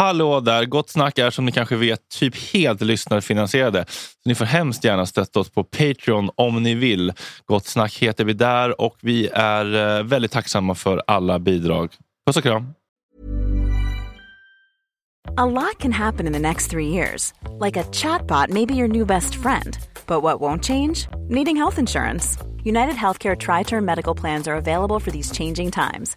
Hallå där! Gott snack är som ni kanske vet typ helt lyssnarfinansierade. Så ni får hemskt gärna stötta oss på Patreon om ni vill. Gott snack heter vi där och vi är eh, väldigt tacksamma för alla bidrag. Puss och kram! A lot can happen in the next three years. Like a chatbot maybe your new best friend. But what won't change? Needing health insurance. United Healthcare Tri Term Medical Plans are available for these changing times.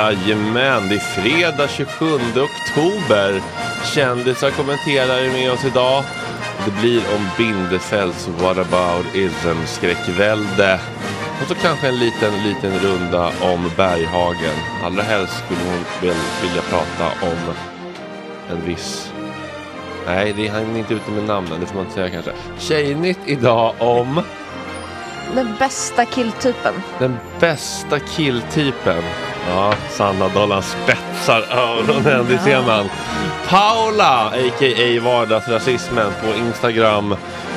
Jajamän, det är fredag 27 oktober. Kändisar kommenterar med oss idag. Det blir om Bindefelds whataboutism skräckvälde. Och så kanske en liten, liten runda om Berghagen. Allra helst skulle hon väl vilja prata om en viss... Nej, det är han inte ute med namnen, det får man inte säga kanske. Tjejnytt idag om Den bästa killtypen. den bästa killtypen. Ja, Sanna Dollan spetsar öronen, det ser man. Paula, a.k.a. vardagsrasismen på Instagram,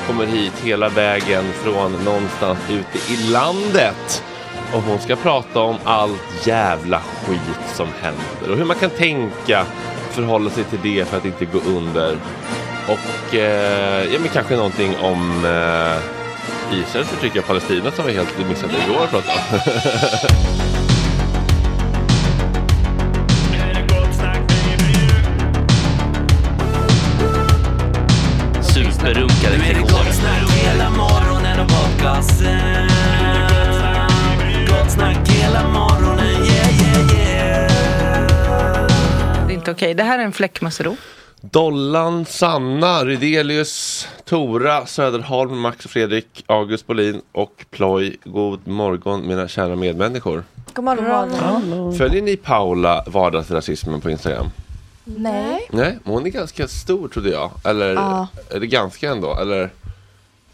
kommer hit hela vägen från någonstans ute i landet. Och hon ska prata om allt jävla skit som händer och hur man kan tänka förhålla sig till det för att inte gå under. Och eh, ja, men kanske någonting om eh, Israels förtryck av Palestina som vi helt missade igår. att prata om. podcasten. Gott snack hela morgonen, yeah, yeah, yeah. Det är inte okej. Det här är en fläckmussero. Dollan, Sanna, Rydelius, Tora, Söderholm, Max och Fredrik, August Bolin och Ploy. God morgon mina kära medmänniskor. God morgon. Följer ni Paula vardagsrasismen på Instagram? Nej. Nej, hon är ganska stor trodde jag. Eller Ja. är det ganska ändå? Eller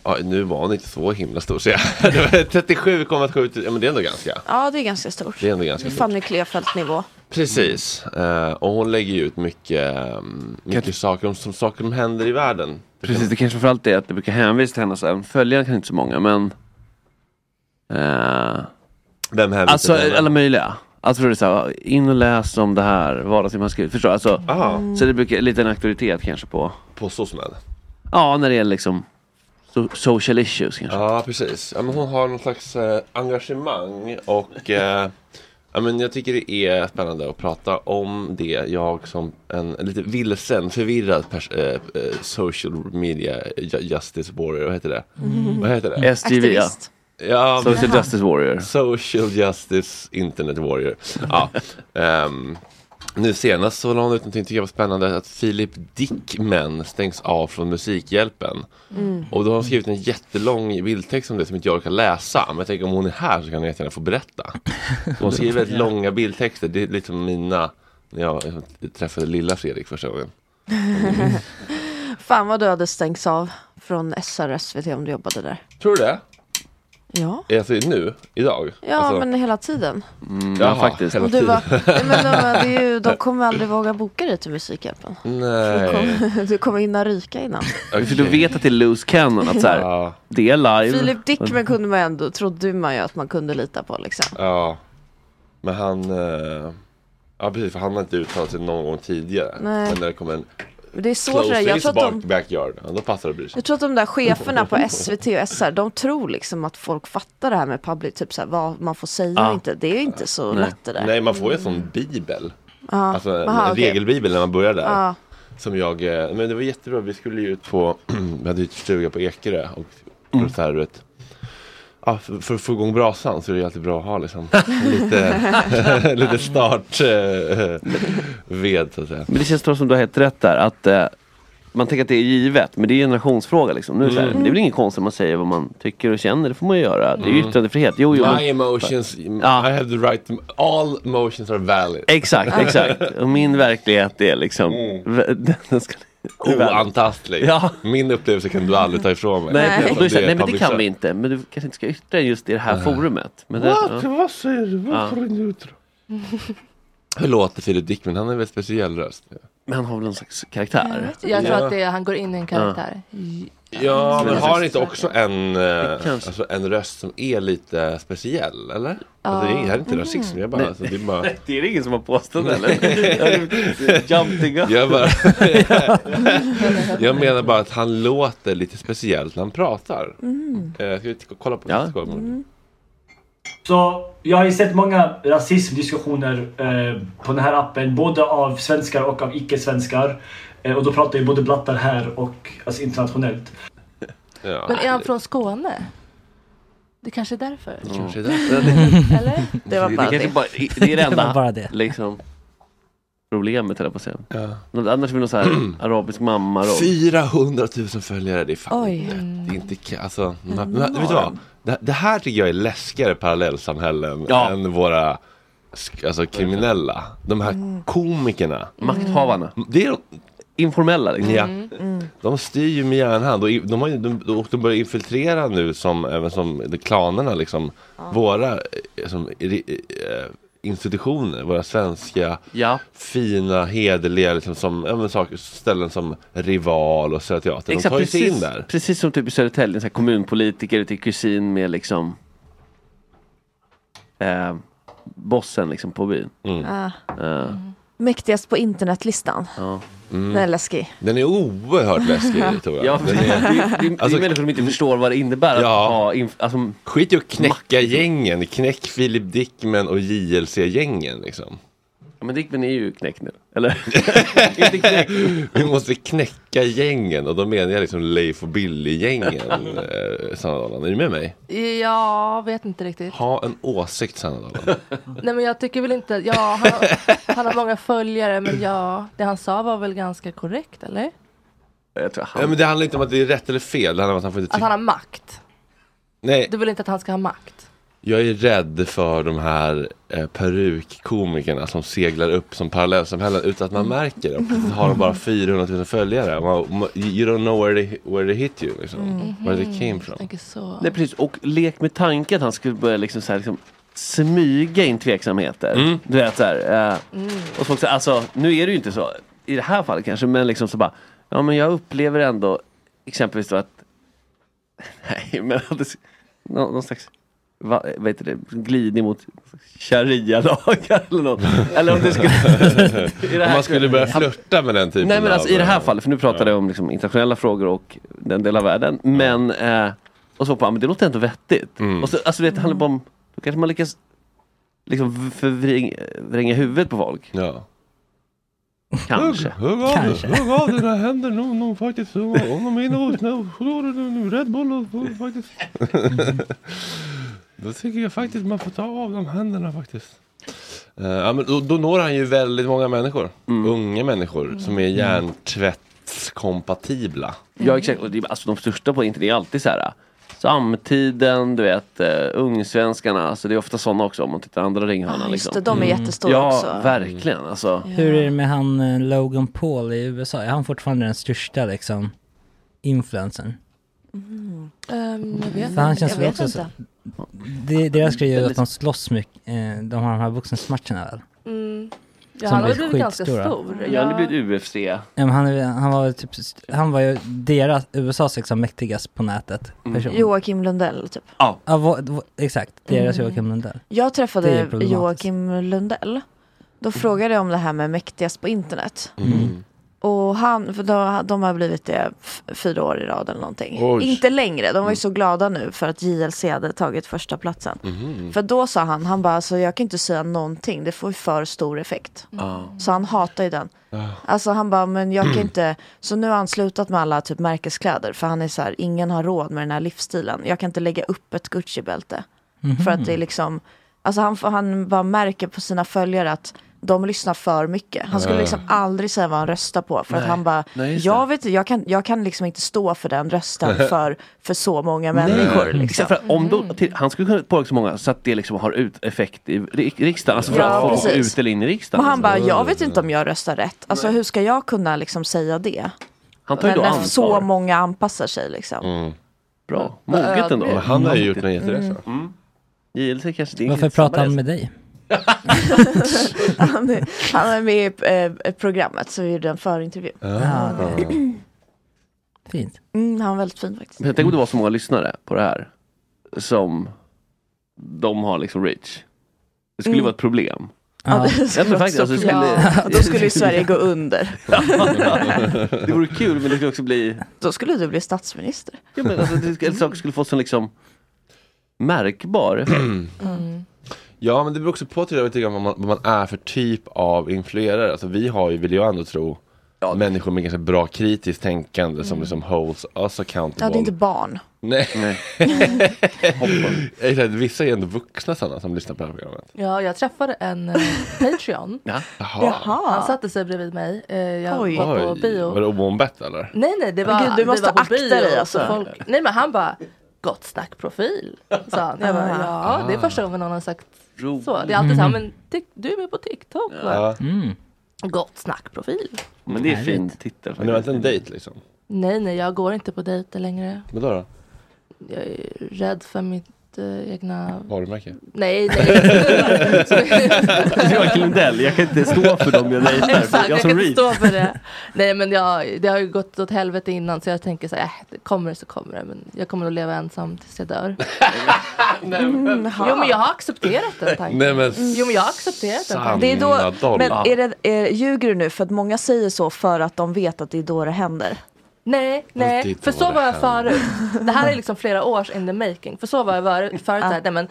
ja, nu var hon inte så himla stor ser jag. Det var 37,7 ja men det är ändå ganska. Ja, det är ganska stort. Det är ändå ganska Det är stort. Fanny Klefelt-nivå. Precis. Eh, och hon lägger ju ut mycket, um, mycket saker om som saker som händer i världen. Precis, det kanske framförallt är att det brukar hänvisa till henne så här, följare kanske inte så många men eh, Vem hänvisar Alltså till henne? alla möjliga. Alltså för det är så här, in och läs om det här, vardagsliv man skriver. Förstår du? Alltså, Aha. Så det brukar, lite en auktoritet kanske på, På SOSMED? ja när det gäller liksom so, social issues kanske. Ja, precis. Ja, men hon har någon slags eh, engagemang och eh, ja, men jag tycker det är spännande att prata om det. Jag som en, en lite vilsen, förvirrad eh, eh, social media ju- justice warrior, vad heter det? Vad heter det? SGV ja. Ja, men- Social Justice Warrior. Social Justice Internet Warrior. Ja. ehm, nu senast så la hon ut någonting tycker jag var spännande att Filip Dickman stängs av från Musikhjälpen. Och då har hon skrivit en jättelång bildtext om det som inte jag orkar läsa. Men jag tänker om hon är här så kan hon jättegärna få berätta. Hon skriver väldigt långa bildtexter. Det är lite som mina när jag träffade lilla Fredrik första gången. Fan vad du hade stängts av från SR SVT om du jobbade där. Tror du det? Ja, Alltså nu? Idag? ja alltså, men hela tiden. Mm, jaha, ja faktiskt. hela tiden. var, ja, men de, det är ju, de kommer aldrig våga boka dig till Musikhjälpen. Du Nej. kommer, du kommer hinna ryka innan. För du vet att det är loose cannon, att så här, Ja, det är live. Filip Dickman kunde man ändå, trodde man ju att man kunde lita på liksom. ja. Men han... eh, Ja precis, för han har inte uttalat sig någon gång tidigare. Nej. Men när det kommer en Men det är svårt det där. Jag tror, de, backyard, ja, då passar det att bry sig. jag tror att de där cheferna på SVT och SR, de tror liksom att folk fattar det här med public, typ så här, vad man får säga och Ja. inte. Det är ju inte så Nej. lätt det där. Nej, man får ju en sån bibel. Ja. Alltså en, Aha, regelbibel när man börjar där. Ja. Som jag, eh, men det var jättebra, vi skulle ju ut på, vi hade ju ett stuga på Ekerö och mm. så här, du vet, ja, för, för att få igång brasan så är det alltid bra att ha liksom lite, lite start eh, så att säga. Men det känns som du har helt rätt där. Att eh, man tänker att det är givet, men det är en generationsfråga liksom. Nu det, så här, Mm. det är väl ingen konst om man säger vad man tycker och känner, det får man ju göra. Det är ju yttrandefrihet. Jo, jo. My Men, emotions, Ja. I have the right to, all emotions are valid. exakt, exakt. Och min verklighet är liksom, den ska, Oantastlig. Ja. Min upplevelse kan du aldrig ta ifrån mig. Nej, och då är det så här, är nej men det kan vi inte. Men du kanske inte ska yttra just i det här forumet. Men det, What? ja. Vad säger du? Vad Ja. får du ut då? Hur låter Filip Dickman? Han har väldigt speciell röst. Men han har väl någon slags karaktär? Jag tror Ja. att det är, han går in i en karaktär. Ja, men Men har inte också en, eh, alltså en röst som är lite speciell? Eller? Alltså, det är, det här är inte rasism, jag bara, alltså, det är bara... Det är ingen som har påstått eller? Jump the gun. Jag, bara jag menar bara att han låter lite speciellt när han pratar. Eh, ska vi t- kolla på Ja. kolla på- Så jag har ju sett många rasismdiskussioner eh, på den här appen, både av svenskar och av icke-svenskar. Eh, och då pratar ju både blattar här och alltså, internationellt. Ja. Men är han från Skåne? Det kanske är därför. Kanske det. Eller? Det var Det, bara kanske det. bara, det är det enda var bara det. liksom, problemet höll jag på att säga. Ja. Annars vill någon så här arabisk mamma roll. 400 000 följare, det är fan Oj. det är inte alltså, men, men, vet du vad? Det, det här tycker jag är läskigare parallellsamhällen Ja. än våra alltså, kriminella. De här komikerna. Makthavarna. Det är, Informella liksom. ja, de styr ju med järnhand och de, har ju, de, och de börjar infiltrera nu som, även som de klanerna liksom, våra eh, som, ri- eh, institutioner, våra svenska Ja. fina, hederliga liksom, som, ja, men, saker, ställen som Rival och Södra Teatern. De tar ju sig in där. precis som typ i Södertälje, så här kommunpolitiker till kusin med liksom eh, bossen liksom på byn. Ah. Eh, Mäktigast på internetlistan. ja. Den är läskig. Den är oerhört läskig tror jag. Ja, Den det, är, det, det, det är Alltså- människor som inte förstår vad det innebär att Ja. ha inf- alltså, skit i att knäcka gängen. Knäck Filip Dickman och JLC-gängen liksom. ja, men Dickman är ju knäckt nu. Eller? inte. Vi måste knäcka gängen och då menar jag liksom Leif och Billy-gängen. eh. Är du med mig? Jag vet inte riktigt. Ha en åsikt Sanna Dahlman. Nej men jag tycker väl inte, ja han, han har många följare men ja, det han sa var väl ganska korrekt eller? Jag tror Ja, han, men det handlar inte om att det är rätt eller fel. Det handlar om att han får inte Att han har makt. Nej, Du vill inte att han ska ha makt? Jag är rädd för de här eh, perukkomikerna som seglar upp som parallellsamhällen utan att man märker det. Och har de bara 400 000 följare. Man, you don't know where they, where they hit you. Liksom. Where they came Jag from. nej, precis. Och lek med tanken att han skulle börja liksom, så här, liksom, smyga in tveksamheter. Mm. Du vet så här. Eh, Och folk säger, alltså nu är det ju inte så. I det här fallet kanske, men liksom så bara. Ja men jag upplever ändå exempelvis då att Nej men att det, nå- någon slags va, vad heter det, glidning mot sharia-lagar eller något. Eller om det skulle... i det Om man skulle börja flirta med den typen Nej men alltså av, i det här eh, fallet, för nu pratar jag om liksom, internationella frågor och den delen av världen. Men, eh, och så på, men det låter ändå vettigt. Mm. Och så, alltså det handlar bara om, då kanske man lyckas liksom förvränga huvudet på folk. Ja. Kanske. Hugg av, Kanske. hugg av dina händer nog, nog faktiskt. Om de är inne nu, du nu Red Bull och faktiskt. Då tycker jag faktiskt man får ta av de händerna faktiskt. Eh, ja, men då, då når han ju väldigt många människor. Unga människor som är hjärntvättskompatibla. Ja exakt, och det, alltså de största på internet är alltid så här. Samtiden, du vet, uh, ungsvenskarna, alltså det är ofta sådana också om man tittar andra ringhörnan. Ja, just liksom. det, de är jättestora ja, också. verkligen. Alltså. Hur är det med han eh, Logan Paul i USA? Är han fortfarande den största liksom influencern? Um, jag vet För han känns Jag väl vet också så, inte. Det, Deras grej är att de slåss mycket, eh, de har de här boxningsmatcherna väl? Mm. Ja, han har blivit ganska skitstora. stor. Ja, det blir UFC. Ja, men han, han var typ, han var ju deras, USAs liksom mäktigast på nätet person. Joakim Lundell typ. Ja. Ja, vad- vad- exakt, deras Mm. Joakim Lundell. Jag träffade. Joakim Lundell. Då frågade jag om det här med mäktigast på internet. Mm. Och han, för då, de har blivit det fyra år i rad eller någonting. Oj. Inte längre, de Mm. var ju så glada nu för att JLC hade tagit första platsen. Mhm. För då sa han, han bara, alltså, jag kan inte säga någonting, det får ju för stor effekt. Så han hatar ju den. Alltså han bara, men jag kan inte, så nu har han slutat med alla typ märkeskläder för han är så här, ingen har råd med den här livsstilen. Jag kan inte lägga upp ett Gucci-bälte. För att det är liksom, alltså han, han bara märker på sina följare att de lyssnar för mycket. Han skulle liksom aldrig säga vad han röstar på för att Nej. han bara, jag vet jag kan, jag kan liksom inte stå för den rösten för, för så många människor. Liksom. För att om då, till, han skulle kunna påverka så många så att det liksom har ut effekt i ri- riksdagen. Alltså för Ja, att går ut eller in i riksdagen. Men han bara, jag vet inte om jag röstar rätt. Alltså hur ska jag kunna liksom säga det? Han tar ju då när ansvar. så många anpassar sig liksom. Mm. Bra, moget ändå. Men han har ju gjort en Mm. jätteresa. Mm. JLC kanske det är Varför pratar han med dig? Han, är, han är med i eh, programmet så vi gjorde en förintervju. Ja, det- Fint. Mm, han var väldigt fin faktiskt. Men tänk om det var så många lyssnare på det här som de har liksom reach. Det skulle Mm. vara ett problem. Ja, Jag tror vara faktiskt så att det problem. skulle... Då skulle ju Sverige gå under. det vore kul men det skulle också bli... Då skulle du bli statsminister. Ja, men alltså, det, eller saker skulle få sån liksom märkbar effekt. Mm. Ja men det beror också på jag, grann vad, man, vad man är för typ av influerare. Alltså vi har ju, vill jag ändå tro, människor med ganska bra kritiskt tänkande som liksom holds us accountable. Ja, det är inte barn. Nej. Exakt, vissa är ändå vuxna sådana som lyssnar på det här programmet. Ja, jag träffade en eh, Patreon. Ja. Han satte sig bredvid mig. Eh, jag Oj. var på bio. Var det omombett eller? Nej, nej, det var, gud, du måste vi var på bio, dig, så alltså. Folk, nej, men han bara, gott snack profil. Sa han. Jag bara, ja, det är första gången någon har sagt så. Det är alltid så här, men tik- du är med på TikTok. va? Mm. Gott snack profil. Men det är fin titel. Men det var inte en dejt liksom? Nej, nej, jag går inte på dejter längre. Vadå då? Jag är rädd för mitt egna... Varumärke? Nej, nej. Joakim Lundell, jag kan inte stå för dem jag dejtar. Exakt, Jag jag kan inte stå för det. Nej men jag, det har ju gått åt helvete innan så jag tänker så här, äh, det kommer det så kommer det. Men jag kommer att leva ensam tills jag dör. Mm, jo men jag har accepterat den tanken. Nej, men jo men jag har accepterat den tanken. Det är då, dollar. men är det, är, ljuger du nu för att många säger så för att de vet att det är då det händer? Nej, nej, för så var jag förut. Det här är liksom flera års in the making. För så var jag förut, så här, nej men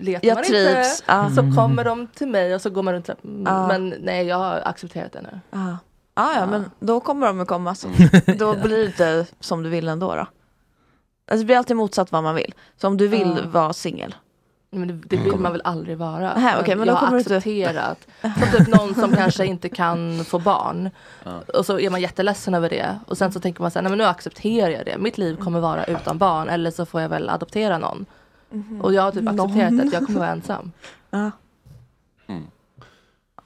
letar Jag man trivs, inte ja. så kommer de till mig och så går man runt Ja. Men nej, jag har accepterat det nu. Ja. Ah, ja, men då kommer de att komma. Så. Då blir det inte som du vill ändå då. Alltså, det blir alltid motsatt vad man vill. Så om du vill vara singel. Men det, det vill man väl aldrig vara. Nej, okej, men då jag har accepterat. Som typ någon som kanske inte kan få barn. Och så är man jätteledsen över det. Och sen så tänker man så här, nej men nu accepterar jag det. Mitt liv kommer vara utan barn. Eller så får jag väl adoptera någon. Och jag har typ Någon. accepterat att jag kommer vara ensam. Ja.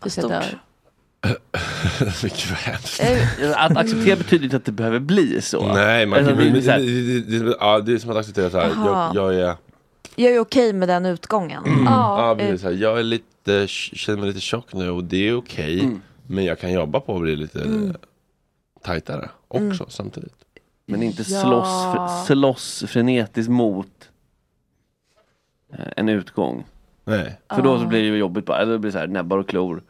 Tills jag dör. Hemskt. Att acceptera betyder inte att det behöver bli så. Nej, man Alltså, det det, är så här- det, ja, det är som att acceptera så här. Jag, jag är... Jag är okej med den utgången. Ja, eh, precis. Här, Jag är lite, känner mig lite tjock nu och det är okej. Men jag kan jobba på att bli lite Mm. tajtare också samtidigt. Men inte Ja. slåss, slåss frenetiskt mot eh, en utgång. Nej. För då så blir det ju jobbigt bara, eller det blir så här näbbar och klor.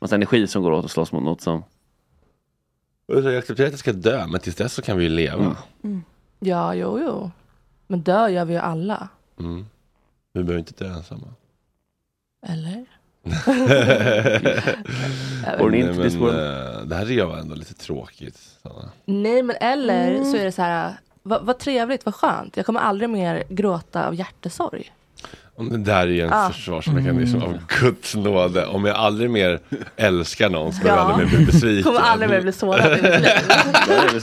Massa energi som går åt att slåss mot något som... Och så Jag accepterar att jag ska dö, men tills dess så kan vi ju leva. Ja, jo, jo. Men dö gör vi ju alla. Mm. Vi behöver inte dö ensamma. Eller? Inte bli men, eh, det här är var ändå lite tråkigt. Sanna. Nej, men eller Mm. så är det så här. Vad, vad trevligt, vad skönt. Jag kommer aldrig mer gråta av hjärtesorg. Om det där är en Ah. försvarsmekanism av Guds nåde. Om jag aldrig mer älskar någon så kommer jag Ja. aldrig mer bli besviken. Kommer aldrig mer bli sårad i mitt liv.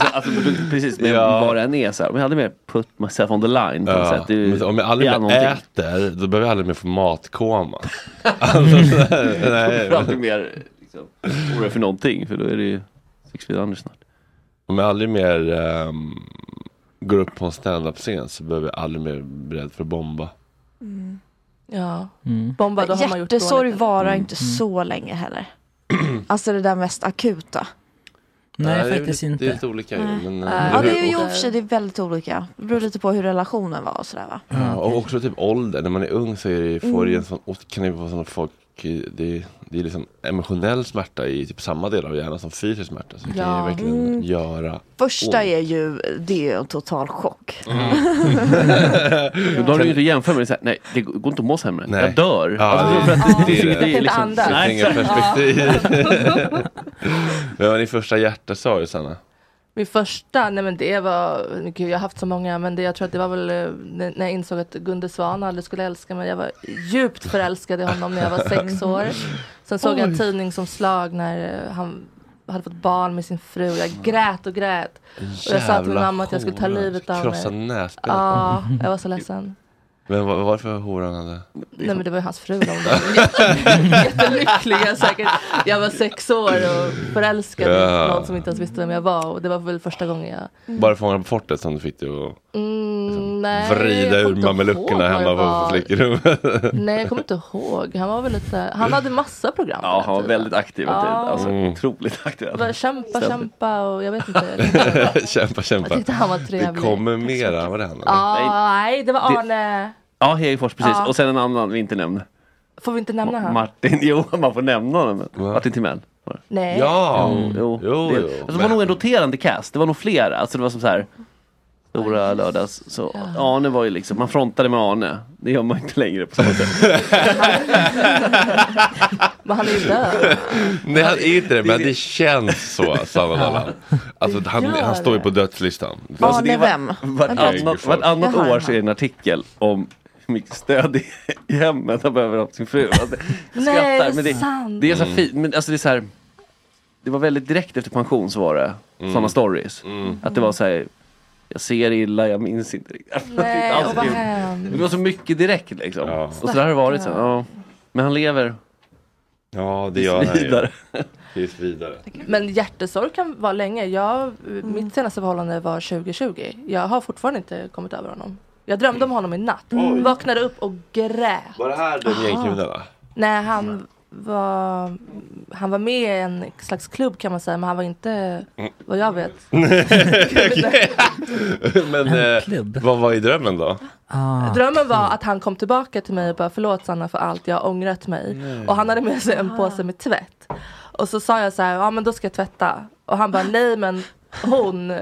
Alltså, du- precis, men Ja. vad det än är så här. Om jag hade mer put myself on the line på Ja, sätt. Men om jag aldrig mer någonting. äter, då behöver jag aldrig mer få matkoma. alltså, nej, Får aldrig mer liksom, oroa för någonting, för då är det ju Six feet under snart. Om jag aldrig mer ehm, går upp på en standup-scen så behöver jag aldrig mer bli rädd för att bomba. Ja. Mm. Bomba, då har man gjort Hjärtesorg dåligt. varar inte så länge heller. Alltså det där mest akuta. Nej, det är faktiskt lite, inte. Det är lite olika ju. Nej. Men, Nej. eh, Ja det är ju i och för sig det är väldigt olika. Det beror lite på hur relationen var och sådär va. Ja, och också typ ålder. När man är ung så är det, får det Mm. en sån, kan det vara sån att folk, det, det är liksom emotionell smärta i typ samma del av hjärnan som fysisk smärta. Så det kan Ja. ju verkligen Mm. göra Första ont. är ju, det är en total chock. Men då har du ju inte jämfört med det, så här, nej det går inte att må sämre. Nej. Jag dör. Ja, Alltså, det- att det är det. är Inte liksom- andas. Det Nej, finns inga så- perspektiv. Vad var din första hjärtesorg Sanna? Min första, nej men det var, gud jag har haft så många, men det, jag tror att det var väl eh, när jag insåg att Gunde Svan aldrig skulle älska mig. Jag var djupt förälskad i honom när jag var sex år. Sen såg jag en tidningsomslag när eh, han hade fått barn med sin fru. Jag grät och grät. Och jag sa till min mamma att jag skulle ta livet av Krossa mig. näsbenet. Ja, jag var så ledsen. Men vad var det för hora han hade? Nej men det var ju hans fru. De var jätte- jättelyckliga säkert. Jag var sex år och förälskad Ja. i någon som inte ens visste vem jag var. Och det var väl första gången jag Bara Fångarna på fortet som du fick dig att Mm, nej, vrida jag ur mameluckerna vad hemma det på flickrummet. Nej, jag kommer inte ihåg. Han var väl lite, han hade massa program. Ja, han var tiden. väldigt aktiv. Ja. Alltså, Mm. Otroligt aktiv. Bara kämpa, Ständigt. kämpa och jag vet inte. kämpa, Jag kämpa. tyckte han var Det trevlig. kommer mera, var det han? eller? Ja, nej, det var Det- Arne. Ja, Hegerfors precis. Ja. Och sen en annan vi inte nämnde. Får vi inte nämna han? Martin, jo man får nämna honom. Martin Timell. var. Nej. Ja! Jo, jo. Jo, det, jo. alltså, det var nog en roterande cast. Det var nog flera. Alltså det var som så här Stora lördags. Så Arne var ju liksom, man frontade med Arne. Det gör man inte längre på samma sätt. Men han är ju död. Nej han är inte det, men det känns så Dallan. Alltså han, han står ju på dödslistan. Alltså, Arne var- vem? Vartannat, Hegerfors. vartannat Jaha, år jaha. så är det en artikel om mycket stöd i, i hemmet han behöver av sin fru. Alltså, Nej, det är men det, sant. det är så fint. Men alltså det är så här, Det var väldigt direkt efter pension så var det Mm. sådana stories. Att det var så här, jag ser illa, jag minns inte riktigt. Nej, och vad det. Det var så mycket direkt liksom. Ja. Och så där har det varit. Så, ja. Men han lever Ja det gör han ju. vidare. Tills vidare. Men hjärtesorg kan vara länge. Jag, Mitt senaste förhållande var 2020. Jag har fortfarande inte kommit över honom. Jag drömde om honom i natt. Vaknade upp och grät. Var det här den gängkriminella? Nej, han var, han var med i en slags klubb kan man säga, men han var inte, vad jag vet. Men En eh, klubb. vad var i drömmen då? Ah, Drömmen var att han kom tillbaka till mig och bara förlåt Sanna för allt, jag har ångrat mig. Och han hade med sig en påse med tvätt. Och så sa jag så här, ja men då ska jag tvätta. Och han bara, nej men hon,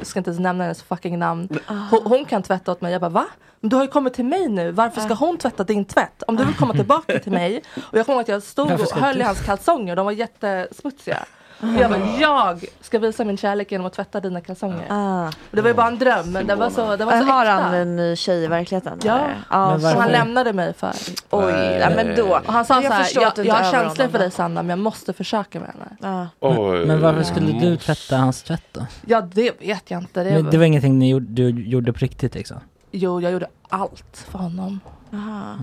jag ska inte ens nämna hennes fucking namn. Hon, hon kan tvätta åt mig. Jag bara, va? Men du har ju kommit till mig nu, varför ska hon tvätta din tvätt? Om du vill komma tillbaka till mig. Och jag kommer ihåg att jag stod och höll i hans kalsonger, de var jättesmutsiga. Och jag bara, jag ska visa min kärlek genom att tvätta dina kalsonger. Ah. Det var ju bara en dröm, men det var så, det var så Har äkta. han en ny tjej i verkligheten? Ja. Men så- Som han lämnade mig för. Oj, Nej. ja, men då. Och han sa Jag så här, jag, jag har känslor för då." dig Sanna, men jag måste försöka med henne. Ja. Oj, men varför skulle du tvätta hans tvätt då? Ja, det vet jag inte. Det Men det var ingenting ni gjorde, du gjorde på riktigt liksom? Jo, jag gjorde allt för honom. Aha.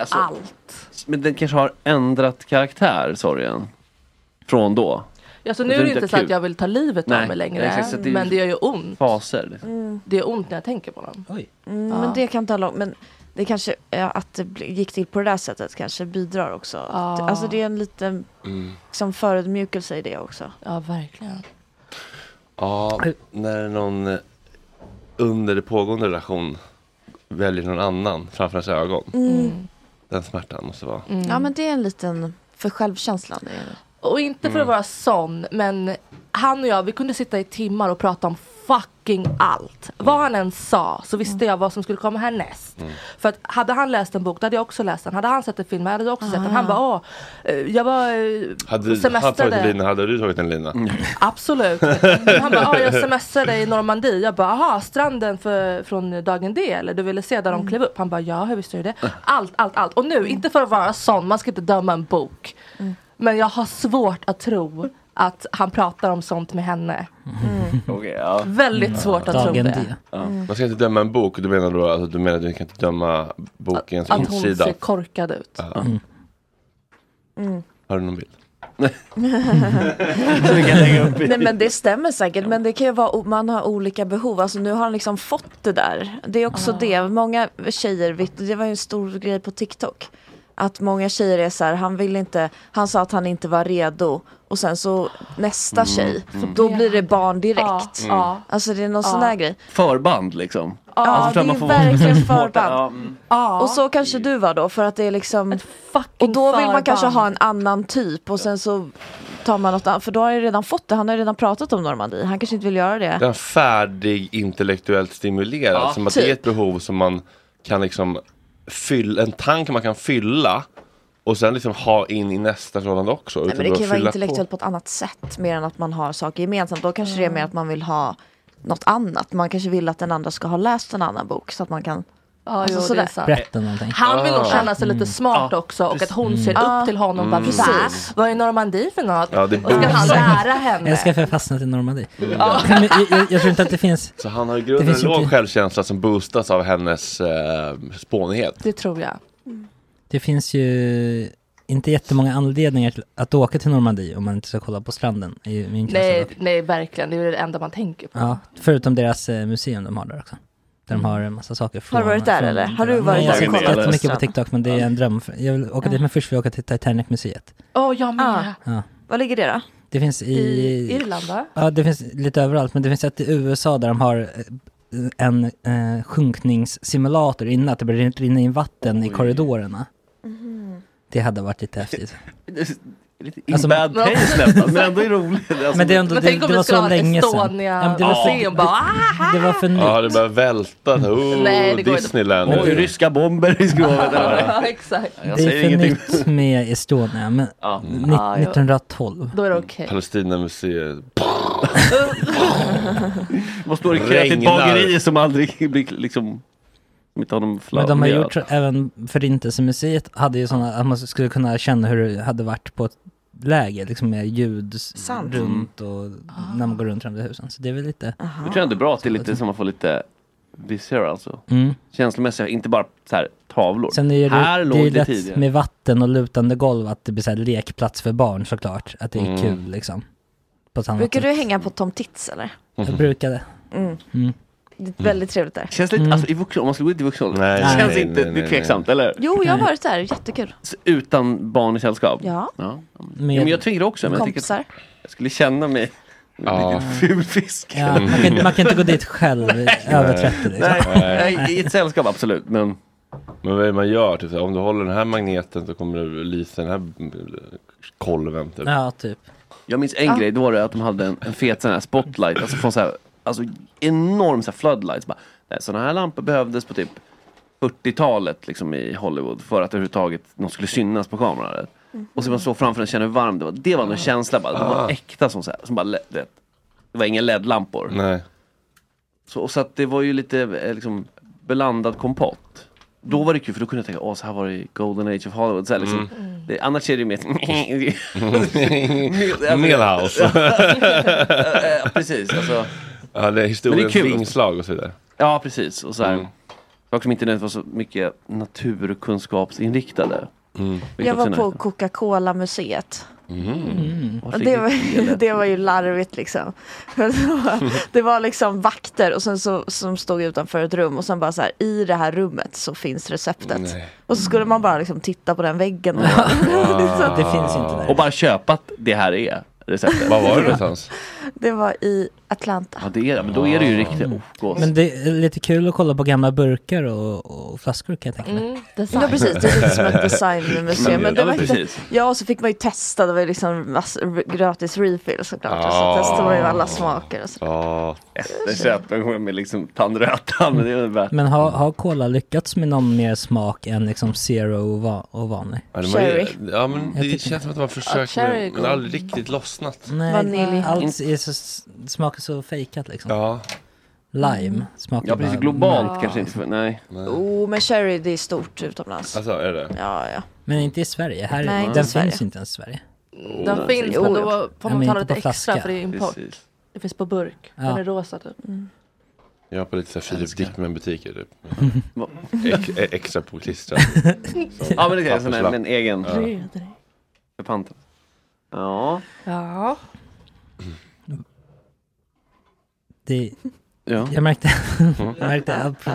Alltså, Allt. Men den kanske har ändrat karaktär, sorgen. Från då. Ja, så nu är är det inte så att jag vill ta livet Nej, av mig längre. exakt, det är- men det gör ju ont. Faser. Liksom. Mm. Det gör ont när jag tänker på dem. Mm, Ja. Men det kan ta långt. Men det kanske, ja, att det gick till på det där sättet kanske bidrar också. Ja. Alltså det är en liten Mm. liksom, förödmjukelse i det också. Ja, verkligen. Ja, när någon eh, under det pågående relation väljer någon annan framför ens ögon. Mm. Den smärtan måste vara. Ja men det är en liten, för självkänslan. Är det. Och inte för Mm. att vara sån, men han och jag, vi kunde sitta i timmar och prata om fucking allt. Vad han än sa så visste jag vad som skulle komma härnäst. Mm. För att hade han läst en bok, då hade jag också läst den. Hade han sett en film, hade jag också sett den. Ah. Han bara, åh, eh, jag var eh, Hade han semestrade. tagit en lina, hade du tagit en lina? Absolut. Han bara, ah, jag semestrade i Normandie. Jag bara, aha, stranden för, från dagen D eller du ville se där de klev upp? Han bara, ja hur visste du det? Allt, allt, allt. Och nu, inte för att vara sån, man ska inte döma en bok. Men jag har svårt att tro att han pratar om sånt med henne. Okej, ja. Väldigt svårt att tro Dagen det. D. Man ska inte döma en bok, du menar då alltså, du menar att du kan inte döma bokens Att hon insida? ser korkad ut. Ja. Mm. Mm. Har du någon bild? Så vi kan lägga upp i- Nej men det stämmer säkert men det kan ju vara, man har olika behov. Alltså nu har han liksom fått det där. Det är också det, många tjejer, vet- det var ju en stor grej på TikTok. Att många tjejer är så här, han vill inte, han sa att han inte var redo. Och sen så nästa Mm, tjej, då blir det barn direkt. Ja. Alltså det är någon Ja. sån där grej. Förband liksom. Ja, Alltså, det är jag får- verkligen förband. ja, mm. Och så kanske du var då för att det är liksom Och då vill man förband. kanske ha en annan typ och sen så tar man något annat. För då har han ju redan fått det, han har redan pratat om Normandie. Han kanske inte vill göra det. Den färdig intellektuellt stimulerad. Ja, som att typ. det är ett behov som man kan liksom fylla, en tank man kan fylla och sen liksom ha in i nästa förhållande också. Nej, utan men det att kan ju vara fylla intellektuellt på. ett annat sätt. Mer än att man har saker gemensamt. Då kanske det är mer att man vill ha något annat. Man kanske vill att den andra ska ha läst en annan bok. Så att man kan... Ja, alltså, jo, det är sådär. sant. Berätta någonting. Han vill nog Ah. känna sig lite Mm. smart också och att hon ser Mm. upp till honom. Bara. "Va? Vad är Normandie för något? Ja, det och ska han lära henne? Jag ska för fastna till Normandie. Ja. Jag, jag, jag tror inte att det finns Så han har i grunden en låg inte- självkänsla som boostas av hennes eh, spånighet. Det tror jag. Det finns ju inte jättemånga anledningar till att åka till Normandie om man inte ska kolla på stranden. I min Nej, nej, verkligen. Det är det enda man tänker på. Ja, förutom deras eh, museum de har där också. Där de har en massa saker från... Har du varit där, från- eller? Har du varit där jag har kollat mycket på? TikTok men det är en dröm. Jag vill åka dit men först vill jag åka till Titanic-museet. Åh, jag med. Ah. Ja. Var ligger det då? Det finns i... I Irland, va? Ja, det finns lite överallt, men det finns ett i USA där de har eh, en eh, sjunkningssimulator innan att det börjar rinna in vatten i korridorerna. Det hade varit lite häftigt. Lite in Alltså, bad men- taste nästan, men ändå är det roligt. Alltså, Men det är ändå, Men det, tänk om det vi var skulle så länge sedan. Ja, det, var för, ah, det var nytt. Ja, det börjar välta. Oh, Nej, det. Disneyland. Oj, ryska bomber i skrovet. det. Ja, exakt. Det är för ingenting. nytt med Estonia, men Ja. ni- Ah, ja. 1912. Då är det okej. Palestinamuseet. Vad står det kreativt bageri som aldrig blir liksom... Men de har gjort, även Förintelsemuseet hade ju sådana, att man skulle kunna känna hur det hade varit på ett läger, liksom med ljud Sant. runt och när man går runt runt i husen. Så det är väl lite, Jag tror ändå det är bra att det är lite som man får lite visceral alltså. mm. Känslomässiga, inte bara så här tavlor. Sen är det, här det låg är lätt tidigare. med vatten och lutande golv att det blir så här lekplats för barn såklart. Att det är Mm. kul liksom. Brukar du sätt. hänga på Tom Tits eller? Jag brukade. Mm. Det är väldigt trevligt där. Känns lite, Mm. alltså i vuxen, om man skulle gå dit i vuxen ålder, Nej, det känns nej, inte, nej, det är nej, tveksamt, eller? Jo, jag har varit där. Jättekul. Så Utan barn i sällskap? Ja. ja. Med, Ja, men jag tycker också, men jag tycker Kompisar. att jag skulle känna mig Ja. Vilken ful fisk. ja, man, kan, man kan inte gå dit själv över 30 liksom. Nej, nej, i ett sällskap absolut, men Men vad är det man gör? Typ, om du håller den här magneten så kommer du lysa den här mm, kolven. Typ. Ja, typ. jag minns en grej, då var det att de hade en, en fet sån här spotlight, alltså från så här, alltså enorm så här floodlights. Bara, såna här lampor behövdes på typ 40-talet liksom i Hollywood för att överhuvudtaget något skulle synas på kameran. Och så man såg framför den, kände hur varm det var. Det var en känsla bara, det var äkta som så här, som bara, det, det var inga LED-lampor. Nej. Så, och så att det var ju lite eh, liksom blandad kompott. Då var det kul för då kunde jag tänka, åh så här var det i Golden Age of Hollywood. Så här, liksom, det, annars är det ju mer... Millhouse. Ja, precis, alltså. Ja, det är historiens kul. vingslag och så vidare. Ja, precis. Och så här, Mm. saker som inte var så mycket naturkunskapsinriktade. Mm. Vilket Jag också var är på nice. Coca-Cola-museet. Mm. Och Det var, det? var ju larvigt liksom. Det var- Det var liksom vakter och sen så, som stod utanför ett rum och sen bara så här i det här rummet så finns receptet. Nej. Och så skulle man bara liksom titta på den väggen. Och bara, det finns inte där. Och bara köpa att det här är receptet. Var var det någonstans? Det var i Atlanta. Ja, det är men då är det ju riktigt oh, gås. Men det är lite kul att kolla på gamla burkar och, och flaskor kan jag tänka mig. Mm, design. Ja precis, det är lite som ett designmuseum. Men det Ja, var men inte, ja, och så fick man ju testa, det var ju liksom gratis refill såklart. Och Ah. så testade man ju alla smaker och så. Ja. Efterköpen med liksom tandrötan. Men det är värt. Men har, har Cola lyckats med någon mer smak än liksom zero och, va, och vanlig? Ja, det Cherry. Ja men det känns som att det var försök cherry är med, men det aldrig riktigt lossnat. Nej, Vanilj. allt är så, smakar så fejkat liksom. Ja. Lime smakar Ja precis, bara- globalt Ja. kanske inte. För, nej. Oh, men cherry det är stort utomlands. Alltså är det? Ja, ja. Men inte i Sverige. Här, Nej, inte den i Sverige. finns inte ens i Sverige. Den Oh, finns jo, men då får man men betala inte lite på extra flaska. för det är import. Precis. Det finns på burk. Ja. Den är rosa typ. Jag har på lite så här Filip Älskar. Dickman butiker typ. Ex, e- extra påklistrat. Ja men det är sån här Papperslapp. med en egen Ja. för panten. Ja. Ja. Det, Ja. jag märkte, jag märkte att,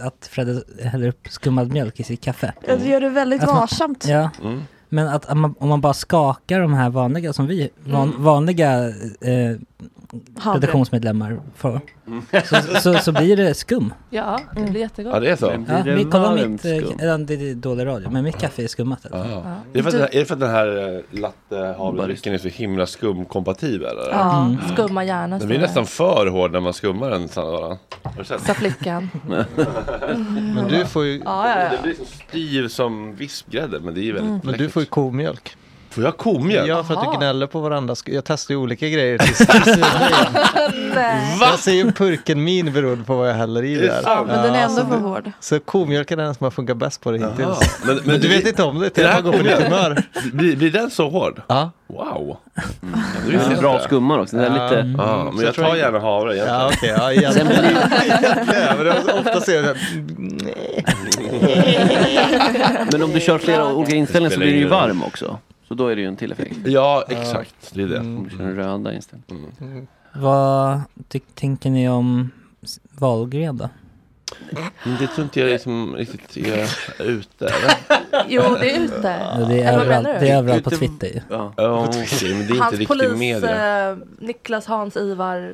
att Fredde häller upp skummad mjölk i sitt kaffe. Ja, du gör det väldigt Att man- varsamt. Ja, Mm. men att om man, om man bara skakar de här vanliga som vi, van, vanliga eh. Redaktionsmedlemmar får, så, så, så blir det skum. Ja, det blir jättegott. Ja det är så? Ja, det kolla mitt, eh, skum? ja, det är dålig radio, men mitt kaffe är skummat. Ja. Är, det för att, den här- är det för att den här eh, latte havredrycken är så himla skumkompatibel? Eller? Ja, Mm. skumma gärna. Den blir det. nästan för hård när man skummar den. Sandra. Har du sett? Sa flickan. Men du får ju, Ja, ja, Det ja. blir så styv som vispgrädde men det är ju väldigt men du läckert. får ju komjölk. Får jag komjölk? Ja, för att Jaha. du gnäller på varandra. Jag testar ju olika grejer tills. Jag ser ju en purken-min beroende på vad jag häller i Är det där. sant? Men den är ändå så, för hård. så komjölk är den som har funkat bäst på det hittills. Men, Men du vet inte om det till det här man går på ditt humör. Blir, blir den så hård? Ja. Wow! Ja, Det det är jag bra skummar också. Den är Ja. lite... Ja, men Så jag tar jag- gärna havre egentligen. Ja okej, ja egentligen. egentligen. Men det ofta ser jag Men om du kör flera olika inställningar så blir den ju varm också. Så då är det ju en till effekt. Ja, exakt. Det är det. Om du kör den röda inställningen. Vad ty- tänker ni om Wahlgren då? Det tror inte jag liksom riktigt är ute. Jo, det är ute. Ja, det, är överallt, det är överallt på Twitter. Ja. Ja, okej, men det är inte Hans riktigt polis, media. eh, Niklas, Hans, Ivar.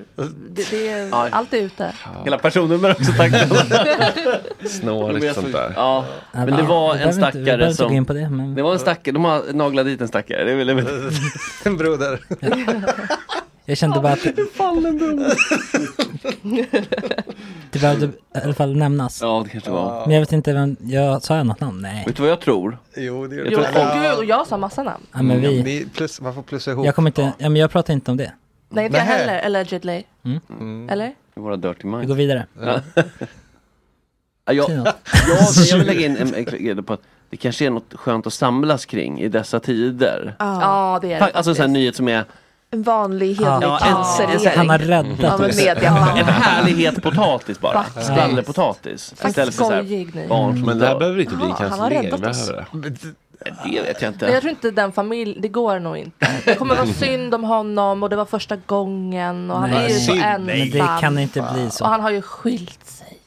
Det, det är, allt är ute. Hela personnummer också tack. Snårigt sånt där. Ja, men det var en stackare inte som... på det, men Det var en stackare, de har naglat dit en stackare. Det är väl... en broder. Jag kände bara att det behövde i alla fall nämnas. Ja, det kanske var. Men jag vet inte vem, jag sa jag något namn? Nej. Vet du vad jag tror? Jo, det är Jo, det. och gud, och jag sa massa namn. Ja, men vi, Vi plus, man får plussa ihop. jag kommer inte, ja, men jag pratar inte om det. Nej, inte jag Nähä. heller. Allegedly. Mm. Eller? Våra dirty Vi minds. går vidare. Ja. Ja, jag, Säg jag, något. jag vill lägga in en en grej på att det kanske är något skönt att samlas kring i dessa tider. Ja. Ja, det är det Fa- Alltså en sån här faktiskt. nyhet som är En vanlig hederlig Ja, en-. Han har räddat men oss. en härlig het potatis bara. Faktiskt. Skvallerpotatis. Istället för så här barn som Men det här behöver inte bli oss. Behöver det? Vet jag Men jag inte. tror inte den familjen, det går nog inte. Det kommer vara synd om honom och det var första gången och han Nej. är ju så ensam. Men det kan inte bli Och så. han har ju skilt sig.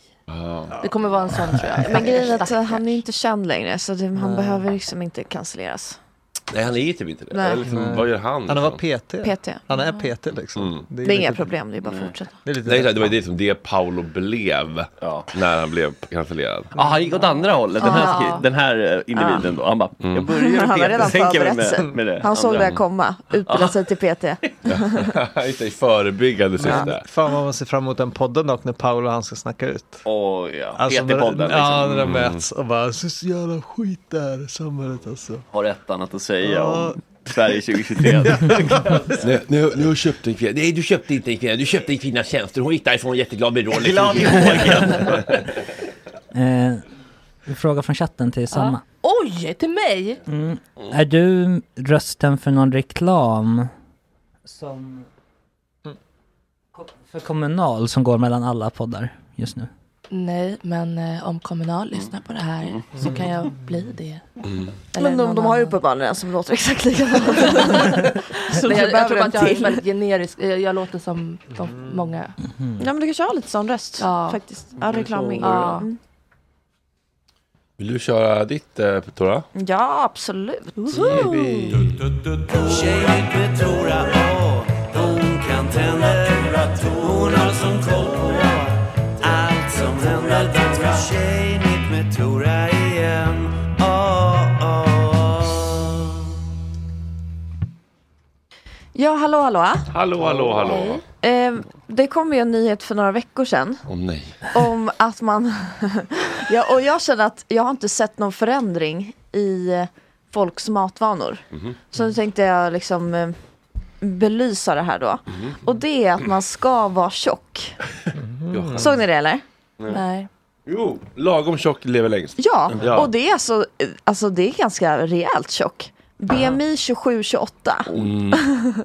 Det kommer vara en sån tror jag. Men grejen är att han är inte känd längre så det, han behöver liksom inte cancelleras. Nej, han är typ inte det. Nej. Eller Liksom, vad gör han? Han har liksom? varit PT. PT. Han är PT liksom. Mm. Det är inga problem, det är bara att fortsätta. Det är lite Nej, det var ju det som det Paolo blev Ja. när han blev cancellerad. Ja, han gick åt andra hållet. Den här, Ja. den här eh, individen då. Han bara, jag börjar Han har redan förberett sig. med, med det. Han såg det komma, utbildade sig till PT. Inte i förebyggande syfte. Fan vad man ser fram emot den podden dock när Paolo och han ska snacka ut. Oj, ja. Alltså, PT-podden när- liksom. Ja, när de möts och bara så jävla skit där samhället alltså. Har ett annat att säga Ja. om Sverige 2023. Nu, nu, nu har jag köpt en kvinna. Nej, du köpte inte en kvinna. Du köpte en kvinnas tjänster. Hon gick därifrån jätteglad med Rolex. Glad i hågen. Eh, fråga från chatten till Sanna. Oj, till mig? Mm. Är du rösten för någon reklam som för Kommunal som går mellan alla poddar just nu? Nej, men eh, om Kommunal lyssnar på det här så kan jag bli det. Eller Men de, någon de har ju annan. uppenbarligen en som låter exakt likadant. så jag, jag tror en att jag är till. väldigt generisk. Jag, jag låter som de många. Ja men du kanske har lite sån röst Ja. faktiskt. Ja, reklaming. Ja. Mm. Vill du köra ditt eh, Tora? Ja, absolut. Hon har som koll på allt som händer Dags för Tjejnytt med Tora igen oh, oh, oh. Ja, hallå, hallå. Hallå, hallå, hallå. Eh, det kom ju en nyhet för några veckor sedan Åh nej. om att man... ja, och jag känner att jag har inte sett någon förändring i folks matvanor. Mhm. Så nu tänkte jag liksom eh, belysa det här då. Och det är att man ska vara tjock. Johanna. Såg ni det eller? Nej. Jo, lagom tjock lever längst. Ja, Ja. och det är alltså, alltså det är ganska rejält tjock. BMI 27-28. Mm.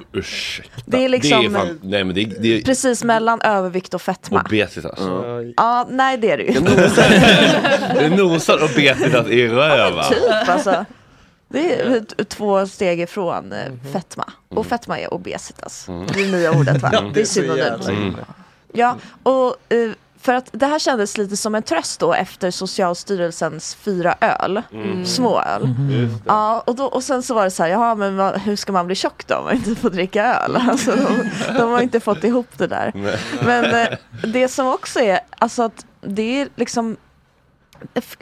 Ursäkta. Det är liksom- Det är fan, nej men det är, det är Precis mellan övervikt och fetma. obesitas. Ja, nej det är det ju. Det nosar obesitas i röva. Typ alltså. Det är två steg ifrån eh, fetma. Och fetma är obesitas. Det är nya ordet va? Mm. Det är synonymt. Mm. Ja, och eh, för att det här kändes lite som en tröst då efter Socialstyrelsens fyra öl. Mm. Små öl. Ja, och, då, och sen så var det så här, jaha men vad, hur ska man bli tjock då om man inte får dricka öl? Alltså, de, de har inte fått ihop det där. Nej. Men eh, det som också är, alltså att det är liksom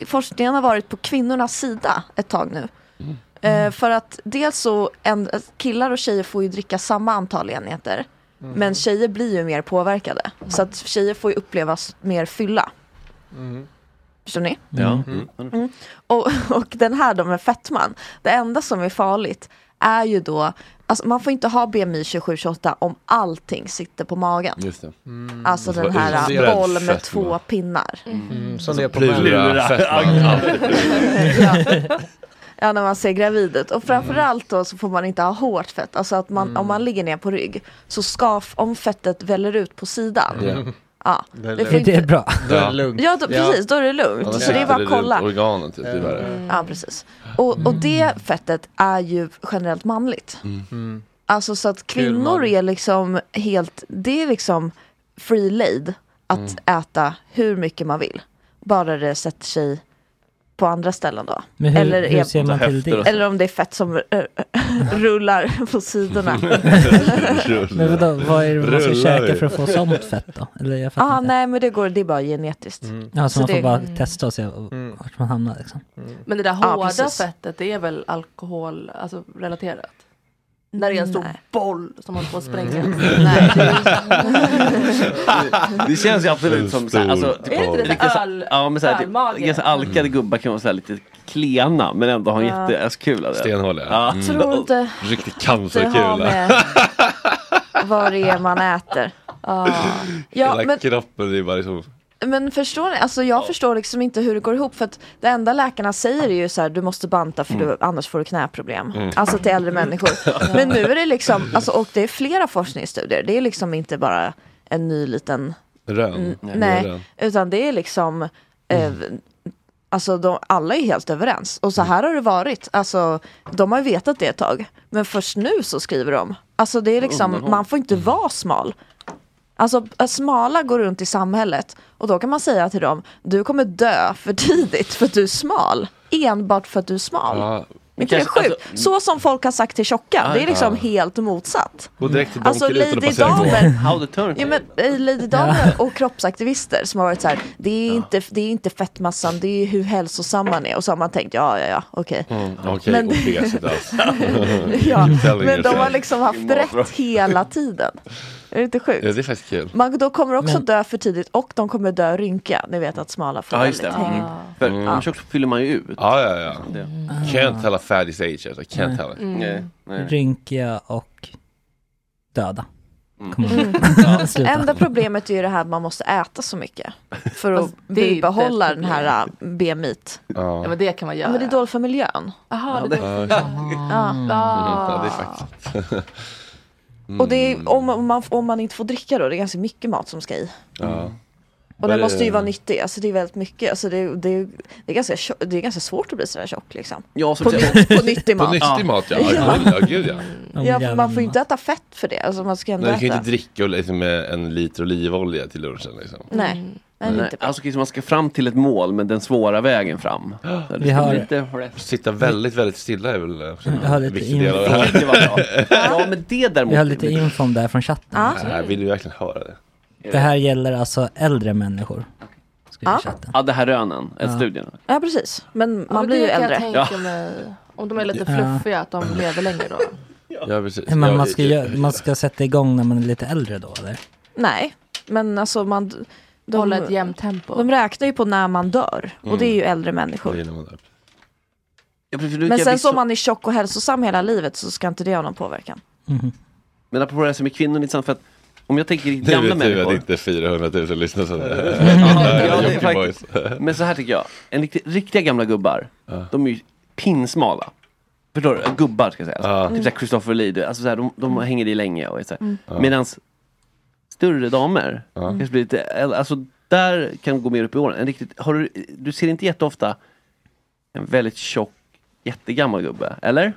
Forskningen har varit på kvinnornas sida ett tag nu. Eh, för att dels så, en, killar och tjejer får ju dricka samma antal enheter. Mm. Men tjejer blir ju mer påverkade. Så att tjejer får ju uppleva s- mer fylla. Förstår ni? Ja. Mm. Och, och den här då med fettman, det enda som är farligt är ju då, alltså man får inte ha BMI 27-28 om allting sitter på magen. Just det. Alltså den här boll med fetma. två pinnar. Mm, som det är på Plura, ja. ja, när man ser gravid ut. Och framförallt då så får man inte ha hårt fett. Alltså att man, om man ligger ner på rygg så ska, om fettet väller ut på sidan. Ja. Ja, Det är det får lugnt. Det är bra. Då är det lugnt. ja då, precis, då är det lugnt. Annars Så det är bara att kolla. runt Organen typ, det är värre. Ja, precis. Och, och det fettet är ju generellt manligt. Mm. Alltså så att kvinnor är liksom helt, det är liksom free laid att Mm. äta hur mycket man vill. Bara det sätter sig på andra ställen då. Men hur, eller, hur ser man till det? eller om det är fett som äh, rullar på sidorna. Men vadå, vad är det man ska käka för att få sånt fett då? Eller jag ah, inte. nej men det går, det är bara genetiskt. Ja, så, Så man får det- bara Mm. testa och se Mm. vart man hamnar liksom. Men det där hårda precis. fettet, det är väl alkohol, alltså relaterat? När det är en stor Nej. boll som man får spränga. Nej, det Det känns ju absolut som såhär, alltså, typ, Är det inte så- öl- ja, men typ, ölmage? ganska alkade gubbar kan vara såhär lite klena men ändå ha en Ja. jättekul av det. Stenhåliga. Ja. Mm. tror inte Riktigt det har cancerkula. med vad det är man äter. Ja, Hela men kroppen är bara liksom... Men förstår ni, alltså jag förstår liksom inte hur det går ihop för att det enda läkarna säger är ju så här, du måste banta för du, annars får du knäproblem. Mm. Alltså till äldre människor. Men nu är det liksom, alltså, och det är flera forskningsstudier, det är liksom inte bara en ny liten, Rön. Mm, Ja, nej, rön. utan det är liksom, eh, alltså de, alla är helt överens. Och så här har det varit, alltså de har vetat det ett tag. Men först nu så skriver de, alltså det är liksom, man får inte vara smal. Alltså att smala går runt i samhället och då kan man säga till dem, du kommer dö för tidigt för att du är smal. Enbart för att du är smal. Ja, inte det kanske- sjukt? Så som folk har sagt till tjocka, det är liksom Ja. helt motsatt. Gå direkt till Alltså Lady. Damer, ja, men, eh, Lady Damer och kroppsaktivister som har varit så här, det är, inte, det är inte fettmassan, det är hur hälsosam man är. Och så har man tänkt, ja ja ja, okej. Mm, Okej, Men-. Ja, men de har liksom haft rätt hela tiden. Är det inte Ja, sjukt? det är faktiskt kul. Man, de kommer också Men- dö för tidigt och de kommer dö rynka. Ni vet att smala får Ja väldigt Mm. För annars också fyller man ju ut. Ja, ja, ja. Det. Can't tell a is age. Alltså. Can't tell it. Nej, nej. Rynkiga och döda. Mm. Sluta. Enda problemet är ju det här att man måste äta så mycket. För att bibehålla den här äh, BMI. Ja Ja. men det kan man Ja, göra. men det är dåligt för miljön. Jaha, Ja, det är Ja, Ja. ja, det är Ah. Faktiskt. Och det är, om, om, man, om man inte får dricka då, det är ganska mycket mat som ska i. Ja. Och den måste ju vara nyttig, alltså det är väldigt mycket. Alltså det, det, det, är ganska, det är ganska svårt att bli sådär tjock liksom. Ja, så på, nytt, på nyttig mat. På nyttig mat ja. Ja. Ja, ja gud ja. Ja, för man får ju inte äta fett för det. Alltså man ska ändå Nej, du kan ju äta. inte dricka liksom, med en liter olivolja till lunchen. Liksom. Nej. Nej, är Nej, inte alltså Chris, man ska fram till ett mål men den svåra vägen fram. Vi har- lite... Sitta väldigt, väldigt stilla är väl eh, Vi har en lite viktig del av det info. här. Det var bra. Ja men det däremot. Vi har lite info om det här från chatten. Ja. Nej, Jag vill ju verkligen höra det. Det här gäller alltså äldre människor. Ja. Ja det här rönen, Ja. ja. studien. Ja precis, men man Ja, blir ju äldre. jag tänka mig. Om de är lite Ja. fluffiga, att de lever längre då. Ja, precis. Men Ja, man ska, det- gö- man ska sätta igång när man är lite äldre då eller? Nej, men alltså man... De, Hålla ett jämnt tempo. de räknar ju på när man dör. Och det är ju äldre det människor. Ja, Men sen så om man är tjock och hälsosam hela livet så ska inte det ha någon påverkan. Mhm. Men apropå det här är kvinnor, för att om jag tänker Nu gamla vet du att det människor. inte är 400 000 lyssnare som ja, det är. Men så här tycker jag, en riktig, riktiga gamla gubbar, de är ju pinsmala. Förstår du? Gubbar ska jag säga. Ja. Typ såhär Christopher Lee, alltså så här, de, de hänger i länge och är så. Mm. Ja. Medans större damer, Ja. kanske blir lite, alltså där kan gå mer upp i åren. En riktigt, har du, du ser inte jätteofta en väldigt tjock, jättegammal gubbe, eller?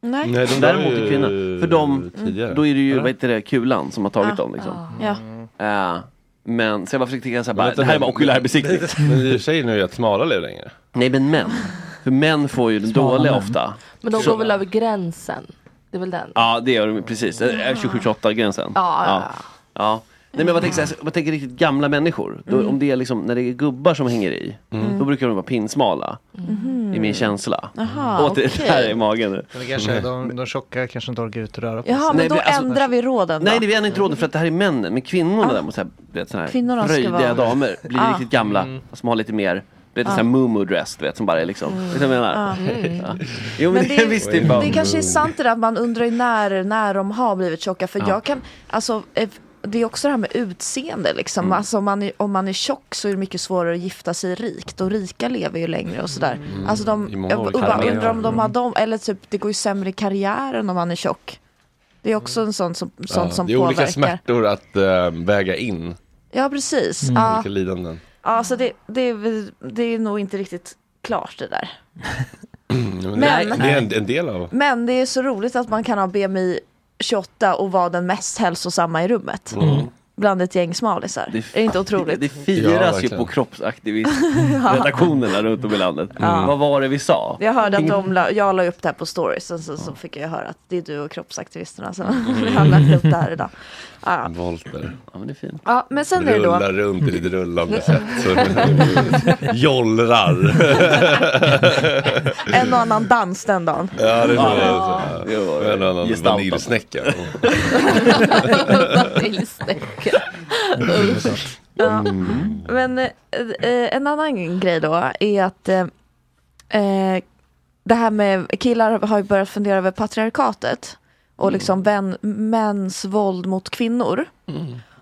Nej. Nej, de Däremot är kvinnor, för de, tidigare. då är det ju, vad heter det, kulan som har tagit Ja. dem liksom. Ja. Ja. men så jag bara försökte tänka Men bara, vänta det här är nu. bara okulärbesiktning. Men du säger nu att smala lever längre. Nej men män. För män får ju den dåliga ofta. Men de Så- går väl över gränsen. Det är väl den. Ja det gör de precis. Det är 27-28 gränsen. Ja, ja, ja. ja. Nej men jag bara tänker, så här, man tänker riktigt gamla människor. Då, Mm. Om det är liksom, när det är gubbar som hänger i. Då brukar de vara pinsmala. I min känsla. Jaha, Åt det okej. här i magen nu. Men det kanske, de, de tjocka kanske inte orkar ut och röra på Jaha, sig. men Nej, då men alltså- ändrar vi råden då. Nej det är vi ändå inte råden för att det här är männen. Men kvinnorna däremot, så här, du vet, såna här Kvinnorna ska fröjdiga vara- damer. Blir Ah. riktigt gamla. Som har lite mer du vet, en sån här mumu dress du vet som bara är liksom. Vet du vad jag menar? Ja. Jo men, Men det, det, visst det är bara det kanske är sant det där att man undrar ju när, när de har blivit tjocka. För Ja. jag kan, alltså eh, det är också det här med utseende liksom. Mm. Alltså om man, är, om man är tjock så är det mycket svårare att gifta sig rikt. Och rika lever ju längre och sådär. Alltså de, Mm. I många jag bara undrar om de har dem, eller typ det går ju sämre i karriären om man är tjock. Det är också en sån som, sånt Ja, som det är påverkar. olika smärtor att äh, väga in. Ja precis. Mm. Ja, Olika lidanden. ja, så det, det, det är nog inte riktigt klart det där. Mm, men Men- det är en, en del av... Men det är så roligt att man kan ha BMI 28 och vara den mest hälsosamma i rummet. Mm. Bland ett gäng smalisar. Det är det inte otroligt? Det Ja, firas ju verkligen. på kroppsaktivistredaktionerna runt om i landet. Vad var det vi sa? Jag hörde att de la, jag la upp det här på stories och så, så fick jag höra att det är du och kroppsaktivisterna som har lagt upp det här idag. Ja, Volter. Ja men det är fint. ja men sen är det då Rullar runt i ditt rullande sätt. Jollrar. en och annan dans den dagen. ja, det är så. Ja. det så. En annan Gestaltat. vaniljsnäcka. Vaniljsnäcka. Ja. Men eh, eh, en annan grej då är att eh, eh, det här med killar har ju börjat fundera över patriarkatet och liksom vän, mäns våld mot kvinnor.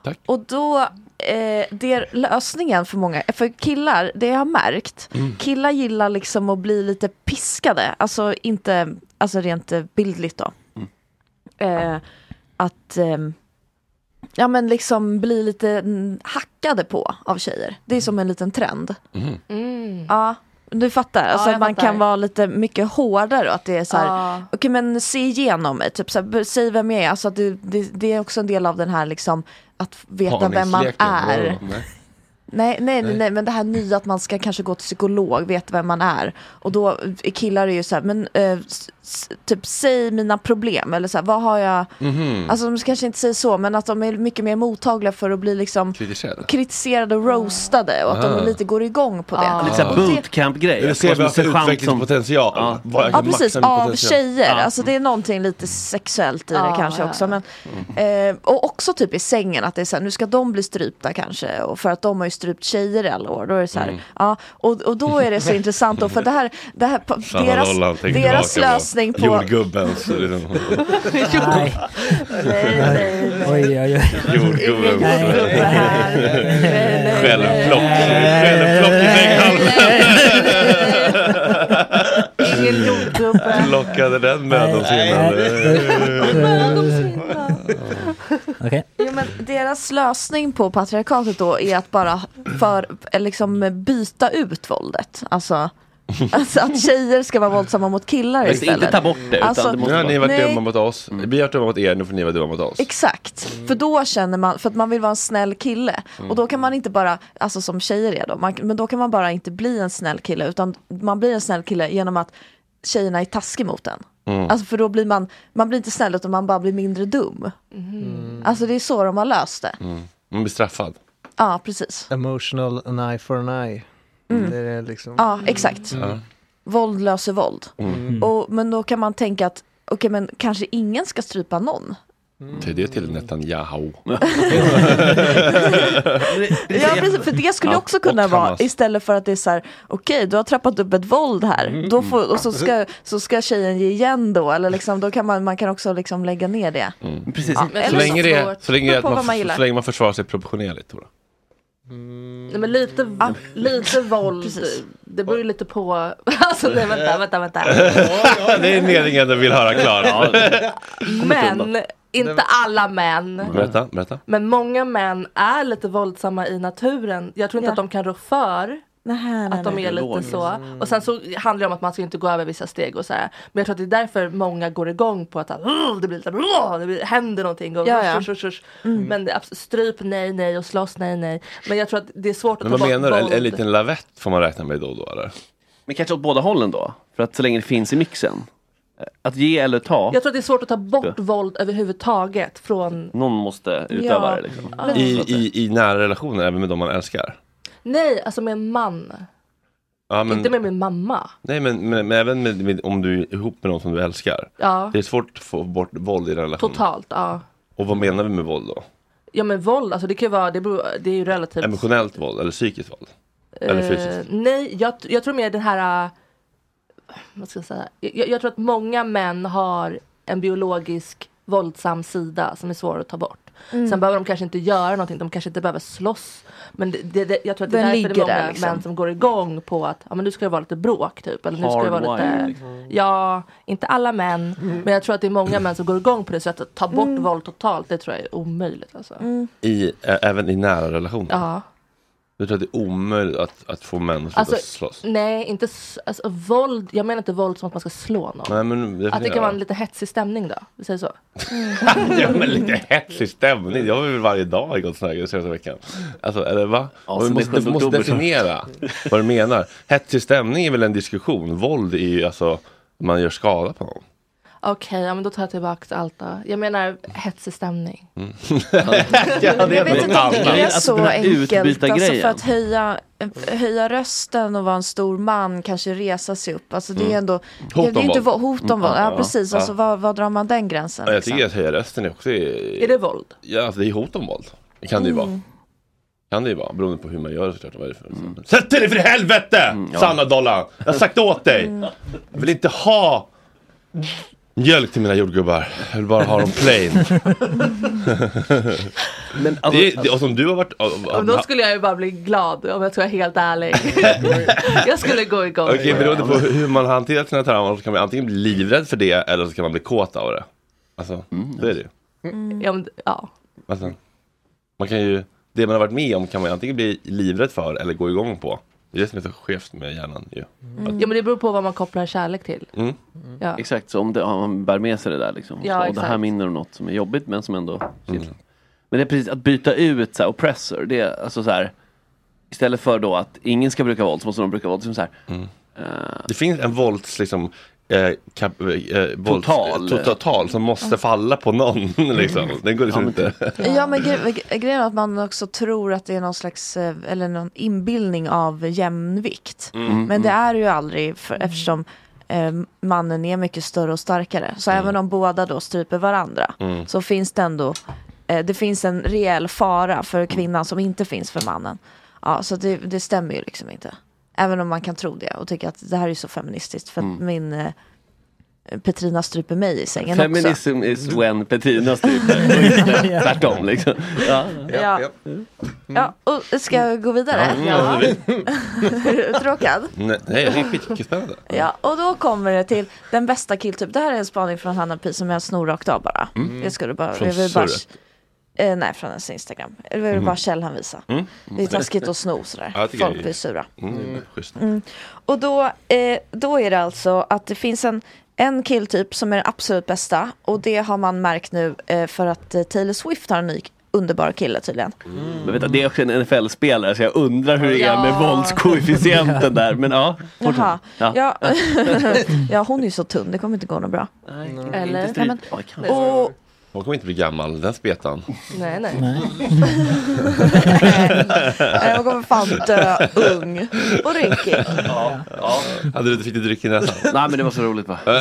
tack. Och då, eh, det är lösningen för många, för killar, det jag har märkt, killar gillar liksom att bli lite piskade, alltså inte, alltså rent eh, bildligt då. Eh, att, ehm, ja men liksom bli lite mm, hackade på av tjejer. Det är som en liten trend. Mm. Ja, du fattar. Alltså jag att man fattar. kan vara lite mycket hårdare och att det är så här, Ja. okej men se igenom mig, typ så här, säg vem jag är. Alltså att det, det, det är också en del av den här liksom, att veta vem man är. Nej. Nej, nej, nej, men det här nya att man ska kanske gå till psykolog, veta vem man är. Och då är killar är ju så här, men eh, typ säg mina problem eller så här, vad har jag, Mhm. alltså de kanske inte säger så, men att de är mycket mer mottagliga för att bli liksom Kritiserad. kritiserade och roastade och att Aha. de lite går igång på det. Ja. Lite såhär Och det- bootcamp-grej. Eller ser vi alltså utvecklingspotential? Ja. Vad Ja maxa precis, av potential. tjejer. Ja. Alltså det är någonting lite sexuellt i det kanske ja, också. Men, eh, och också typ i sängen att det är så här, nu ska de bli strypta kanske. Och för att de har ju strypt tjejer i alla år. Då är det så här, ja, och, och då är det så intressant då, för det här, det här deras, deras lösning på... Jordgubbens Nej. Nej, nej, nej. Oj, oj, oj. jordgubbens självplock. Självplock i sänghalmen. Ingen jordgubbe. Plockade den mödomshinnan. Okej. Jo, men deras lösning på patriarkatet då är att bara för, liksom byta ut våldet. Alltså, alltså att tjejer ska vara våldsamma mot killar Men istället. inte ta bort det, utan Alltså, det måste Nu har ni varit nej, dumma mot oss, vi har varit dumma mot er, nu får ni vara dumma mot oss. Exakt, för då känner man, för att man vill vara en snäll kille. Mm. Och då kan man inte bara, alltså som tjejer är då, man, men då kan man bara inte bli en snäll kille. Utan man blir en snäll kille genom att tjejerna är taskiga mot en. Mm. Alltså för då blir man, man blir inte snäll utan man bara blir mindre dum. Alltså det är så de har löst det. Mm. Man blir straffad. Ja, precis. Emotional an eye for an eye. Mm. Det är liksom... Ja, exakt. Ja. Våld löser våld. Mm. Och, men då kan man tänka att, okej men kanske ingen ska strypa någon. Säg det till Netanyahu. Ja, precis, för det skulle Ja, också kunna vara istället för att det är så här, okej du har trappat upp ett våld här, Mm. då får, och så ska, så ska tjejen ge igen då, eller liksom, då kan man, man kan också liksom lägga ner det. Precis. Ja, Så eller länge, det, så, länge på man, så länge man försvarar sig proportionerligt Tora. Nej, men lite, lite våld, det beror ju lite på, alltså nej, vänta, vänta, vänta. det är meningen du vill höra klar. Men, inte alla män. Berätta, berätta. Men många män är lite våldsamma i naturen. Jag tror inte Ja. att de kan rå för nej, att de är lite så. Och sen så handlar det om att man ska inte gå över vissa steg och så här. Men jag tror att det är därför många går igång på att "Åh, det blir lite, det blir, händer någonting och Ja, ja. Mm. Men stryp nej nej och slåss nej nej. Men jag tror att det är svårt att Men ta vad menar du? En, en liten lavett får man räkna med då och då eller? Men kanske åt båda hållen då? För att så länge det finns i mixen. Att ge eller ta. Jag tror att det är svårt att ta bort våld överhuvudtaget från Någon måste utöva Ja. det liksom. Ja. I, i, I nära relationer, även med de man älskar? Nej, alltså med en man. Ja, men, Inte med min mamma. Nej men, men, men även med, med, om du är ihop med någon som du älskar. Ja. Det är svårt att få bort våld i en relation. Totalt, ja. Och vad menar vi med våld då? Ja men våld, alltså det kan ju vara, det, beror, det är ju relativt. Emotionellt våld eller psykiskt våld? Eller Eh, fysiskt? nej, jag, jag tror mer den här, äh, vad ska jag säga, jag, jag tror att många män har en biologisk våldsam sida som är svår att ta bort. Mm. Sen behöver de kanske inte göra någonting, de kanske inte behöver slåss. Men det, det, det, jag tror att det är Den därför det är många där, liksom. män som går igång på att ja, men nu ska det vara lite bråk typ. Eller nu ska det vara lite, liksom. ja, inte alla män. Men jag tror att det är många män som går igång på det. Så att ta bort Mm. våld totalt, det tror jag är omöjligt. Alltså. I, ä, även i nära relationer? Ja. Du tror att det är omöjligt att, att få män att sluta Alltså, slåss? nej, inte alltså, våld. Jag menar inte våld som att man ska slå någon. Nej, men Att det kan vara en lite hetsig stämning då. Vi säger så. ja men lite hetsig stämning, det har väl varje dag i Gott Snack den senaste veckan. Alltså, eller va? Ja, som måste, det du måste definiera vad du menar. Hetsig stämning är väl en diskussion, våld är ju alltså man gör skada på någon. Okej, ja, men då tar jag tillbaka allt då. Jag menar hetsig stämning. Mm. Jag vet inte om det är Alltså, så den här enkelt. Alltså för att höja, höja rösten och vara en stor man, kanske resa sig upp. Alltså det är Mm. ändå Hot det är inte våld. vå- hot om Mm, våld. Ja, precis. Alltså, var, var drar man den gränsen? Ja, jag liksom? tycker att höja rösten är också... Är det våld? Ja, alltså, det är hot om våld. Det kan det ju Mm. vara. Kan det ju vara, beroende på hur man gör det såklart. Vad är det för... Sätt dig för helvete! ja. Sanna Dollan! Jag har sagt åt dig! Mm. Jag vill inte ha mjölk till mina jordgubbar. Jag vill bara ha dem plain. Men alltså, det, det, och som du har varit... Och då skulle jag ju bara bli glad om jag ska vara helt ärlig. jag skulle gå igång. Okej, beroende på hur man hanterar sina trauman så kan man antingen bli livrädd för det eller så kan man bli kåt av det. Alltså, så är det ju. Ja, men, ja. Alltså, man kan ju, det man har varit med om kan man antingen bli livrädd för eller gå igång på. Det är så skevt med hjärnan ju. ja, men det beror på vad man kopplar kärlek till. Mm. Ja. Exakt, så om, det, om man bär med sig det där liksom. Ja, så, och det här minner om något som är jobbigt men som ändå Mm. Men det är precis att byta ut så här, oppressor, det är alltså så här Istället för då att ingen ska bruka våld så måste de bruka våld. Som så här, Mm. eh, Det finns en vålds liksom eh, kap, eh, vålds, Total. to- total som måste falla på någon. liksom. Den går liksom Ja, inte. Ja men gre gre- grejen är att man också tror att det är någon slags, eh, eller någon inbildning av jämvikt. Mm. Men det är ju aldrig för, eftersom eh, mannen är mycket större och starkare. Så även om båda då stryper varandra Mm. så finns det ändå, eh, det finns en reell fara för kvinnan som inte finns för mannen. Ja, så det, det stämmer ju liksom inte. Även om man kan tro det och tycka att det här är så feministiskt för att Mm. min eh, Petrina stryper mig i sängen också. Feminism is when Petrina stryper tvärtom liksom. Ja. Ja. Ja, och ska jag gå vidare? Ja, mm, Är du tråkad? Nej, det är skitspännande. Ja, och då kommer det till den bästa killtyp. Det här är en spaning från Hanna Pi som jag snor rakt av bara. Mm. Jag skulle bara, Från jag vill bara. Eh, nej, från hennes Instagram. Det var Mhm. bara Kjell han visade. Mm. Det är taskigt att sno sådär. Ja, Folk blir sura. Mm, schysst. Mm. Och då, eh, då är det alltså att det finns en, en killtyp som är den absolut bästa. Och det har man märkt nu eh, för att eh, Taylor Swift har en ny underbar kille tydligen. Men vet du, det är också en NFL-spelare så jag undrar hur det är med Ja. våldskoefficienten där. Men ja. Jaha. Ja. Ja. ja, hon är ju så tunn, det kommer inte gå något bra. Eller? Inte Nej, men, och, Hon kommer inte bli gammal, den spetan. nej, nej. Nej, jag kommer fan dö ung och rynkig. Ja, ja. Hade du inte du dryck i näsan? Nej men det var så roligt va?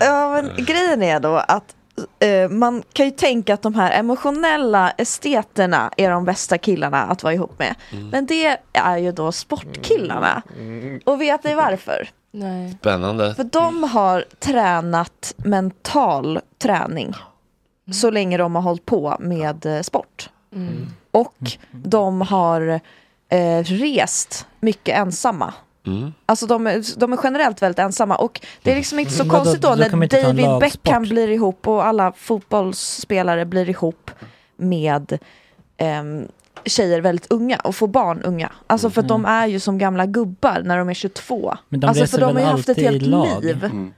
Ja, men grejen är då att eh, man kan ju tänka att de här emotionella esteterna är de bästa killarna att vara ihop med. Men det är ju då sportkillarna. Och vet ni varför? Nej. Spännande. För de har tränat mental träning så länge de har hållit på med eh, sport. Mm. Och de har eh, rest mycket ensamma. Mm. Alltså de är, de är generellt väldigt ensamma och det är liksom inte så Vadå, konstigt då då kan man när David. Beckham blir ihop och alla fotbollsspelare blir ihop med ehm, tjejer väldigt unga och får barn unga. Alltså för att de är ju som gamla gubbar när de är 22. Mm. Men de alltså för de har ju haft ett helt lag? liv. Mm.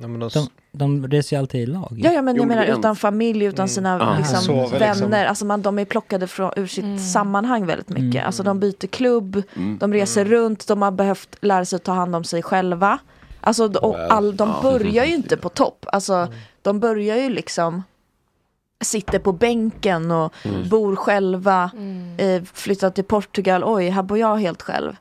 De, de reser ju alltid i lag. Ja, ja men Jo, jag men menar utan familj, utan sina Ja. liksom, Sover vänner. liksom. Alltså man, de är plockade från, ur sitt Mm. sammanhang väldigt mycket. Mm. Alltså de byter klubb, Mm. de reser runt, de har behövt lära sig att ta hand om sig själva. Alltså och all, de Ja. börjar ju inte på topp. Alltså de börjar ju liksom sitter på bänken och Mm. bor själva, eh, flyttar till Portugal, oj här bor jag helt själv.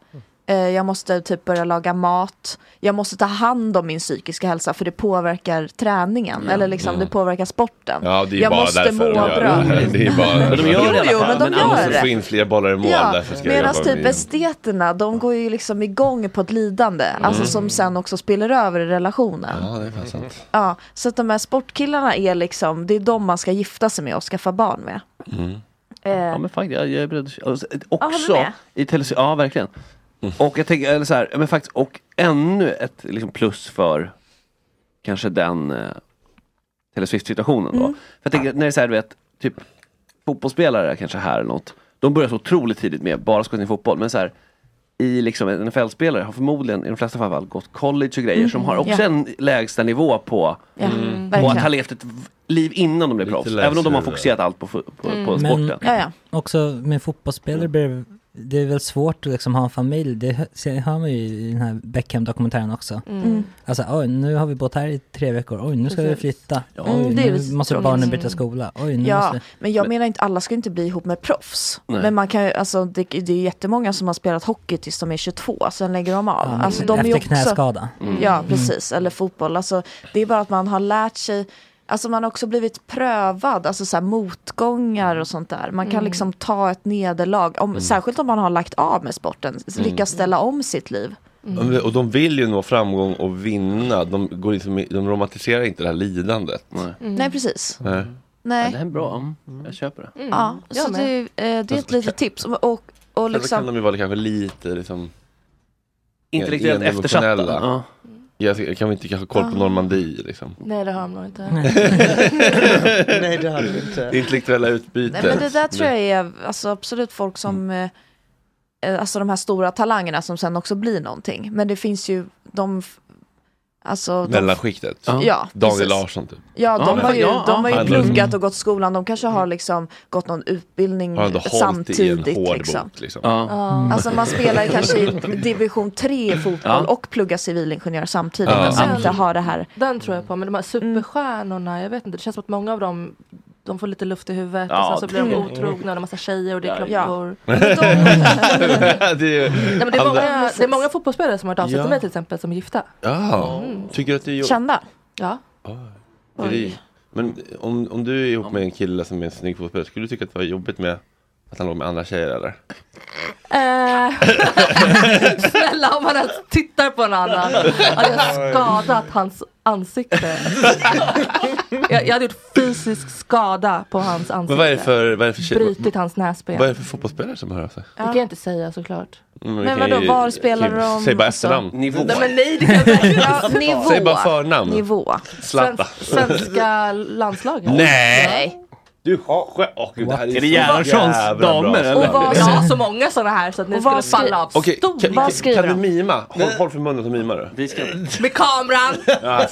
Eh, jag måste typ börja laga mat. Jag måste ta hand om min psykiska hälsa för det påverkar träningen. Eller liksom det påverkar sporten. Ja, det är jag bara måste därför må de gör bra. det. Det är bara... Men de gör det Jo, men de Men gör måste få in fler bollar i mål, Ja, medan typ med- esteterna, de går ju liksom igång på ett lidande. Alltså som sen också spiller över i relationen. Ja, det är sant. Ja, så att de här sportkillarna är liksom, det är de man ska gifta sig med och skaffa barn med. Mm. Eh, Ja men faktiskt, jag, jag är beredd. Ja, Också i ja verkligen. Och jag tänker, eller så här, men faktiskt, och ännu ett liksom, plus för kanske den eh, Taylor Swift-situationen då. Mm. För jag tänker, när det är så här, du vet, typ fotbollsspelare kanske här eller något. De börjar så otroligt tidigt med bara ska sin fotboll, men så här i liksom en NFL-spelare har förmodligen i de flesta fall gått college och grejer Mm. som har också Ja. en lägsta nivå på, Ja, på mm. att verkligen. ha levt ett v- liv innan de blev proffs. Även om de har fokuserat allt på, fo- på, Mm. på Men- sporten. Ja, ja. Också med fotbollsspelare blir det- det är väl svårt att liksom ha en familj. Det hör- man ju i den här Beckham-dokumentären också. Mm. Alltså oj, nu har vi bott här i tre veckor. Oj, nu ska vi Precis. flytta. Ja. Oj, Mm, det är nu måste tråkigt. barnen byta skola. Oj, nu Ja, måste... men jag menar inte alla ska inte bli ihop med proffs. Nej. Men man kan alltså det, det är jättemånga som har spelat hockey tills de är 22, sen lägger de av. Ja, alltså, de är efter också, knäskada. Mm. Ja, precis. Eller fotboll. Alltså, det är bara att man har lärt sig Alltså man har också blivit prövad, alltså så här motgångar och sånt där. Man kan Mm. liksom ta ett nederlag, om, särskilt om man har lagt av med sporten, lyckas ställa om sitt liv. Ja, Och de vill ju nå framgång och vinna. De, går liksom, de romantiserar inte det här lidandet. Nej. Nej, precis. Nej. Ja, Nej. det är bra, mm. jag köper det. Mm. Ja, jag så det, eh, det är ett litet tips. Och, och, och Eller kan liksom, de ju vara kanske lite liksom... Intellektuellt enemotionella. eftersatta. Ja. Jag kan vi inte kanske koll på Ah. Normandie liksom. Nej det har nog inte. Nej det hade vi inte. Det intellektuella utbytet. Nej men det där tror jag är alltså, absolut folk som, eh, eh, alltså de här stora talangerna som sen också blir någonting. Men det finns ju de, alltså de, Mellanskiktet. Ja. ja, Daniel precis. Larsson typ. Ja, Ja, de har ju, ja, de har ju ja. pluggat och gått skolan. De kanske har liksom gått någon utbildning i en samtidigt. hård Liksom. bok liksom. Ja. Ja. Alltså man spelar kanske i division 3 i fotboll Ja. och pluggar civilingenjör samtidigt. Ja. Sen- inte har det här. Den tror jag på, men de här superstjärnorna, jag vet inte, det känns som att många av dem de får lite luft i huvudet Ja, och sen så blir de otrogna och är massa tjejer och det är Ja. klockor. De, det är, Nej, men det, är många, det är många fotbollsspelare som har hört av sig Ja. till mig till exempel som är gifta. ja, Mm. tycker att det är kända. Ja. Det- Men om, om du är ihop med en kille som är en snygg fotbollsspelare, skulle du tycka att det var jobbigt med att han låg med andra tjejer eller? Eh, snälla om han ens tittar på en annan hade jag skadat hans ansikte. Jag, jag hade gjort fysisk skada på hans ansikte. Men vad är det för, vad är det för, tjej- Brutit hans näsben. vad är det för fotbollsspelare som hör av sig? Det kan jag inte säga såklart. Mm, vi Men kan vadå, ju- var spelar de? Säg bara alltså? efternamn. Nivå. Nej men nej, det kan jag inte. Ja, nivå. Säg bara förnamn. Nivå. Zlatan. Svenska landslaget. Nej! Du skämtar. Åh gud, det här är, Är det så Gerhardssons damer, eller? Och vad, Jag har så många sådana här så att ni skulle falla av kan, stolen. Kan, skriver kan du mima? Håll, håll för munnen och mima du. Vi ska... Med kameran! Ja.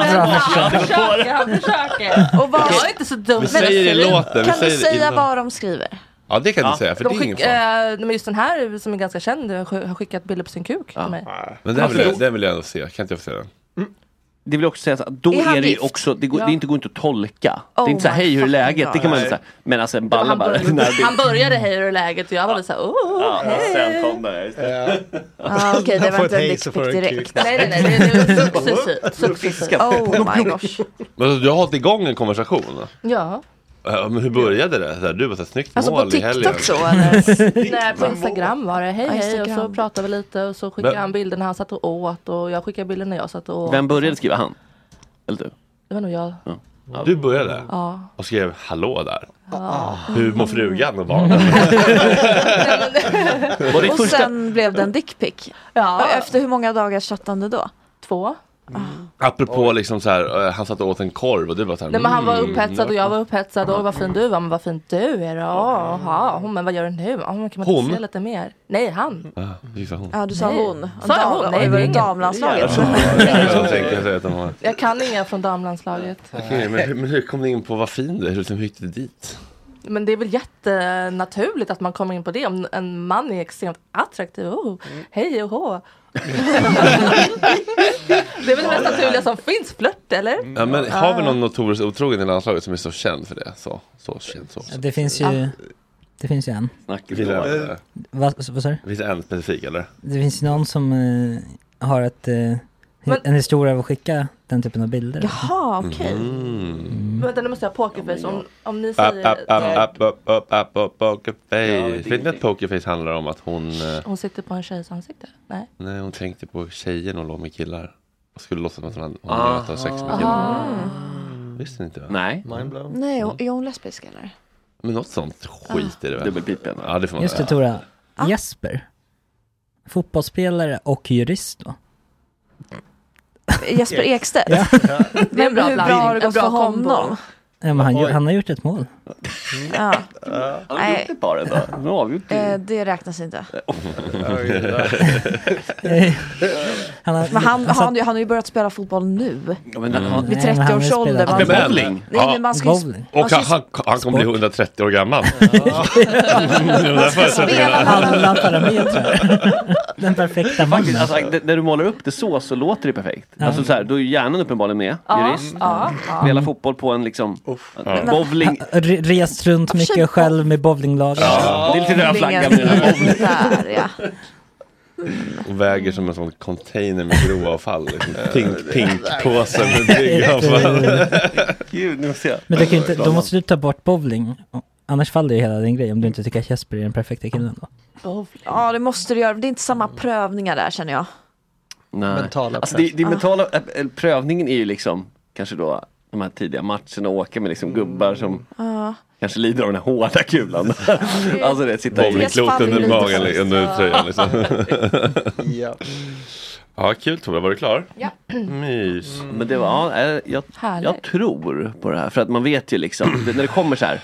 Men han försöker, han försöker. Och vad- Jag är inte så dum. Vi säger det i låten. Kan du säga innan. vad de skriver? Ja, det kan Ja. du säga, för De det är ingen fara. eh, men just den här som är ganska känd har har skickat bilder på sin kuk till mig. Men den vill, jag, den vill jag ändå se. Kan inte jag få se den? Det vill också säga, så att då Är han är det ju också, det, går, Ja. det inte går inte att tolka. det Oh är inte såhär, hej hur är läget? Det kan man inte säga. Men alltså en balla Han, bara. började, när han började hej hur är läget och jag var såhär oh, Ja, hej. sen kom det. just det. Ah, Okej, det Man var inte en dickpic direkt. Nej nej nej, det, det är successivt. successivt. Oh my gosh. Men alltså, du har hållit igång en konversation? Ja. Ja, Men hur började det? Så här, du var så här, snyggt Alltså på mål i helgen. TikTok så eller? Nej på Instagram var det hej Ja, hej och så pratade vi lite och så skickade Men- han bilder när han satt och åt och jag skickade bilder när jag satt och åt. Vem började skriva? Han? Eller du? Det var nog jag. Du började? Ja. Och skrev hallå där. Hur mår frugan och barnen? Och sen blev det en dickpic. Ja. Efter hur många dagars chattande då? Två. Apropå liksom så här, eh, han satt och åt en korv och du bara så här, Nej men han var mm, upphetsad och jag var upphetsad och vad fin du var men vad fin du är då. Jaha, hon men vad gör du nu? Men kan man inte Hon? se lite mer? Nej han. Var hon. Ja, du sa Nej. hon. Sa jag hon? Nej, det var ingen- damlandslaget? Tänker jag säga att de har. Jag kan inga från damlandslaget. Okej, men, men hur kom ni in på vad fin du är? Hur hur gick det dit? Men det är väl jättenaturligt att man kommer in på det om en man är extremt attraktiv. Oh, hej och hå. det är väl det mest naturliga som finns, flört eller? Ja, men har vi någon notorisk otrogen i landslaget som är så känd för det? Så, så känd så. Det finns ju, det finns ju en. En, Vad, vad sa du? det finns en specifik eller? Det finns ju någon som eh, har ett, eh, en historia av att skicka den typen av bilder. Jaha, okej. Mm. Vänta nu måste jag ha pokerface. Om, om ni Up, säger... up, up, up, up, up, up, up, Ja, pokerface. det- Vet ni att pokerface handlar om att hon, eh, Hon sitter på en tjejs ansikte? Nej. nej, hon tänkte på tjejen och låg med killar. Och skulle låtsas som att hon hade hade haft sex med killar. Visste ni inte? Va? Nej. Mindblown. Nej, hon- är hon lesbisk eller? Men något sånt skit är det väl? Dubbelpipen. Ja, det får man Just det. Tora, Jesper. Fotbollsspelare och jurist då. Jesper Ekstedt? Ja. Det är en bra hur bra blandning. har det gått för kombo. honom? Ja, men han, Oj. han har gjort ett mål. Ja. Han har Nej. gjort ett par ändå. Nu har vi gjort Eh, det. det räknas inte. Han har, Men han, han, han har ju börjat spela fotboll nu. Ja, men, Mm. Vid Nej, men han 30 har års ålder. spelat- Man, Med bowling? nej, men man ska ju, bowling. man Och han, han, han kommer bli Sport. 130 år gammal. spela Alla parametrar. Den perfekta Faktiskt, mannen. alltså, när du målar upp det så, så låter det perfekt. Alltså så här, då är hjärnan uppenbarligen med. Jurist. ja, ja. Spela fotboll på en liksom, Ja. bowling. Re- Rest runt mycket själv med bowlinglaget. Ja, det är lite röda flaggan. Bowlingen är där, ja. Och väger som en sån container med grovavfall. Liksom. Pink, pink-påse med byggavfall. Gud, nu måste jag. Men du kan inte, då måste du ta bort bowling. Annars faller ju hela din grej om du inte tycker att Jesper är den perfekta killen då. ja, det måste du göra. Det är inte samma prövningar där känner jag. Nej. Mentala alltså, det, det mentala, äh, prövningen är ju liksom, kanske då, de här tidiga matcherna, åka med liksom gubbar som Ja. kanske lider av den här hårda kulan. alltså det, sitta i... Bowlingklot under magen, li- under tröjan liksom. Ja. Ja, kul Tove, var du klar? Ja. Mys. Men det var, ja, äh, jag, jag tror på det här, för att man vet ju liksom, när det kommer så här,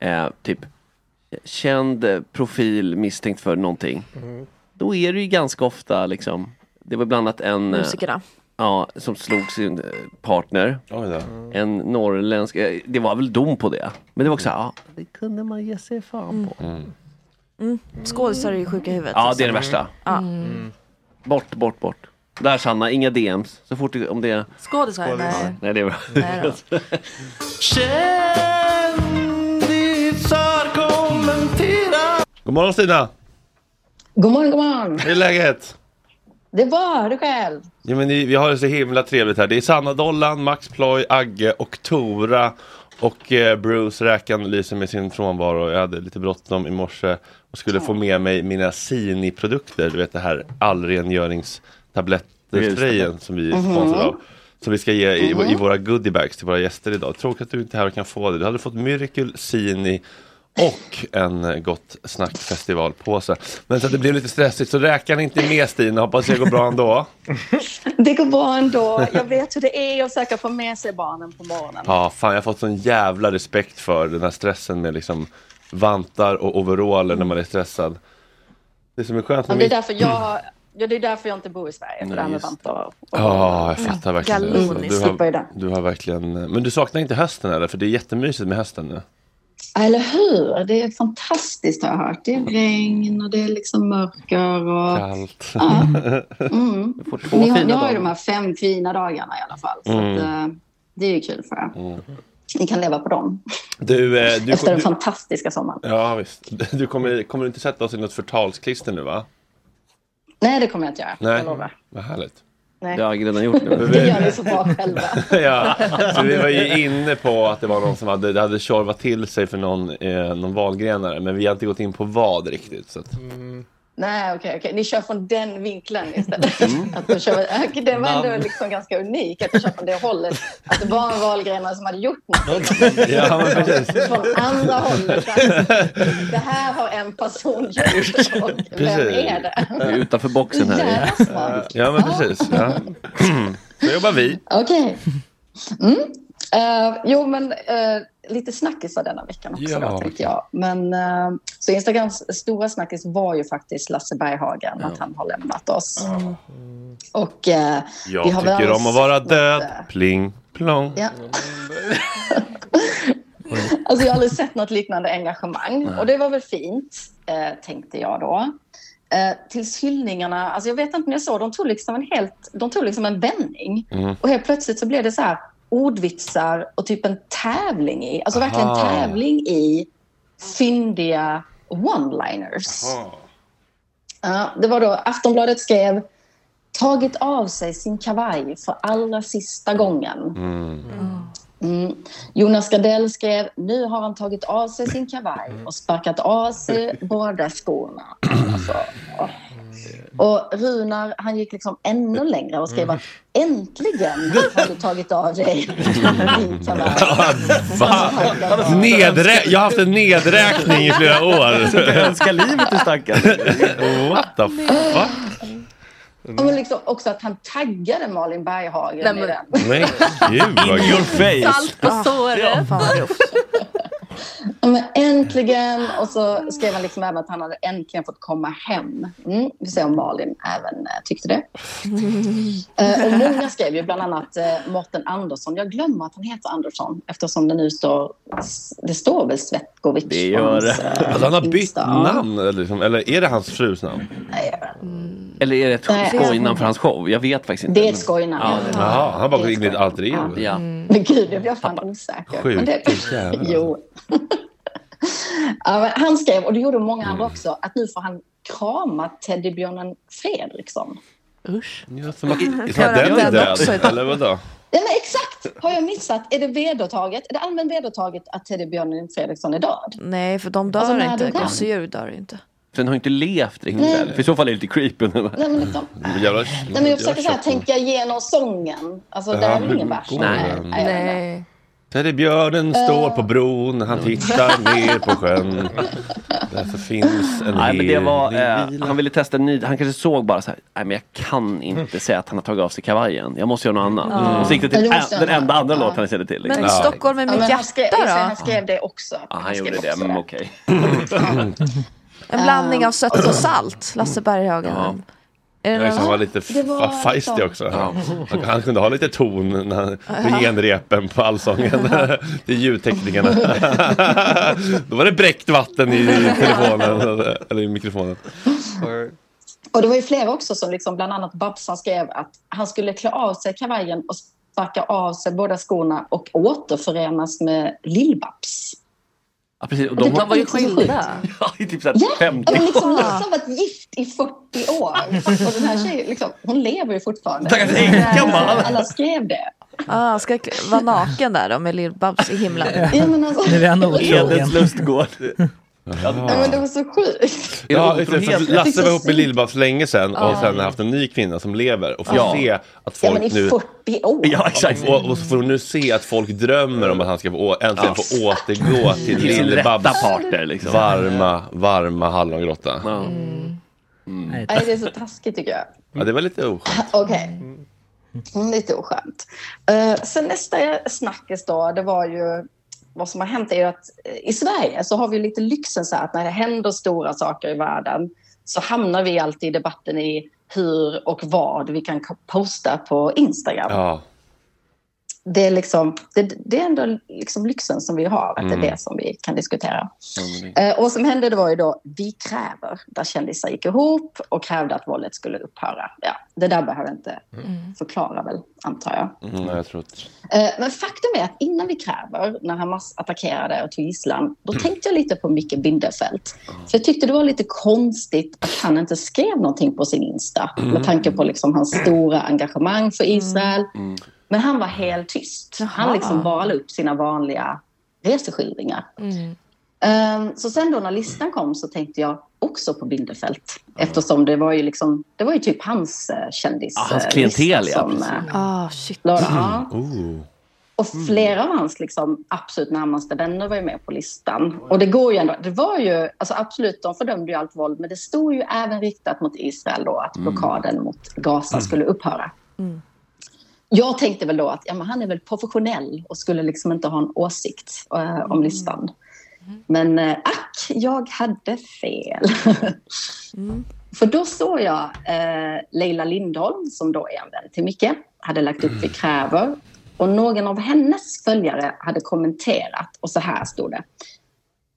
eh, typ, känd eh, profil misstänkt för någonting, då är det ju ganska ofta liksom, det var bland annat en, eh, Musikerna. Ja, som slog sin eh, partner, Oj då. en norrländsk, eh, det var väl dom på det, men det var också, ja, det kunde man ge sig fan på. Mm. Skådisar är ju sjuka i huvudet. Ja, det är det värsta. Ja. Bort, bort, bort. Där Sanna, inga DMs. Så fort det, om det... Skådisar? Nej. Nej, det är bra. Nej då. God morgon Stina! God morgon, god morgon. Hur är läget? Det var du själv. Ja, men vi har det så himla trevligt här. Det är Sanna Dollan, Max Ploy, Agge och Tora. Och eh, Bruce Räkan lyser med sin frånvaro. Jag hade lite bråttom i morse och skulle få med mig mina Sini-produkter. Du vet det här allrengöringstablettsprayen som vi är sponsrade av. Som vi ska ge i, i våra goodiebags till våra gäster idag. Tråkigt att du inte är här och kan få det. Du hade fått Miracle, Sini och en eh, Gott Snack festivalpåse. Men så att det blev lite stressigt så räknar ni inte med Stina, hoppas det går bra ändå. Det går bra ändå. Jag vet hur det är att försöka få med sig barnen på morgonen. Ja, fan jag har fått sån jävla respekt för den här stressen med liksom vantar och overaller när man är stressad. Det som är skönt Ja, med det, är därför jag, ja, det är därför jag inte bor i Sverige. För Nej, det här med vantar och... Ja, jag fattar verkligen. det. Galon, du, har, du har verkligen, men du saknar inte hösten eller? För det är jättemysigt med hösten nu. Eller hur? Det är fantastiskt har jag hört. Det är regn och det är liksom mörker och... Kallt. Ja. Mm. får två Ni har, fina ni har ju de här fem fina dagarna i alla fall. Så Mm. att, eh, det är ju kul för er. Ni kan leva på dem. Du, eh, du, Efter den du, fantastiska sommaren. ja, visst. Du kommer, kommer du inte sätta oss i något förtalsklister nu va? Nej, det kommer jag inte göra. Nej, Jag lovar. vad härligt. Nej. Det har jag redan gjort nu. Det gör ni så bra själva. ja, så vi var ju inne på att det var någon som hade, det hade tjorvat till sig för någon, eh, någon valgrenare. Men vi har inte gått in på vad riktigt. Så att, Nej, okej, okej. Ni kör från den vinkeln istället. Att du kör, okej, det var ändå liksom ganska unikt att du kör från det hållet. Att det var en valgrenare som hade gjort något. Ja, men precis. Från andra hållet. Att det här har en person gjort. Och vem Precis. är det? Det är utanför boxen här. Smart. ja, men precis. Ja. Så jobbar vi. Okej. Mm. Eh, jo, men eh, lite snackisar denna veckan också Ja. då, tänkte jag. Men, eh, så Instagrams stora snackis var ju faktiskt Lasse Berghagen, att han har lämnat oss. Och eh, Jag vi har väl tycker om att vara död. något, Pling plong. Ja. Alltså jag har aldrig sett något liknande engagemang. Nej. Och det var väl fint, eh, tänkte jag då. Eh, tills hyllningarna, alltså jag vet inte om jag såg, de tog liksom en helt, de tog liksom en vändning. Mm. Och helt plötsligt så blev det så här ordvitsar och typ en tävling i, alltså verkligen Aha. tävling i fyndiga one-liners. Ja, det var då Aftonbladet skrev tagit av sig sin kavaj för allra sista gången. Mm. Jonas Gardell skrev nu har han tagit av sig sin kavaj och sparkat av sig båda skorna. Alltså, ja. Och Runar han gick liksom ännu längre och skrev att äntligen har du tagit av dig din kavaj. Va? Nedrä- jag har haft en nedräkning i flera år. Älskar livet, du stackare. What the fuck? Ja, men liksom också att han taggade Malin Berghagen Nej, i men- den. Men gud vad In your face. Salt på såret. Ja, men äntligen! Och så skrev han liksom även att han hade äntligen fått komma hem. Mm, vi ser om Malin även eh, tyckte det. Eh, och många skrev ju bland annat eh, Morten Andersson. Jag glömmer att han heter Andersson eftersom det nu står, det står väl Svetkovic. Det gör det. eh, Alltså han har bytt Insta. Namn, eller, liksom, eller är det hans frus namn? Eller är det ett skojnamn för hans show? Jag vet faktiskt inte. Det är ett skojnamn. Ja, det är. Jaha, han har bara gått in i ett alter ego. Ja. Men gud, jag blir fan osäker. Sjukt det, jävlar. jo. ja, han skrev, och det gjorde många andra också, att nu får han krama teddybjörnen Fredriksson. Usch. Ja, som att, den är död, eller vadå? Ja, men exakt! Har jag missat? Är det vedertaget? Är det allmänt vedertaget att teddybjörnen Fredriksson är död? Nej, för de dör Alltså, inte. Gosedjur dör inte. Den har inte levt riktigt Nej. För i så fall är det lite creepy. Nej, men liksom, Jävla, nej, men jag försöker så här, tänka igenom sången. Alltså, det är väl ingen vers? Nej. nej. Nej. Teddybjörnen står på bron, han tittar ner på sjön. Därför finns en Nej men det var, eh, han ville testa en ny, han kanske såg bara så här, nej men jag kan inte säga att han har tagit av sig kavajen. Jag måste göra något annat. Ja. Och så gick det till Men måste den enda andra ja. låten han kände till. Men Liksom. Ja. Stockholm är Ja, mitt men han, skrev, hjärta han då? skrev det också. Ja, han skrev gjorde det, men okej. En blandning av sött och salt, Lasse Berghagen. Ja. Är Ja, han var lite var feisty så. också. Han, han kunde ha lite ton när han, på genrepen på allsången. Det är ljudteknikerna. Då var det bräckt vatten i telefonen, eller i mikrofonen. Och det var ju flera också som liksom, bland annat Babsan skrev att han skulle klä av sig kavajen och sparka av sig båda skorna och återförenas med Lill-Babs. Ja, precis. Och Det de var ju så skilda. ja, i typ såhär Ja, 50 men liksom Lasse har varit gift i 40 år. Och den här tjejen, liksom, hon lever ju fortfarande. Stackars änkan bara. Alla skrev det. Ah, ska vara naken där då med Lill-Babs i himlen. Ja, men alltså, Nu är. Edens lustgård. Ja, men det var så sjukt. Ja, för Lasse var ihop med Lill-Babs länge sedan och Ja. sen har haft en ny kvinna som lever och får Ja. se att Ja, folk men i nu... 40 år. Ja, exakt. Och, och så får hon nu se att folk drömmer om att han ska få, å- äntligen Ja. få återgå till rätta parter, liksom. varma, varma hallongrotta. Nej, det är så taskigt tycker jag. Ja, det var lite oskönt. Okej. Mm, Lite oskönt. Uh, sen nästa snackis då, det var ju vad som har hänt är ju att eh, i Sverige så har vi lite lyxen så här att när det händer stora saker i världen så hamnar vi alltid i debatten i hur och vad vi kan posta på Instagram. Ja. Det, är liksom, det, det är ändå liksom lyxen som vi har, att det Mm. är det som vi kan diskutera. Eh, och som hände det var ju då Vi kräver, där kändisar gick ihop och krävde att våldet skulle upphöra. Ja, det där behöver jag inte förklara väl, antar jag. Mm, jag tror. Eh, Men faktum är att innan vi kräver, när Hamas attackerade och tog gisslan, då tänkte jag lite på Micke Bindefeld. För jag tyckte det var lite konstigt att han inte skrev någonting på sin Insta med tanke på liksom hans stora engagemang för Israel. Men han var helt tyst. Han liksom bara la upp sina vanliga reseskildringar. Ehm, Så sen då när listan kom så tänkte jag också på Bindefeld. Eftersom det var ju liksom, det var ju typ hans uh, kändis. Ja, hans eh, klientel, ja, eh, Ah, shit. ja. Oh. Och flera av hans liksom, absolut närmaste vänner var ju med på listan. Och det går ju ändå, det var ju, alltså absolut, de fördömde ju allt våld, men det stod ju även riktat mot Israel då att Mm. blockaden mot Gaza skulle upphöra. Jag tänkte väl då att ja, men han är väl professionell och skulle liksom inte ha en åsikt eh, om listan. Men eh, ack, jag hade fel. För då såg jag eh, Leila Lindholm, som då är en vän till Micke, hade lagt upp Vi kräver. Och någon av hennes följare hade kommenterat och så här stod det.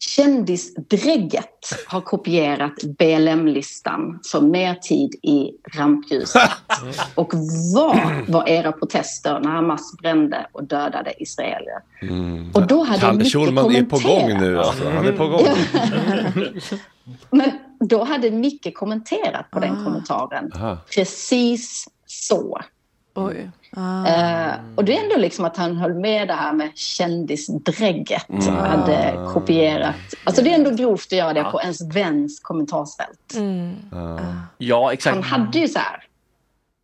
Kändisdrägget har kopierat BLM-listan för mer tid i rampljuset. Och vad var era protester när Hamas brände och dödade israeler? Mm. Och då hade Kalle Schulman är på kommenterat. gång nu alltså. Han är på gång. Men då hade Micke kommenterat på den kommentaren. Aha. Precis så. Oj. Eh, och det är ändå liksom att han höll med det här med kändisdrägget. Mm. Hade kopierat. Alltså det är ändå grovt att göra det på ens väns kommentarsfält. Ja, exakt. Han hade ju så här.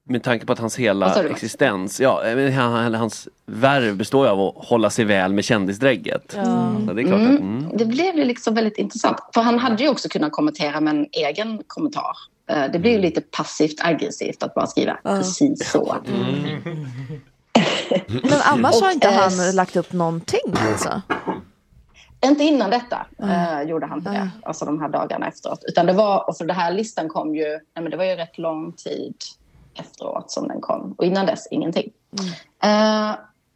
Med tanke på att hans hela existens, ja, han, hans värv består ju av att hålla sig väl med kändisdrägget. Så det är klart att, mm. Det blev ju liksom väldigt intressant. För han hade ju också kunnat kommentera med en egen kommentar. Eh, Det blir ju lite passivt aggressivt att bara skriva precis så. Men annars har inte eh, han lagt upp någonting alltså? Inte innan detta eh, gjorde han inte det, alltså de här dagarna efteråt. Utan det var, och för det här listan kom ju, nej men det var ju rätt lång tid efteråt som den kom. Och innan dess ingenting. Eh,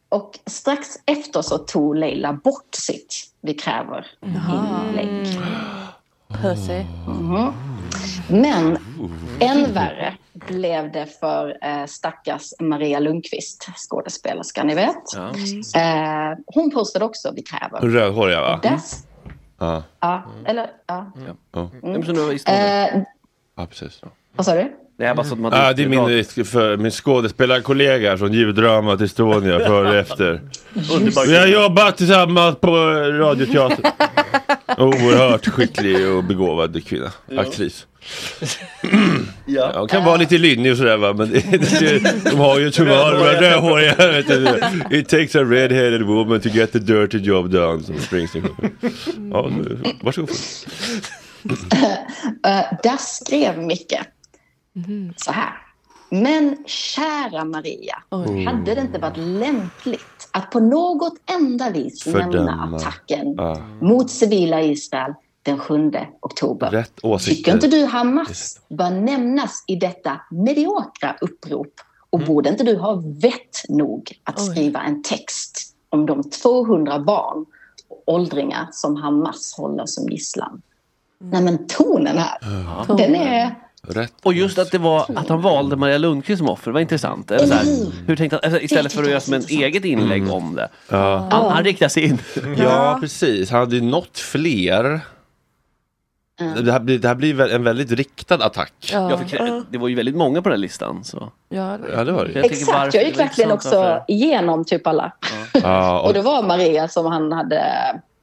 och strax efter så tog Leila bort sitt Vi kräver inlägg. Pussy. Mhm. Men än värre blev det för eh, stackars Maria Lundqvist, skådespelerskan ni vet. Eh, hon postade också Vi kräver. Rödhåriga va? Dess, Ja. ja, eller ja. Ja, Mm. Var i Stockholm. Eh, ja precis. Ja. vad sa du? Det är bara så att man Ja, det är min, risk för min skådespelarkollega från ljuddramat Estonia före och efter. Vi har jobbat tillsammans på Radioteatern. Oerhört skicklig och begåvad kvinna, aktris. Ja. Hon kan vara lite lynnig och sådär va, men det, det, de har ju är rödhåriga. It takes a red-headed woman to get the dirty job done, som Springsteen sjunger. Ja, varsågod. Eh, där skrev Micke så här. Men kära Maria, Oj. hade det inte varit lämpligt att på något enda vis nämna Fördöma. attacken Ja. mot civila Israel den 7 oktober? Rätt Tycker åsikter. inte du Hamas bör nämnas i detta mediokra upprop? Och borde inte du ha vett nog att skriva en text om de 200 barn och åldringar som Hamas håller som gisslan? Nej men tonen här, den är... Rätt. Och just att det var att han valde Maria Lundqvist som offer var intressant. Eller så här, hur? tänkte han, alltså, istället för att göra som en eget inlägg om det. Ja. Han, han riktar sig in. Ja, precis. Han hade ju nått fler. Det här blir, det här blir en väldigt riktad attack. Ja, för, det var ju väldigt många på den här listan. Så. Ja, Ja, det var det ju. Jag Exakt, varför- jag gick verkligen intressant också varför- igenom typ alla. Ja, Och och, det var Maria som han hade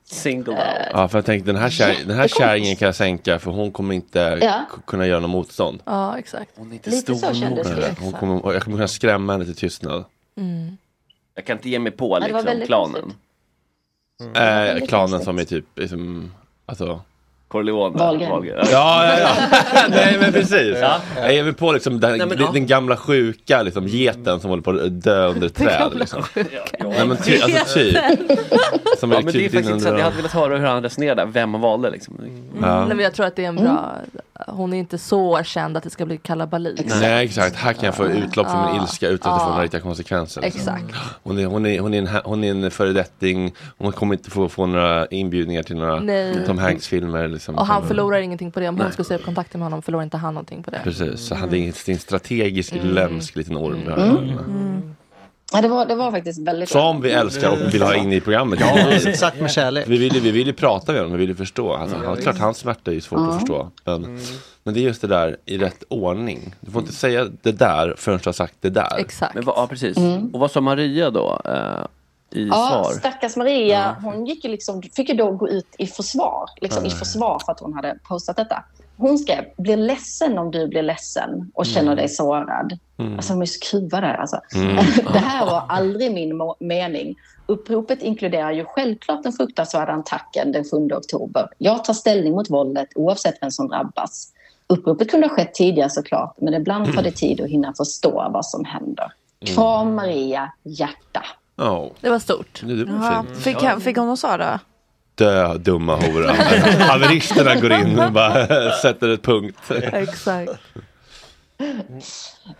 Single out. Ja, för jag tänkte den här, kär, den här kärringen kan jag sänka för hon kommer inte Ja. kunna göra något motstånd. Ja, exakt. Hon är inte Lite så kändes det. Hon kommer, jag kommer kunna skrämma henne till tystnad. Mm. Jag kan inte ge mig på liksom klanen. Eh, väldigt klanen konstigt. som är typ, liksom, alltså Corleone. Wahlgren. Ja, ja, ja. Nej men precis. Jag ger mig på liksom den, Nej, men, ja. den gamla sjuka liksom, geten som håller på att dö under ett träd. Liksom. Nej, men ty, alltså, typ. Som Ja, är men det är typ faktiskt in intressant. Jag hade velat höra hur han resonerar där, vem han valde liksom. Ja. Nej, men jag tror att det är en bra, hon är inte så känd att det ska bli kalabalik. Nej exakt, här kan jag få utlopp för min ilska utan att det får några riktiga konsekvenser. liksom. Exakt. Hon är, hon, är, hon, är en, hon är en föredetting, hon kommer inte få, få några inbjudningar till några Nej. Tom Hanks-filmer. Liksom, Och han Som- förlorar ingenting på det. Om Nej. hon skulle säga upp kontakten med honom förlorar inte han någonting på det. Precis, så han är en, strategisk, Mm. lömsk liten orm. vi har. Mm. Ja, det, var, det var faktiskt väldigt Som vi älskar och vill ha in i programmet. Ja, sagt med kärlek. Vi vill, ju- vi vill ju prata med honom, vi vill ju förstå. Alltså, han, klart hans smärta är ju svårt Ja. att förstå. Men, men det är just det där i rätt ordning. Du får inte säga det där förrän du har sagt det där. Exakt. Men ja, precis. Mm. Och vad sa Maria då eh, i Ja, svar? stackars Maria, hon gick ju liksom, fick ju då gå ut i försvar, liksom i försvar för att hon hade postat detta. Hon skrev, blir ledsen om du blir ledsen och känner Mm. dig sårad. Mm. Alltså de är så kruvade. Alltså. Mm. Det här var aldrig min mening. Uppropet inkluderar ju självklart den fruktansvärda attacken den 7 oktober. Jag tar ställning mot våldet oavsett vem som drabbas. Uppropet kunde ha skett tidigare såklart, men ibland tar det tid att hinna förstå vad som händer. Kram Maria, hjärta. Oh. Det var stort. Det, var Ja, fick, han, fick hon något svar då? Dö dumma hora. Haveristerna går in och bara sätter ett punkt. Exakt.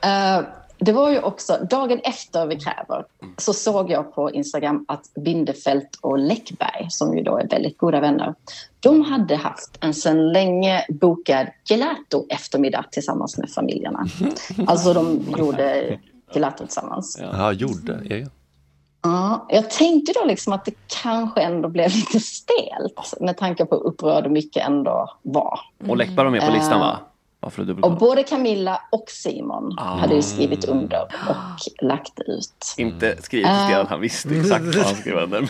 Eh, det var ju också, dagen efter Vi kräver, så såg jag på Instagram att Bindefält och Läckberg, som ju då är väldigt goda vänner, de hade haft en sedan länge bokad gelato-eftermiddag tillsammans med familjerna. Alltså de gjorde gelato tillsammans. Ja, gjorde. Ja, ja. Ja, jag tänkte då liksom att det kanske ändå blev lite stelt med tanke på hur upprörd och mycket ändå var. Och Läckberg var med på listan va? Eh, för att Och både Camilla och Simon Ah. hade ju skrivit under och lagt ut. Inte skrivit uh. han visste exakt vad han skrev under.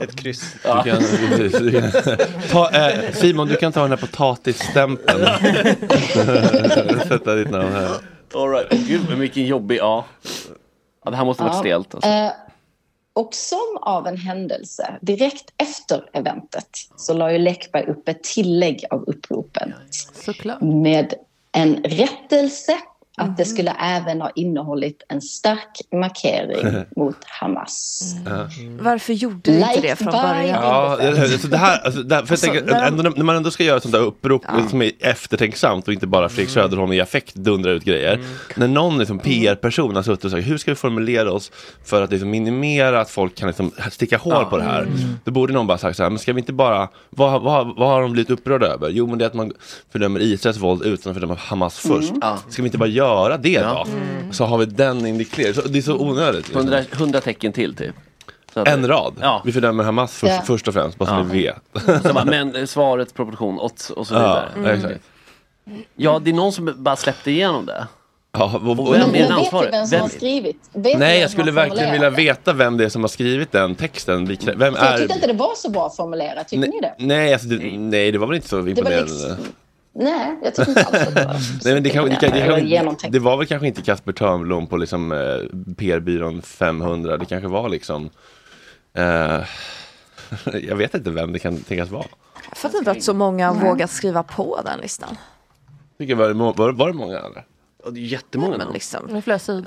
Ett kryss. Du kan, du kan, ta, eh, Simon, du kan ta den här potatisstämpeln. Sätta ditt namn här. All right. Gud, vilken jobbig, ja. Ja det här måste varit Ja. stelt. Alltså. Eh, och som av en händelse, direkt efter eventet, så la ju Läckberg upp ett tillägg av uppropen. Såklart. Med en rättelse att det skulle även ha innehållit en stark markering mot Hamas. Varför gjorde du inte det från början? Ja, det, det här, alltså det här, för jag Alltså, tänker, när de- ändå, när man ändå ska göra ett sånt där upprop som är eftertänksamt och inte bara Fredrik Söderholm i affekt dundrar ut grejer. När någon liksom, PR-person har suttit och sagt hur ska vi formulera oss för att liksom, minimera att folk kan liksom, sticka hål på det här. Då borde någon bara sagt så här, men ska vi inte bara, vad, vad, vad har de blivit upprörda över? Jo men det är att man fördömer Israels våld utan att fördöma Hamas först. Ja. Ska vi inte bara göra det Ja. då? Så har vi den. Så Det är så onödigt. liksom. 100, 100 tecken till typ. Så att- En rad. Ja. Vi fördömer Hamas först, Ja. först och främst, bara så Ja. ni vet. Så bara, men eh, svarets proportion och, och så Ja, vidare. exakt. Ja, det är någon som bara släppte igenom det. Ja, och, Och vem är Men den vet du ansvarige? vem som Vem- har skrivit? Vet du Nej, jag som har skulle verkligen vilja veta vem det är som har skrivit den texten. Vi krä- Vem det? För jag är... tyckte inte det var så bra formulerat, tycker ni det? Nej, alltså, det, nej, det var väl inte så var imponerande. liksom- Nej, jag tycker inte alls att det var Nej, men det, kan, det, kan, det, kan, det var väl kanske inte Kasper Törnblom på liksom, eh, PR-byrån 500. Det kanske var liksom... Eh, jag vet inte vem det kan tänkas vara. Jag fattar inte att så många vågar skriva på den listan. Tycker var, det, var, var det många eller? Ja, det är jättemånga Men liksom.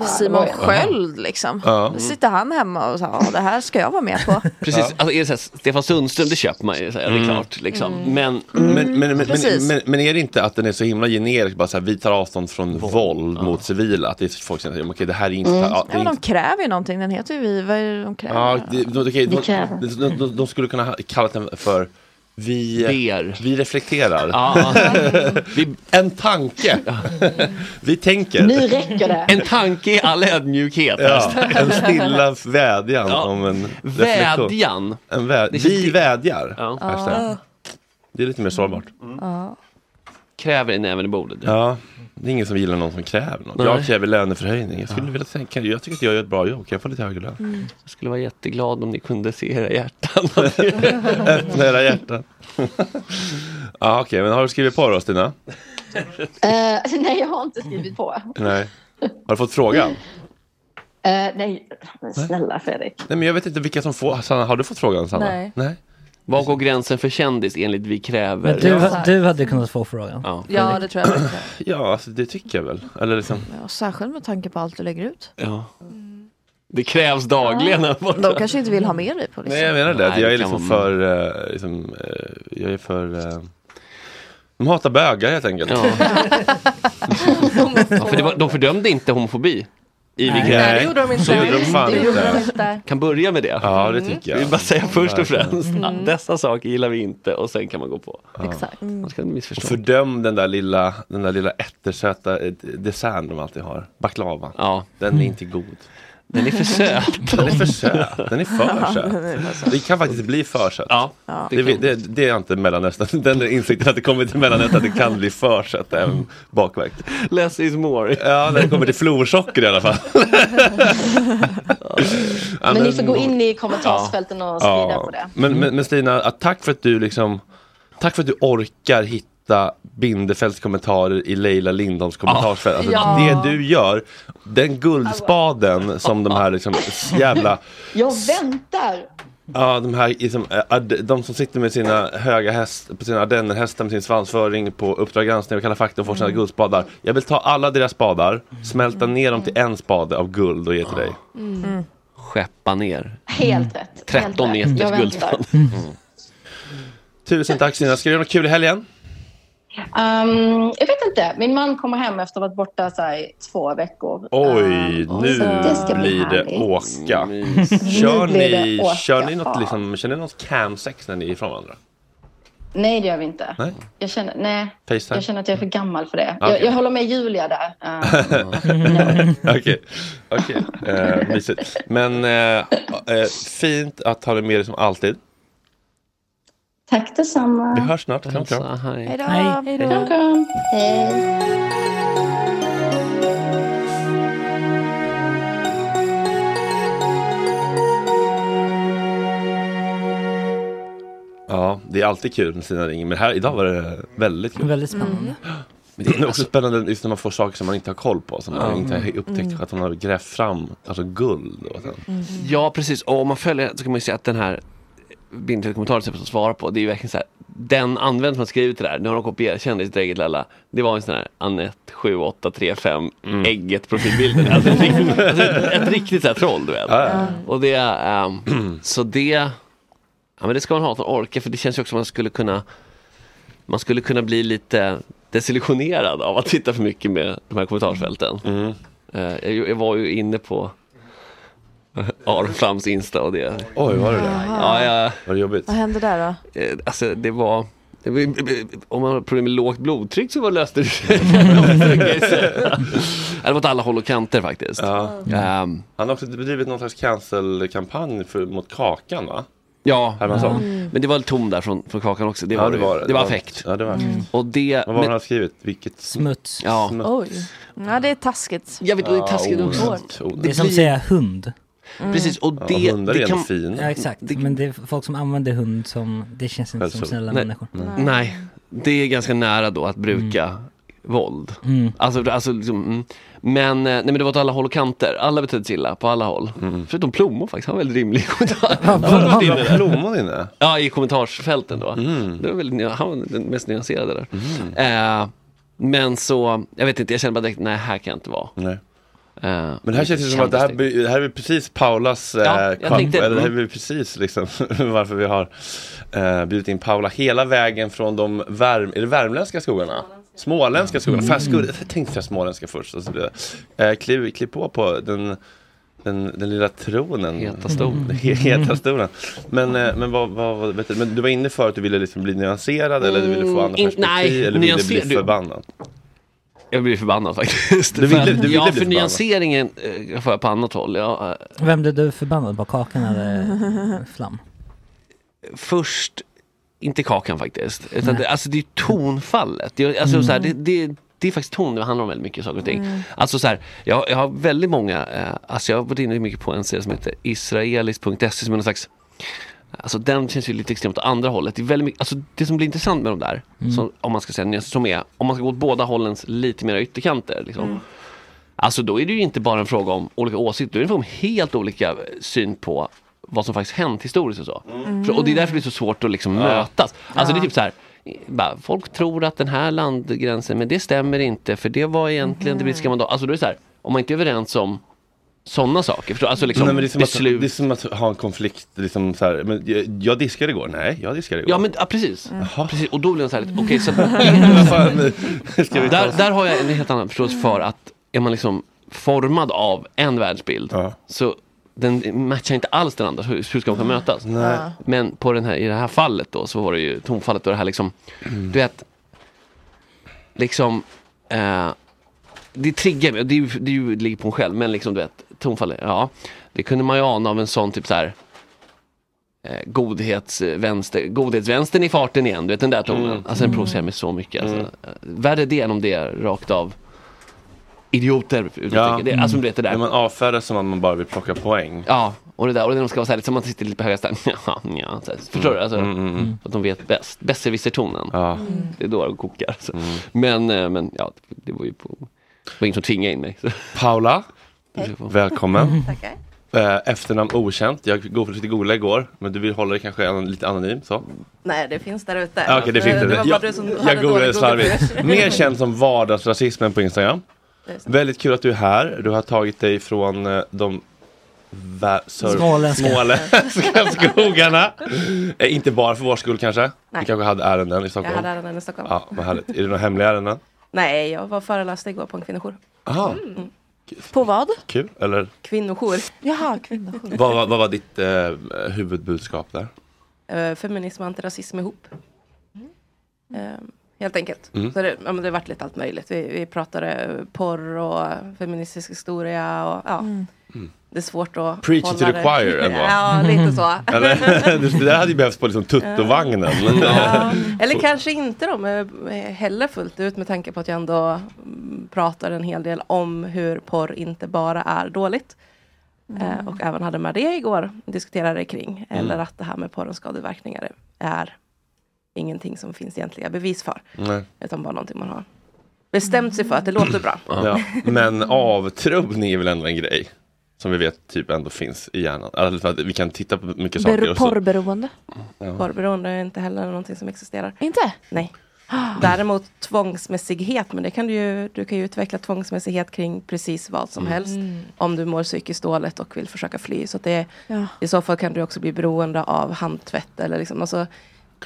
Simon Sköld liksom. Ja. Då sitter han hemma och säger ja det här ska jag vara med på. Precis, alltså är det så här, Stefan Sundström, det köper man ju, så här, det är klart. Liksom. Men, Men, men, men, men, men, men är det inte att den är så himla generisk, bara så här, vi tar avstånd från våld, mot civila? Att det är folk som säger, okej det här är inte... Mm. ja, Ja, det är men de inte kräver ju någonting, den heter ju Vi, vad är det de kräver? Ja, det, Vi de, de, de, de skulle kunna ha kallat den för vi, Ber. vi reflekterar. Ja. En tanke. vi tänker. Nu räcker det. En tanke i all ödmjukhet. Ja, en stilla vädjan Ja. om en reflektion. Vädjan. En vä vi vädjar. Ja. Det är lite mer sårbart. Ja. kräver en näven i bordet. Ja, det är ingen som gillar någon som kräver något. Nej. Jag kräver löneförhöjning. Jag skulle vilja tänka, jag tycker att jag gör ett bra jobb. Kan jag få lite högre lön? Mm. Jag skulle vara jätteglad om ni kunde se era hjärtan. Öppna era hjärtan. ja, okej, men har du skrivit på då Stina? Eh, nej, jag har inte skrivit på. Nej. Har du fått frågan? Eh, nej, men snälla Fredrik. Nej, men jag vet inte vilka som får. Sanna, har du fått frågan Sanna? Nej. Nej. Var går gränsen för kändis enligt Vi kräver? Men du, du hade kunnat få frågan. Ja, Ja, det tror jag. verkligen. Ja, alltså, det tycker jag väl. Eller liksom. Ja, särskilt med tanke på allt du lägger ut. Ja. Det krävs dagligen borta. De kanske inte vill ha med dig på listan. Nej, jag menar det. Nej, jag är liksom för... eh, liksom, eh, jag är för... eh, de hatar bögar helt enkelt. Ja. Ja, för det var, de fördömde inte homofobi. I Nej. Det gjorde de inte. Så gjorde de fan det inte. gjorde de inte. Kan börja med det. Ja, det tycker jag. Vi vill bara säga först och främst Mm. att dessa saker gillar vi inte och sen kan man gå på. Exakt. Man ska inte Och missförstå. fördöm den där lilla, den där lilla ättersöta eh, desserten de alltid har. Baklava. Ja. Den är inte god. Den är för söt. Den är för söt. Den är för Ja, söt. söt. Det kan faktiskt bli för sött. Ja. Ja. Det, det, det är inte Mellanöstern. Den insikten att det kommer till Mellanöstern att det kan bli för sött även bakverk. Less is more. Ja, när det kommer till florsocker i alla fall. Ja, Men ni får gå in i kommentarsfälten och skriva på det. Men, men, men Stina, tack för att du liksom Tack för att du orkar hitta Bindefelds kommentarer i Leila Lindholms kommentarsfält. Alltså, Ja. Det du gör, den guldspaden som de här liksom jävla Jag väntar! Ja, de här liksom, eh, de som sitter med sina höga häst, på sina ardennerhästar med sin svansföring på Uppdrag granskning och Kalla fakta och får sina guldspadar. Jag vill ta alla deras spadar, smälta ner dem till en spade av guld och ge till dig. Mm. Skeppa ner. Helt rätt. 13 Helt rätt. meters guldspad. Tusen tack Stina, ska du göra något kul i helgen? Um, jag vet inte. Min man kommer hem efter att ha varit borta så här, i två veckor. Oj, nu så det blir det åka. Nu Kör ni, åka, kör ni något, ja. liksom, kör ni något camsex när ni är ifrån varandra? Nej, det gör vi inte. Nej. Jag känner, nej, Facetime? jag känner att jag är för gammal för det. Okej. Jag, jag håller med Julia där. Uh, Okej, okej. Eh, mysigt. Men eh, eh, fint att ha dig med dig som alltid. Tack detsamma. Vi hörs snart. Kram, kram. Hej då. Hej. Kram, kram. Hej. Ja, det är alltid kul när Stina ringer. Men här, idag var det väldigt kul. Väldigt spännande. Men det är också spännande just när man får saker som man inte har koll på. Som man Ja. inte har upptäckt Mm. att hon har grävt fram alltså guld. Och sen. Ja, precis. Och om man följer så kan man ju se att den här bindkommentaren som svarar på, det är ju verkligen så här. Den användare som har skrivit det där, nu har de kopierat kändisdräget lalla. Det var en sån här Anette 7835 Mm. ägget profilbilden. Alltså, ett, riktigt, alltså, ett, ett riktigt så här troll du vet. Ja. Och det, ehm, så det, ja men det ska man ha att man orkar för det känns ju också som man skulle kunna, man skulle kunna bli lite desillusionerad av att titta för mycket med de här kommentarsfälten. Mm. Eh, jag, jag var ju inne på Aron Flams Insta och det. Oj, var det det? Ja, ja. Var det jobbigt? Vad hände där då? Eh, Alltså det var, det var om man har problem med lågt blodtryck så var löste det sig. det var åt alla håll och kanter faktiskt. Ehm, Han har också bedrivit någon slags cancel-kampanj för, mot Kakan va? ja. Mm. men det var tom där från, från Kakan också. Det Ja, var, det det, var det. det var affekt. ja, det var affekt. Och det, Vad var men- han skrivit? Vilket Smuts. Ja. Smuts. Oj. Ja, det är taskigt. Jag vet, det är taskigt Ja, också. Det är som att säga hund. Precis, och Ja, det, hundar är det ändå kan, fina. Ja exakt, men det är folk som använder hund som, det känns inte som snälla Nej. människor. Nej, det är ganska nära då att bruka våld. Mm. Alltså, alltså liksom, mm. Men, eh, nej, men det var åt alla håll och kanter. Alla betedde sig illa på alla håll. Förutom Plomo faktiskt, han var väldigt rimlig kommentar. Han var. Plommon inne? Ja, i kommentarsfälten då. Det var väldigt, han var den mest nyanserade där. Eh, men så, jag vet inte, jag kände bara direkt, nej här kan jag inte vara. Nej. Eh, Men det här känns ju som att det här, det här är precis Paulas Ja, eh, jag tänkte- eller det här är mm. precis liksom varför vi har eh, bjudit in Paula hela vägen från de värm, är det värmländska skogarna? Småländska skogarna, Mm. fan jag, skulle, jag tänkte säga småländska först. Alltså, eh, kliv, kliv på på den den, den lilla tronen. Heta stolen. Mm, he- Heta stolen. Men, eh, men, vad, vad, vad, vet du, men du var inne för att du ville liksom bli nyanserad eller du ville få andra Mm, in- perspektiv nej, eller ville du bli du- förbannad? Jag blir förbannad faktiskt. Du ville- För- du ville ja, för nyanseringen eh, får jag på annat håll. Ja, Vem blev du förbannad på, Kakan eller Flam? först inte kakan faktiskt. Utan det, alltså det är tonfallet. Det, är- alltså, Mm. så här, det, det, det är faktiskt ton det handlar om väldigt mycket saker och ting. Mm. Alltså så här, jag, jag har väldigt många, eh, alltså jag har varit inne mycket på en serie som heter israelis.se som är någon slags Alltså den känns ju lite extremt åt andra hållet. Det, är väldigt mycket, alltså det som blir intressant med de där, Mm. som, om man ska säga som är, om man ska gå åt båda hållens lite mer ytterkanter. Liksom. Mm. Alltså då är det ju inte bara en fråga om olika åsikter, då är det en fråga om helt olika syn på vad som faktiskt hänt historiskt och så. Mm. För, och det är därför det blir så svårt att liksom Ja. mötas. Alltså det är Ja. typ så här, bara, folk tror att den här landgränsen, men det stämmer inte för det var egentligen det brittiska mandatet. Alltså då är det så här, om man inte är överens om sådana saker, förstår, alltså liksom Nej, men det, beslut. att, det är som att ha en konflikt, liksom så här, men jag, jag diskade igår, nej jag diskade igår. Ja men ja, precis. precis. Och då blir det så här okej så vi ta där, där har jag en helt annan förståelse för att är man liksom formad av en världsbild så den matchar inte alls den andra, hur, hur ska de kunna mötas? Nej. Men på den här, i det här fallet då så var det ju tonfallet och det här liksom, du vet, liksom, eh, det triggar mig, och det, det, det ligger på en själv, men liksom du vet, tonfallet, ja, det kunde man ju ana av en sån typ så här eh, godhetsvänster, godhetsvänstern i farten igen, du vet den där tonen. Mm. Alltså den Mm. provocerar mig så mycket. Alltså. Mm. Eh, Värre det än om det är rakt av idioter. Ja. Det, alltså, du vet det där. När man avfärdar som att man bara vill plocka poäng. Ja, och det där, och det de ska vara så här, liksom, man sitter lite på höga ställen. Ja, ja, så här, förstår du? Alltså, Mm, mm, mm. Att de vet bäst. Besserwisser-tonen. Ja. Det är då de kokar. Alltså. Men, eh, men ja, det var ju på, det var ingen som tvingade in mig. Paula, välkommen. Tackar. Eh, efternamn okänt, jag go- försökte googla igår, men du vill hålla dig kanske an- lite anonym så? Nej, det finns där ute. Ah, Okej, det finns det. det. var bara Jag, du som jag googlade dålig slarvigt. Google. Mer känd som vardagsrasismen på Instagram. Det är så. Väldigt kul att du är här. Du har tagit dig från eh, de vä- sör- Småländska. småländska skogarna. Eh, inte bara för vår skull kanske? Nej. Du kanske hade ärenden i Jag Stockholm? hade ärenden i Stockholm. Ja, vad härligt. Är det några hemliga ärenden? Nej, jag var föreläste igår på en kvinnojour. Aha. Mm. På vad? Kul, eller? Kvinnojour. Jaha, kvinnojour. Vad, vad, vad var ditt eh, huvudbudskap där? Eh, feminism och antirasism ihop. Eh, helt enkelt. Mm. Så det, ja, men det har varit lite allt möjligt. Vi, vi pratade porr och feministisk historia och ja. Mm. Det är svårt att Preach it to the det- choir ändå. Ja, lite så. Eller? det där hade ju behövts på liksom tuttovagnen. Ja. Eller kanske inte men heller fullt ut med tanke på att jag ändå mm, pratar en hel del om hur porr inte bara är dåligt. Eh, och även hade med det igår, diskuterade kring. Eller att det här med porrens skadeverkningar är ingenting som finns egentliga bevis för. Nej. Utan bara någonting man har bestämt sig för att det låter bra. Ja. Men avtrubbning är väl ändå en grej? Som vi vet typ ändå finns i hjärnan. Alltså för att vi kan titta på mycket saker. Ber- och så- porrberoende? Ja. Porrberoende är inte heller någonting som existerar. Inte? Nej. Däremot tvångsmässighet, men det kan du ju, du kan ju utveckla tvångsmässighet kring precis vad som Mm. helst. Om du mår psykiskt dåligt och vill försöka fly. Så att det, Ja. I så fall kan du också bli beroende av handtvätt. Eller liksom, alltså,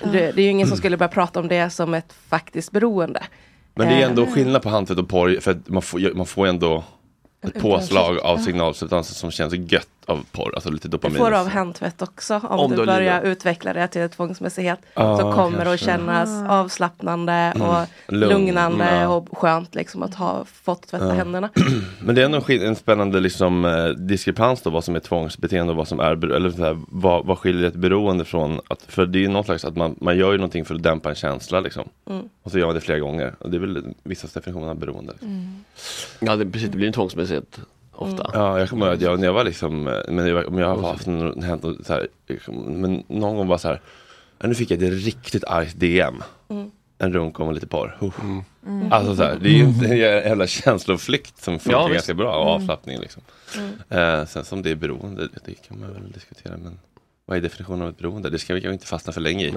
det, det är ju ingen som skulle börja prata om det som ett faktiskt beroende. Men det är Eh, ändå skillnad på handtvätt och porr. För att man får, man får ändå ett påslag av signalsubstanser som känns gött av porr. Alltså lite Du dopamin. får av handtvätt också om, Om du du börjar lider. utveckla det till ett tvångsmässighet. Ja, så kommer det att kännas avslappnande Mm. och Lugn, lugnande ja. och skönt liksom att ha fått tvätta Ja. händerna. Men det är ändå en spännande liksom, eh, diskrepans då, vad som är tvångsbeteende och vad som är, eller så här, vad, vad skiljer ett beroende från, att, för det är ju något slags att man, man gör ju någonting för att dämpa en känsla liksom. Mm. Och så gör man det flera gånger. Och det är väl vissa definitioner av beroende. Ja, det, precis, det blir en tvångsmässighet ofta. Mm. Ja, jag kommer ihåg att jag, när jag var liksom, eh, men jag, om jag har haft en, hänt något så här, liksom, men någon gång var så här, nu fick jag ett riktigt argt DM. Mm. En runk om lite porr. Uh. Mm. Alltså så här, det är ju inte en jävla känsloflykt som funkar Ja, ganska bra och avslappning liksom. Mm. Eh, sen som det är beroende, det kan man väl diskutera men vad är definitionen av ett beroende? Det ska vi kanske inte fastna för länge i.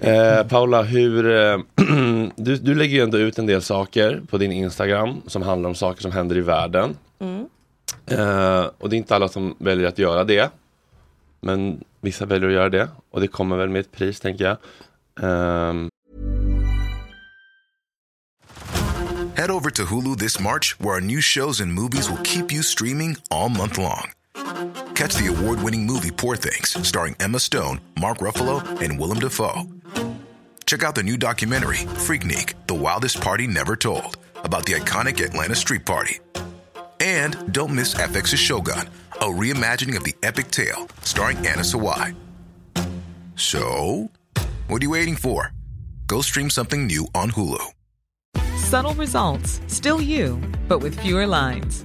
eh, Paula, hur, eh, du, du lägger ju ändå ut en del saker på din Instagram som handlar om saker som händer i världen. Mm. Eh, och det är inte alla som väljer att göra det. Men vissa väljer att göra det. Och det kommer väl med ett pris tänker jag. Um... Head over to Hulu this March, where our new shows and movies will keep you streaming all month long. Catch the award winning movie Poor Things, starring Emma Stone, Mark Ruffalo, and Willem Dafoe. Check out the new documentary, Freaknik The Wildest Party Never Told, about the iconic Atlanta Street Party. And don't miss FX's Shogun, a reimagining of the epic tale, starring Anna Sawai. So, What are you waiting for? Go stream something new on Hulu. Subtle results, still you, but with fewer lines.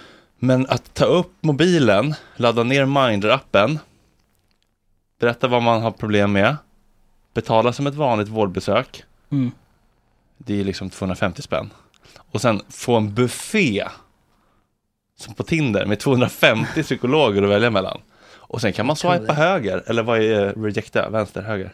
Men att ta upp mobilen, ladda ner Mindler-appen, berätta vad man har problem med, betala som ett vanligt vårdbesök, Mm. det är liksom 250 spänn. Och sen få en buffé som på Tinder med 250 psykologer att välja mellan. Och sen kan man swipa höger, eller vad är eh, rejecta, vänster, höger?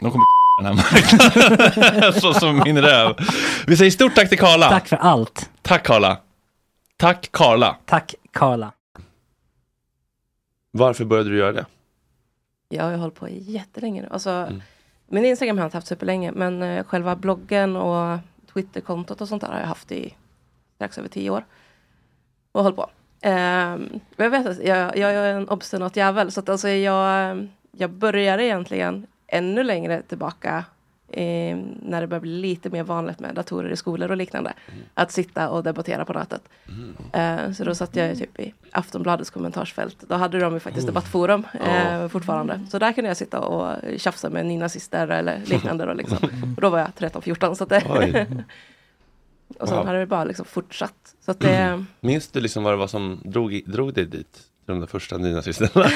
de kommer den här marknaden. Så som min röv. Vi säger stort tack till Karla. Tack för allt. Tack Karla. Tack Karla. Tack Karla. Varför började du göra det? Jag har hållit på jättelänge nu. Alltså, Mm. Min Instagram har jag inte haft superlänge, men eh, själva bloggen och Twitterkontot och sånt där har jag haft i strax över tio år. Och håller på. Men jag vet att jag, jag är en obstinat jävel. Så att alltså jag, jag började egentligen ännu längre tillbaka eh, när det började bli lite mer vanligt med datorer i skolor och liknande. Att sitta och debattera på nätet. Eh, så då satt jag typ i Aftonbladets kommentarsfält. Då hade de ju faktiskt Oh. debattforum eh, Ja. fortfarande. Så där kunde jag sitta och tjafsa med nynazister eller liknande. Då, liksom. och då var jag 13-14. Så det och sen Wow. hade det bara liksom fortsatt. Så att det, Minns du liksom vad det var som drog, drog dig dit? De där första nynazisterna?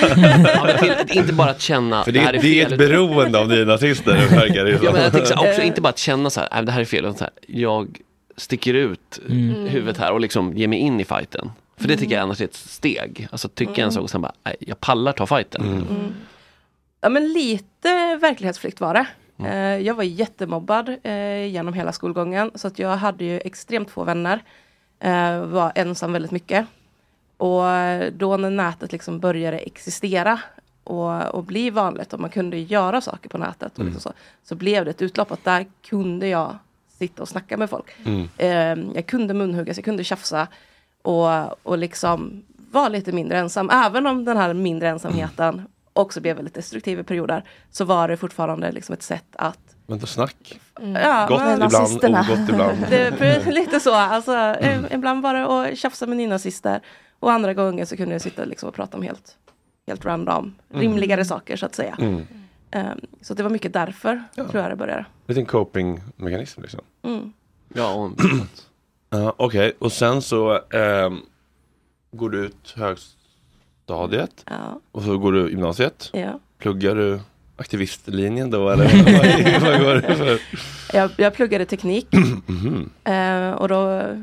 Ja, till, inte bara att känna För det, här är, det är fel, ett beroende av nynazister, verkar det ju Ja, men jag så här, också inte bara att känna så här, "Nej, det här är fel, utan så här, jag sticker ut Mm. huvudet här och liksom ger mig in i fighten. För det tycker jag annars är ett steg. Alltså tycker jag en Mm. sak och sen bara, nej, jag pallar ta fighten. Mm. Ja men lite verklighetsflykt var det. Eh, jag var jättemobbad eh, genom hela skolgången. Så att jag hade ju extremt få vänner. Eh, var ensam väldigt mycket. Och då när nätet liksom började existera och, och bli vanligt och man kunde göra saker på nätet och Mm. liksom så, så blev det ett utlopp att där kunde jag sitta och snacka med folk. Mm. Eh, jag kunde munhuggas, jag kunde tjafsa och, och liksom vara lite mindre ensam. Även om den här mindre ensamheten också blev väldigt destruktiv i perioder så var det fortfarande liksom ett sätt att Men då snack. Ja, Gott men- ibland, ogott ibland. det, lite så, alltså, eh, ibland var det att tjafsa med nynazister och andra gånger så kunde jag sitta liksom och prata om helt, helt random, Mm. rimligare saker så att säga. Mm. Ehm, så det var mycket därför tror jag det började. Liten coping-mekanism liksom. Mm. Ja. Ja, Okej, och sen så ehm, går du ut högstadiet Ja. och så går du gymnasiet. Ja. Pluggar du aktivistlinjen då eller vad, vad går det för? Jag, jag pluggade teknik Mhm. eh, och då Ja,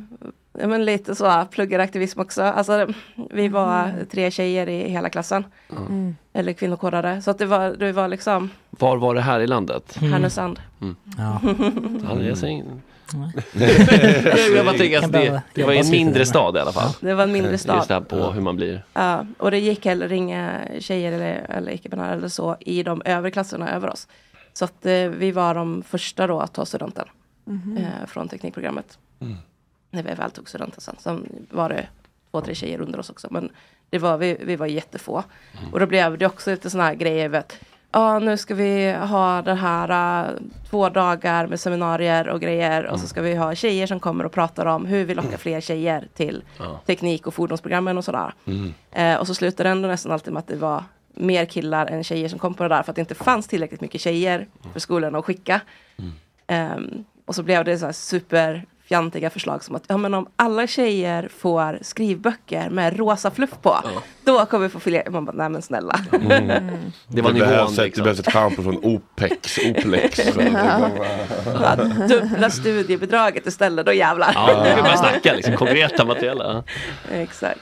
men lite så, pluggade aktivism också. Alltså, vi var tre tjejer i hela klassen. Mm. Eller kvinnokodade. Så att det var, det var liksom Var var det här i landet? Härnösand. Mm. Ja. Ja, jag säger jag bara tänker att det, det var en mindre stad i alla fall. Det var en mindre stad. Just det här på hur man blir. Ja, och det gick heller inga tjejer eller, eller icke-binära eller så i de övre klasserna över oss. Så att eh, vi var de första då att ta studenten Mhm. eh, från teknikprogrammet. Mm. När vi väl tog studenten sen. Var det två, tre tjejer under oss också. Men det var, vi, vi var jättefå. Och då blev det också lite sådana här grejer. Vet, ja, nu ska vi ha det här uh, två dagar med seminarier och grejer. Och så ska vi ha tjejer som kommer och pratar om hur vi lockar fler tjejer till Ja. teknik och fordonsprogrammen och sådär. Mm. Eh, och så slutade det ändå nästan alltid med att det var mer killar än tjejer som kom på det där för att det inte fanns tillräckligt mycket tjejer för skolan att skicka. Ehm, och så blev det så här superfjantiga förslag som att ja, men om alla tjejer får skrivböcker med rosa fluff på, då kommer vi få fler. Man bara, nej men snälla. Mm. Det var behövs nivån, ett, Det liksom. behövs ett schampo från Opex, Oplex. Ja, dubbla studiebidraget istället, då jävlar. Ja, nu kan man snacka liksom, konkreta materiella. Exakt.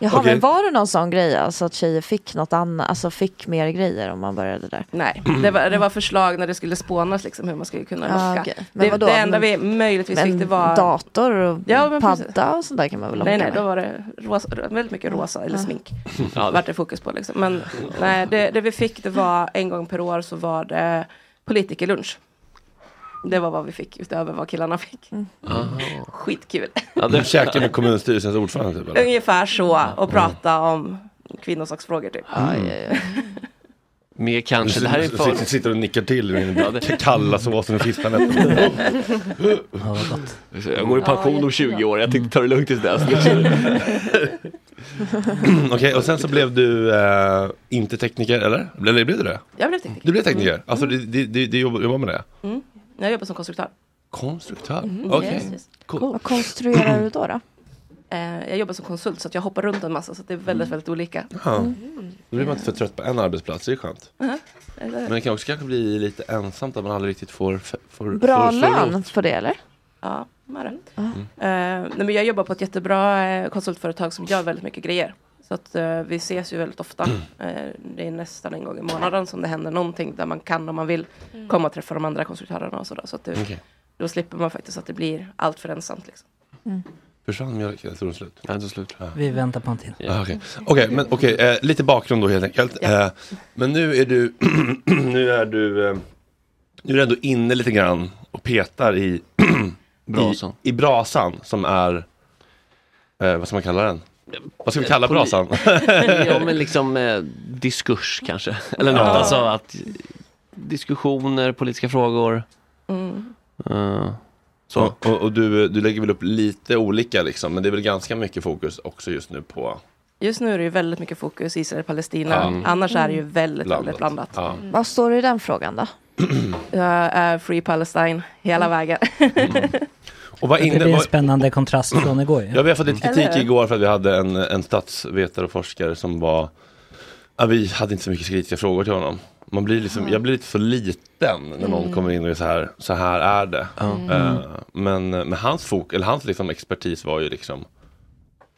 Jaha, Okej. men var det någon sån grej alltså att tjejer fick något annat, alltså fick mer grejer om man började där? Nej, det var, det var förslag när det skulle spånas liksom hur man skulle kunna Ah, locka. okej. Men det, vadå? det enda vi möjligtvis men fick det var dator och Ja, padda och sånt där kan man väl locka Nej, nej, med? då var det rosa, väldigt mycket rosa eller Ja. smink. Ja. Vart det fokus på liksom. Men nej, det, det vi fick det var en gång per år så var det politikerlunch. Det var vad vi fick utöver vad killarna fick. Skitkul. Ja, du käkar med kommunstyrelsens ordförande typ eller? Ungefär så och prata om kvinnosaksfrågor typ. Mer kanske, det här är Sitter- för... Sitter och nickar till i den kalla såsen och fiskarnätten. Jag går i pension om 20 år, jag tänkte ta det lugnt tills dess. Okej, och sen så blev du eh, inte tekniker, eller? Eller blev du det? Jag blev tekniker. Du blev tekniker? Mm. Alltså du, du, du, jobbar med det? Mm. Jag jobbar som konstruktör. Konstruktör? Mm, Okej, yes, yes. cool. Vad konstruerar du då? då? Eh, jag jobbar som konsult så att jag hoppar runt en massa så att det är väldigt, väldigt olika. Ja. Mm. Då blir man inte för trött på en arbetsplats, det är skönt. Ja, eller- Men det kan också kanske bli lite ensamt att man aldrig riktigt får, får Bra får lön på det eller? Ja, det. Eh, nej, men jag jobbar på ett jättebra eh, konsultföretag som gör väldigt mycket grejer. Så att eh, vi ses ju väldigt ofta. Eh, det är nästan en gång i månaden som det händer någonting där man kan om man vill komma och träffa de andra konstruktörerna och sådär. Så att det, Okej. då slipper man faktiskt att det blir allt för ensamt. Liksom. Försvann mjölken? Jag tror den slut. Ja, den är slut. Ja. Vi väntar på en till. Ah, Okej, Okej, men okej, eh, lite bakgrund då helt enkelt. Eh, men nu är du, nu är du, eh, nu är du ändå inne lite grann och petar i Brasan. I, i brasan som är eh, vad ska man kalla den? Vad ska vi kalla brasan? ja men liksom eh, diskurs kanske. Eller något, Ja. alltså att diskussioner, politiska frågor. Mm. eh, Så. Och, och, och du, du lägger väl upp lite olika liksom, men det är väl ganska mycket fokus också just nu på Just nu är det ju väldigt mycket fokus Israel-Palestina. Ja. Annars är det ju väldigt, Blandat. väldigt blandat. Ja. Vad står det i den frågan då? Jag är Free Palestine hela vägen. Och vad det inne, blir en spännande kontrast från igår. Ja, vi har fått lite kritik Eller? igår för att vi hade en, en statsvetare och forskare som var ja, Vi hade inte så mycket kritiska frågor till honom. Man blir liksom, jag blir lite för liten när någon Mm. kommer in och är så här, så här är det. Mm. Eh, men, men hans fok, eller hans liksom expertis var ju liksom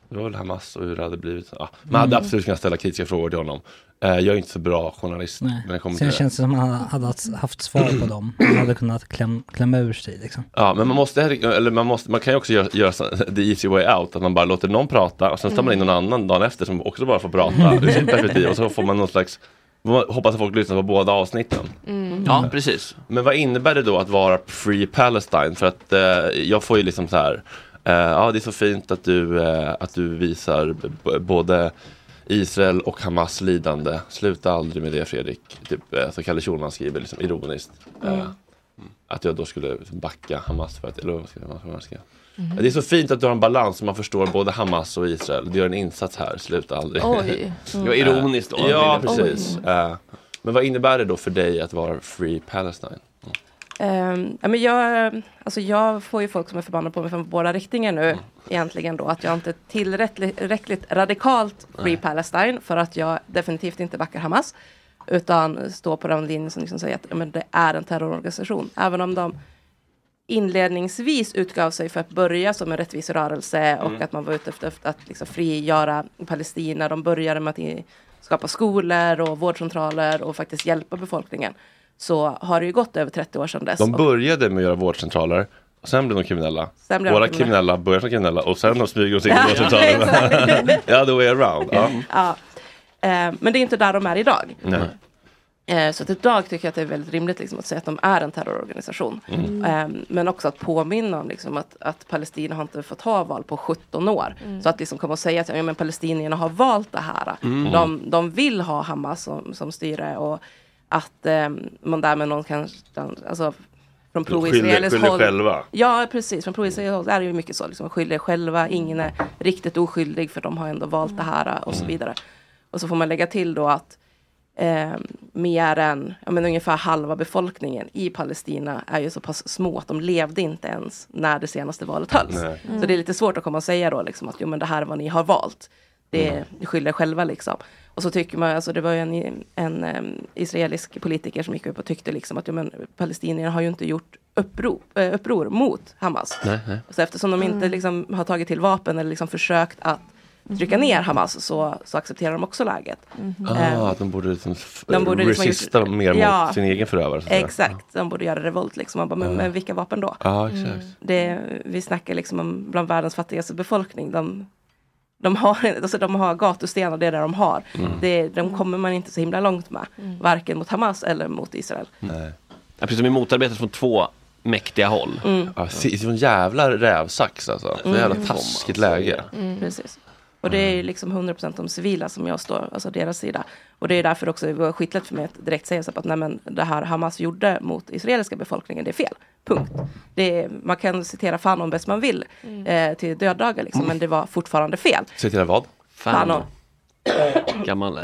det var väl Hamas och hur det hade blivit. Ja, man hade Mm. absolut kunnat ställa kritiska frågor till honom. Eh, jag är inte så bra journalist. Nej. När det kommer Sen till känns det som att han hade haft- svar på dem. Han hade kunnat kläm, klämma ur sig liksom. Ja, men man måste, eller man måste, man kan ju också göra, göra så- the easy way out, att man bara låter någon prata och sen tar man in någon annan dagen efter som också bara får prata ur sitt perspektiv och så får man någon slags man hoppas att folk lyssnar på båda avsnitten. Mm. Ja, precis. Men vad innebär det då att vara Free Palestine? För att eh, jag får ju liksom så här, eh, ja det är så fint att du, eh, att du visar både Israel och Hamas lidande. Sluta aldrig med det Fredrik. Typ, eh, så Kalle Schulman skriver liksom ironiskt. Eh, Mm. att jag då skulle backa Hamas för att, eller vad ska vad ska? Mhm. Det är så fint att du har en balans så man förstår både Hamas och Israel. Du gör en insats här, sluta aldrig. Oj. Mm. Det var ironiskt då. Ja, Oj. precis. Eh, men vad innebär det då för dig att vara Free Palestine? Ehm, ja, men jag, alltså jag får ju folk som är förbannade på mig från båda riktningar nu. Egentligen då att jag inte är tillräckligt radikalt Free Palestine för att jag definitivt inte backar Hamas. Utan står på den linjen som liksom säger att ja, men det är en terrororganisation. Även om de inledningsvis utgav sig för att börja som en rättviserörelse och Mm. att man var ute efter att liksom frigöra Palestina. De började med att skapa skolor och vårdcentraler och faktiskt hjälpa befolkningen. Så har det ju gått över 30 år sedan dess. De började med att göra vårdcentraler. Och sen blev de kriminella. Sen blev de Våra kriminella. kriminella började som kriminella och sen de smyger de sig in Ja, på vårdcentralen. ja, the way around. Ja. Ja. Eh, men det är inte där de är idag. Nej. Eh, så att idag tycker jag att det är väldigt rimligt liksom, att säga att de är en terrororganisation. Mm. Eh, men också att påminna om liksom, att, att Palestina har inte fått ha val på 17 år. Mm. Så att liksom komma och säga att ja, men palestinierna har valt det här. Mm. De, de vill ha Hamas som, som styre och att eh, man därmed någon kan, alltså från pro-israeliskt håll. själva. Ja, precis. Från pro-israeliskt håll är det ju mycket så. Liksom, skyller själva. Ingen är riktigt oskyldig för de har ändå valt det här och så vidare. Och så får man lägga till då att eh, mer än ja, men ungefär halva befolkningen i Palestina är ju så pass små att de levde inte ens när det senaste valet hölls. Nej. Så det är lite svårt att komma och säga då liksom att jo men det här är vad ni har valt. Det Mm. skyller själva liksom. Och så tycker man, alltså det var ju en, en em, israelisk politiker som gick upp och tyckte liksom att jo, men palestinierna har ju inte gjort uppror, eh, uppror mot Hamas. Nej, nej. Så eftersom de inte Mm. liksom har tagit till vapen eller liksom försökt att trycka ner Hamas så, så accepterar de också läget. Ehm, Ah, att de borde, liksom de borde liksom resista gjort- mer mot Ja. sin egen förövare. Exakt, de borde göra revolt liksom. Man bara, men, Ja. men vilka vapen då? Ja, exakt. Det, vi snackar liksom om bland världens fattigaste befolkning. De, de, har, alltså de har gatustenar, det är det de har. Mm. Det, de kommer man inte så himla långt med. Varken mot Hamas eller mot Israel. Nej. Ja, precis, de är motarbetade från två mäktiga håll. Mm. Ja, det är sån jävla rävsax alltså. Så Mm. jävla taskigt läge. Precis. Och det är ju liksom 100% de civila som jag står, alltså deras sida. Och det är därför också det var skitlätt för mig att direkt säga så att nej men det här Hamas gjorde mot israeliska befolkningen, det är fel. Punkt. Det är, man kan citera fan om bäst man vill eh, till döddagar liksom, men det var fortfarande fel. Till vad? Fan om Gammal... Eh,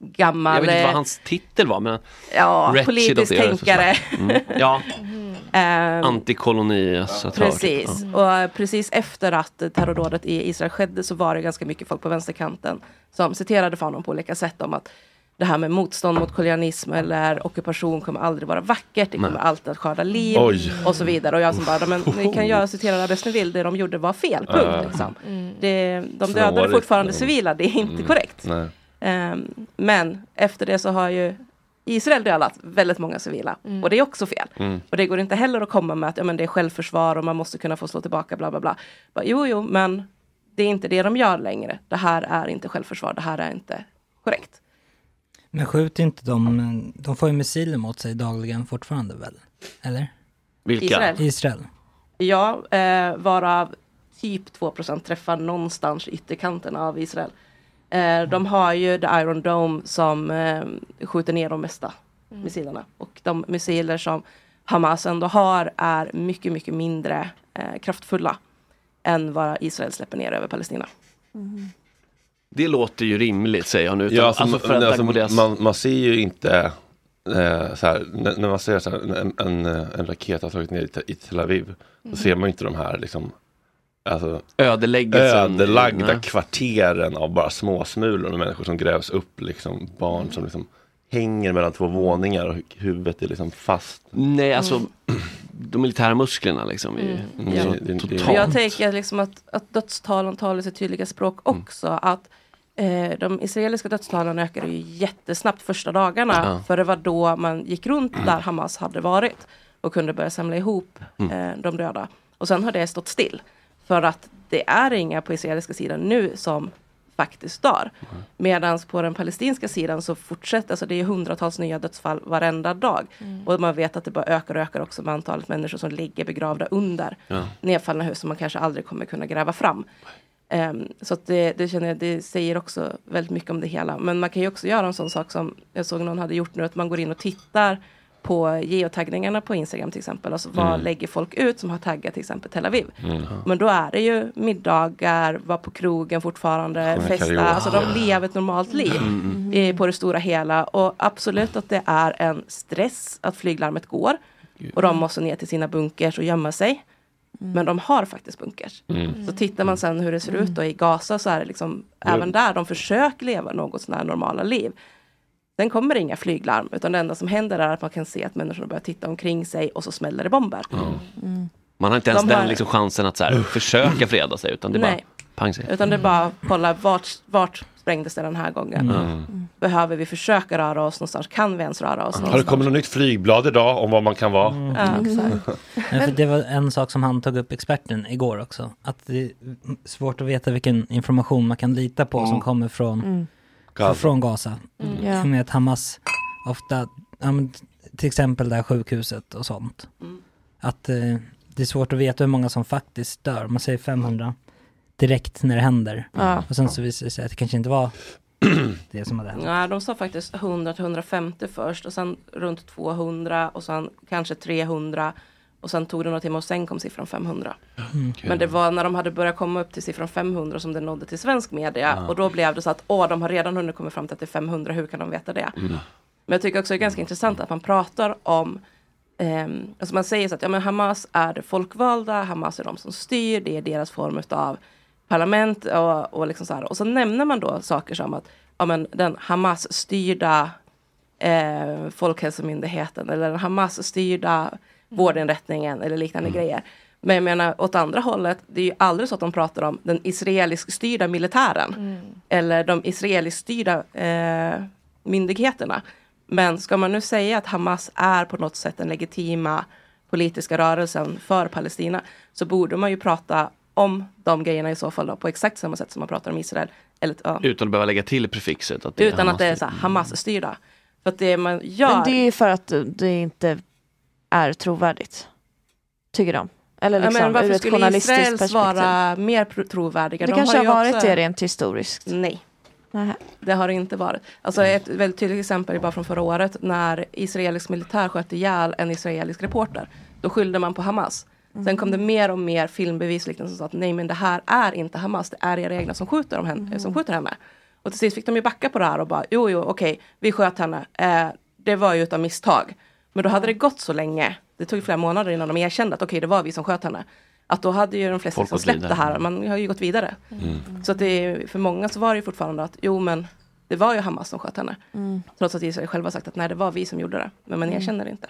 gammal... jag vet inte eh, vad hans titel var men... Ja, politisk tänkare. Mm. Ja, Ehm, antikoloniassatör. Precis, och eh, precis efter att eh, terrordådet i Israel skedde så var det ganska mycket folk på vänsterkanten som citerade Fanon på olika sätt om att det här med motstånd mot kolonialism eller ockupation kommer aldrig vara vackert, det kommer Nej. alltid att skörda liv Oj. och så vidare. Och jag som bara, men ni kan göra citera det bäst ni vill, det de gjorde var fel, punkt. Ja. Liksom. Det, de dödade fortfarande Mm. civila, det är inte Mm. korrekt. Nej. Ehm, men efter det så har ju Israel dödat väldigt många civila Mm. och det är också fel. Mm. Och det går inte heller att komma med att ja, men det är självförsvar och man måste kunna få slå tillbaka bla bla bla. Bara, jo jo men det är inte det de gör längre. Det här är inte självförsvar, det här är inte korrekt. Men skjuter inte de, de får ju missiler mot sig dagligen fortfarande väl? Eller? Vilka? Israel. Israel. Ja, eh, varav typ 2 träffar någonstans i ytterkanten av Israel. Eh, de har ju The Iron Dome som eh, skjuter ner de mesta Mm. missilerna. Och de missiler som Hamas ändå har är mycket, mycket mindre eh, kraftfulla än vad Israel släpper ner över Palestina. Det låter ju rimligt säger jag nu. Utan, Ja, alltså, alltså, för att alltså, man, man ser ju inte eh, så här, när, när man ser så här, en, en, en raket har slagit ner i, i Tel Aviv. Mm. Då ser man ju inte de här liksom, alltså, Ödeläggelsen. ödelagda Nej. kvarteren av bara småsmulor med människor som grävs upp, liksom, barn som liksom hänger mellan två våningar och hu- huvudet är liksom fast. Nej, alltså de militära musklerna liksom. Är, Mm. är Ja. så För totalt. Jag tänker liksom att, att dödstalen talar sitt tydliga språk också. Att eh, de israeliska dödstalen ökade ju jättesnabbt första dagarna. Ja. För det var då man gick runt där Hamas hade varit. Och kunde börja samla ihop Mm. eh, de döda. Och sen har det stått still. För att det är inga på israeliska sidan nu som faktiskt dör. Medan på den palestinska sidan så fortsätter, alltså det är hundratals nya dödsfall varenda dag. Mm. Och man vet att det bara ökar och ökar också med antalet människor som ligger begravda under Ja. nedfallna hus som man kanske aldrig kommer kunna gräva fram. Ehm, så att det, det känner jag, det säger också väldigt mycket om det hela. Men man kan ju också göra en sån sak som jag såg någon hade gjort nu, att man går in och tittar på geotaggningarna på Instagram till exempel. Alltså vad Mm. lägger folk ut som har taggat till exempel Tel Aviv. Mm. Men då är det ju middagar, vara på krogen fortfarande, Sjunga festa. Alltså de lever ett normalt liv Mm. i, på det stora hela. Och absolut att det är en stress att flyglarmet går. Och de måste ner till sina bunkers och gömma sig. Men de har faktiskt bunkers. Mm. Så tittar man sen hur det ser ut då i Gaza så är det liksom även där de försöker leva något sådana här normala liv. Sen kommer det inga flyglarm utan det enda som händer är att man kan se att människorna börjar titta omkring sig och så smäller det bomber. Man har inte ens De har- den liksom chansen att så här, försöka freda sig utan det är bara Nej. pang sig. Utan det är bara kolla vart, vart sprängdes det den här gången. Mm. Behöver vi försöka röra oss någonstans? Kan vi ens röra oss Har det kommit något nytt flygblad idag om vad man kan vara? Ja, exakt. Ja, för det var en sak som han tog upp, experten, igår också. Att det är svårt att veta vilken information man kan lita på som kommer från, Mm. Gaza. från Gaza. Mm. Ja. Med att Hamas ofta, ja, men, till exempel det här sjukhuset och sånt. Att eh, det är svårt att veta hur många som faktiskt dör. Man säger 500 direkt när det händer. Ja. Och sen så visar det sig att det kanske inte var det som hade hänt. Nej, de sa faktiskt 100 till 150 först och sen runt 200 och sen kanske 300 och sen tog det några timmar och sen kom siffran 500. Mm. Men det var när de hade börjat komma upp till siffran 500 som det nådde till svensk media Ja. och då blev det så att åh, de har redan hunnit komma fram till att det är 500, hur kan de veta det? Mm. Men jag tycker också det är ganska intressant att man pratar om ehm, alltså man säger så att ja, men Hamas är det folkvalda, Hamas är de som styr, det är deras form av parlament och, och liksom så här. Och så nämner man då saker som att ja, men den Hamas-styrda eh, Folkhälsomyndigheten eller den Hamas-styrda vårdinrättningen eller liknande grejer. Men jag menar åt andra hållet, det är ju aldrig så att de pratar om den israelisk-styrda militären. Eller de israelisk-styrda eh, myndigheterna. Men ska man nu säga att Hamas är på något sätt den legitima politiska rörelsen för Palestina så borde man ju prata om de grejerna i så fall då, på exakt samma sätt som man pratar om Israel. Eller, ja, Utan att behöva lägga till prefixet. Att det utan att det är Hamas. Hamas-styrda. För att det man gör... Men det är för att det inte är trovärdigt. Tycker de. Eller Ja, liksom men varför ur ett journalistiskt Israels perspektiv. vara mer trovärdiga? Det De kanske har, ju varit också- det rent historiskt. Nej. Nähä. Det har det inte varit. Alltså ett väldigt tydligt exempel är bara från förra året när israelisk militär sköt ihjäl en israelisk reporter. Då skyllde man på Hamas. Sen kom det mer och mer filmbevis liksom, som sa att nej men det här är inte Hamas, det är era egna som skjuter, om henne, som skjuter henne. Och till sist fick de ju backa på det här och bara jo jo okej vi sköt henne. Eh, det var ju utav misstag. Men då hade det gått så länge, det tog flera månader innan de erkände att okej det var vi som sköt henne. Att då hade ju de flesta liksom gått släppt vidare. det här, man har ju gått vidare. Mm. Så att det är, för många så var det ju fortfarande att jo men det var ju Hamas som sköt henne. Mm. Trots att Israel själva sagt att nej det var vi som gjorde det. Men man Mm. erkänner det inte.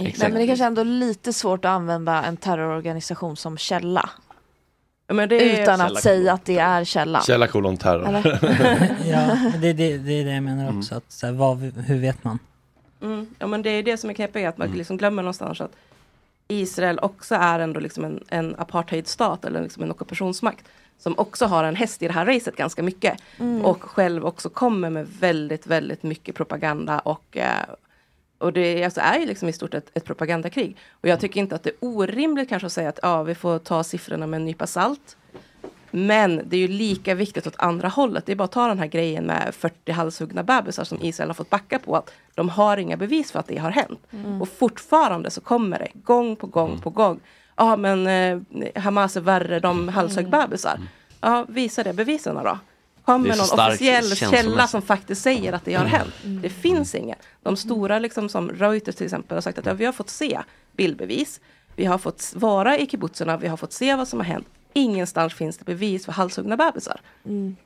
Nej, men det kanske ändå är lite svårt att använda en terrororganisation som källa. Men det är- Utan Källa att säga att det är källa. Källa kolon terror. Ja, det, det, det är det jag menar också. Att, så här, vad, hur vet man? Mm. Ja men det är det som är knepigt, att man liksom glömmer någonstans att Israel också är ändå liksom en, en apartheidstat eller liksom en ockupationsmakt. Som också har en häst i det här racet ganska mycket. Mm. Och själv också kommer med väldigt, väldigt mycket propaganda och, eh, och det alltså, är ju liksom i stort sett ett propagandakrig. Och jag tycker inte att det är orimligt kanske att säga att ja, vi får ta siffrorna med en nypa salt. Men det är ju lika viktigt åt andra hållet. Det är bara att ta den här grejen med 40 halshuggna bebisar som Israel har fått backa på. att De har inga bevis för att det har hänt. Mm. Och fortfarande så kommer det gång på gång på gång. Ja men eh, Hamas är värre, de halshögg bebisar. Ja visa det, bevisen då. Kom Det är med så någon officiell källa som faktiskt säger att det har hänt. Det finns ingen. De stora liksom som Reuters till exempel har sagt att ja, vi har fått se bildbevis. Vi har fått vara i kibbutzerna, vi har fått se vad som har hänt. Ingenstans finns det bevis för halshuggna bebisar.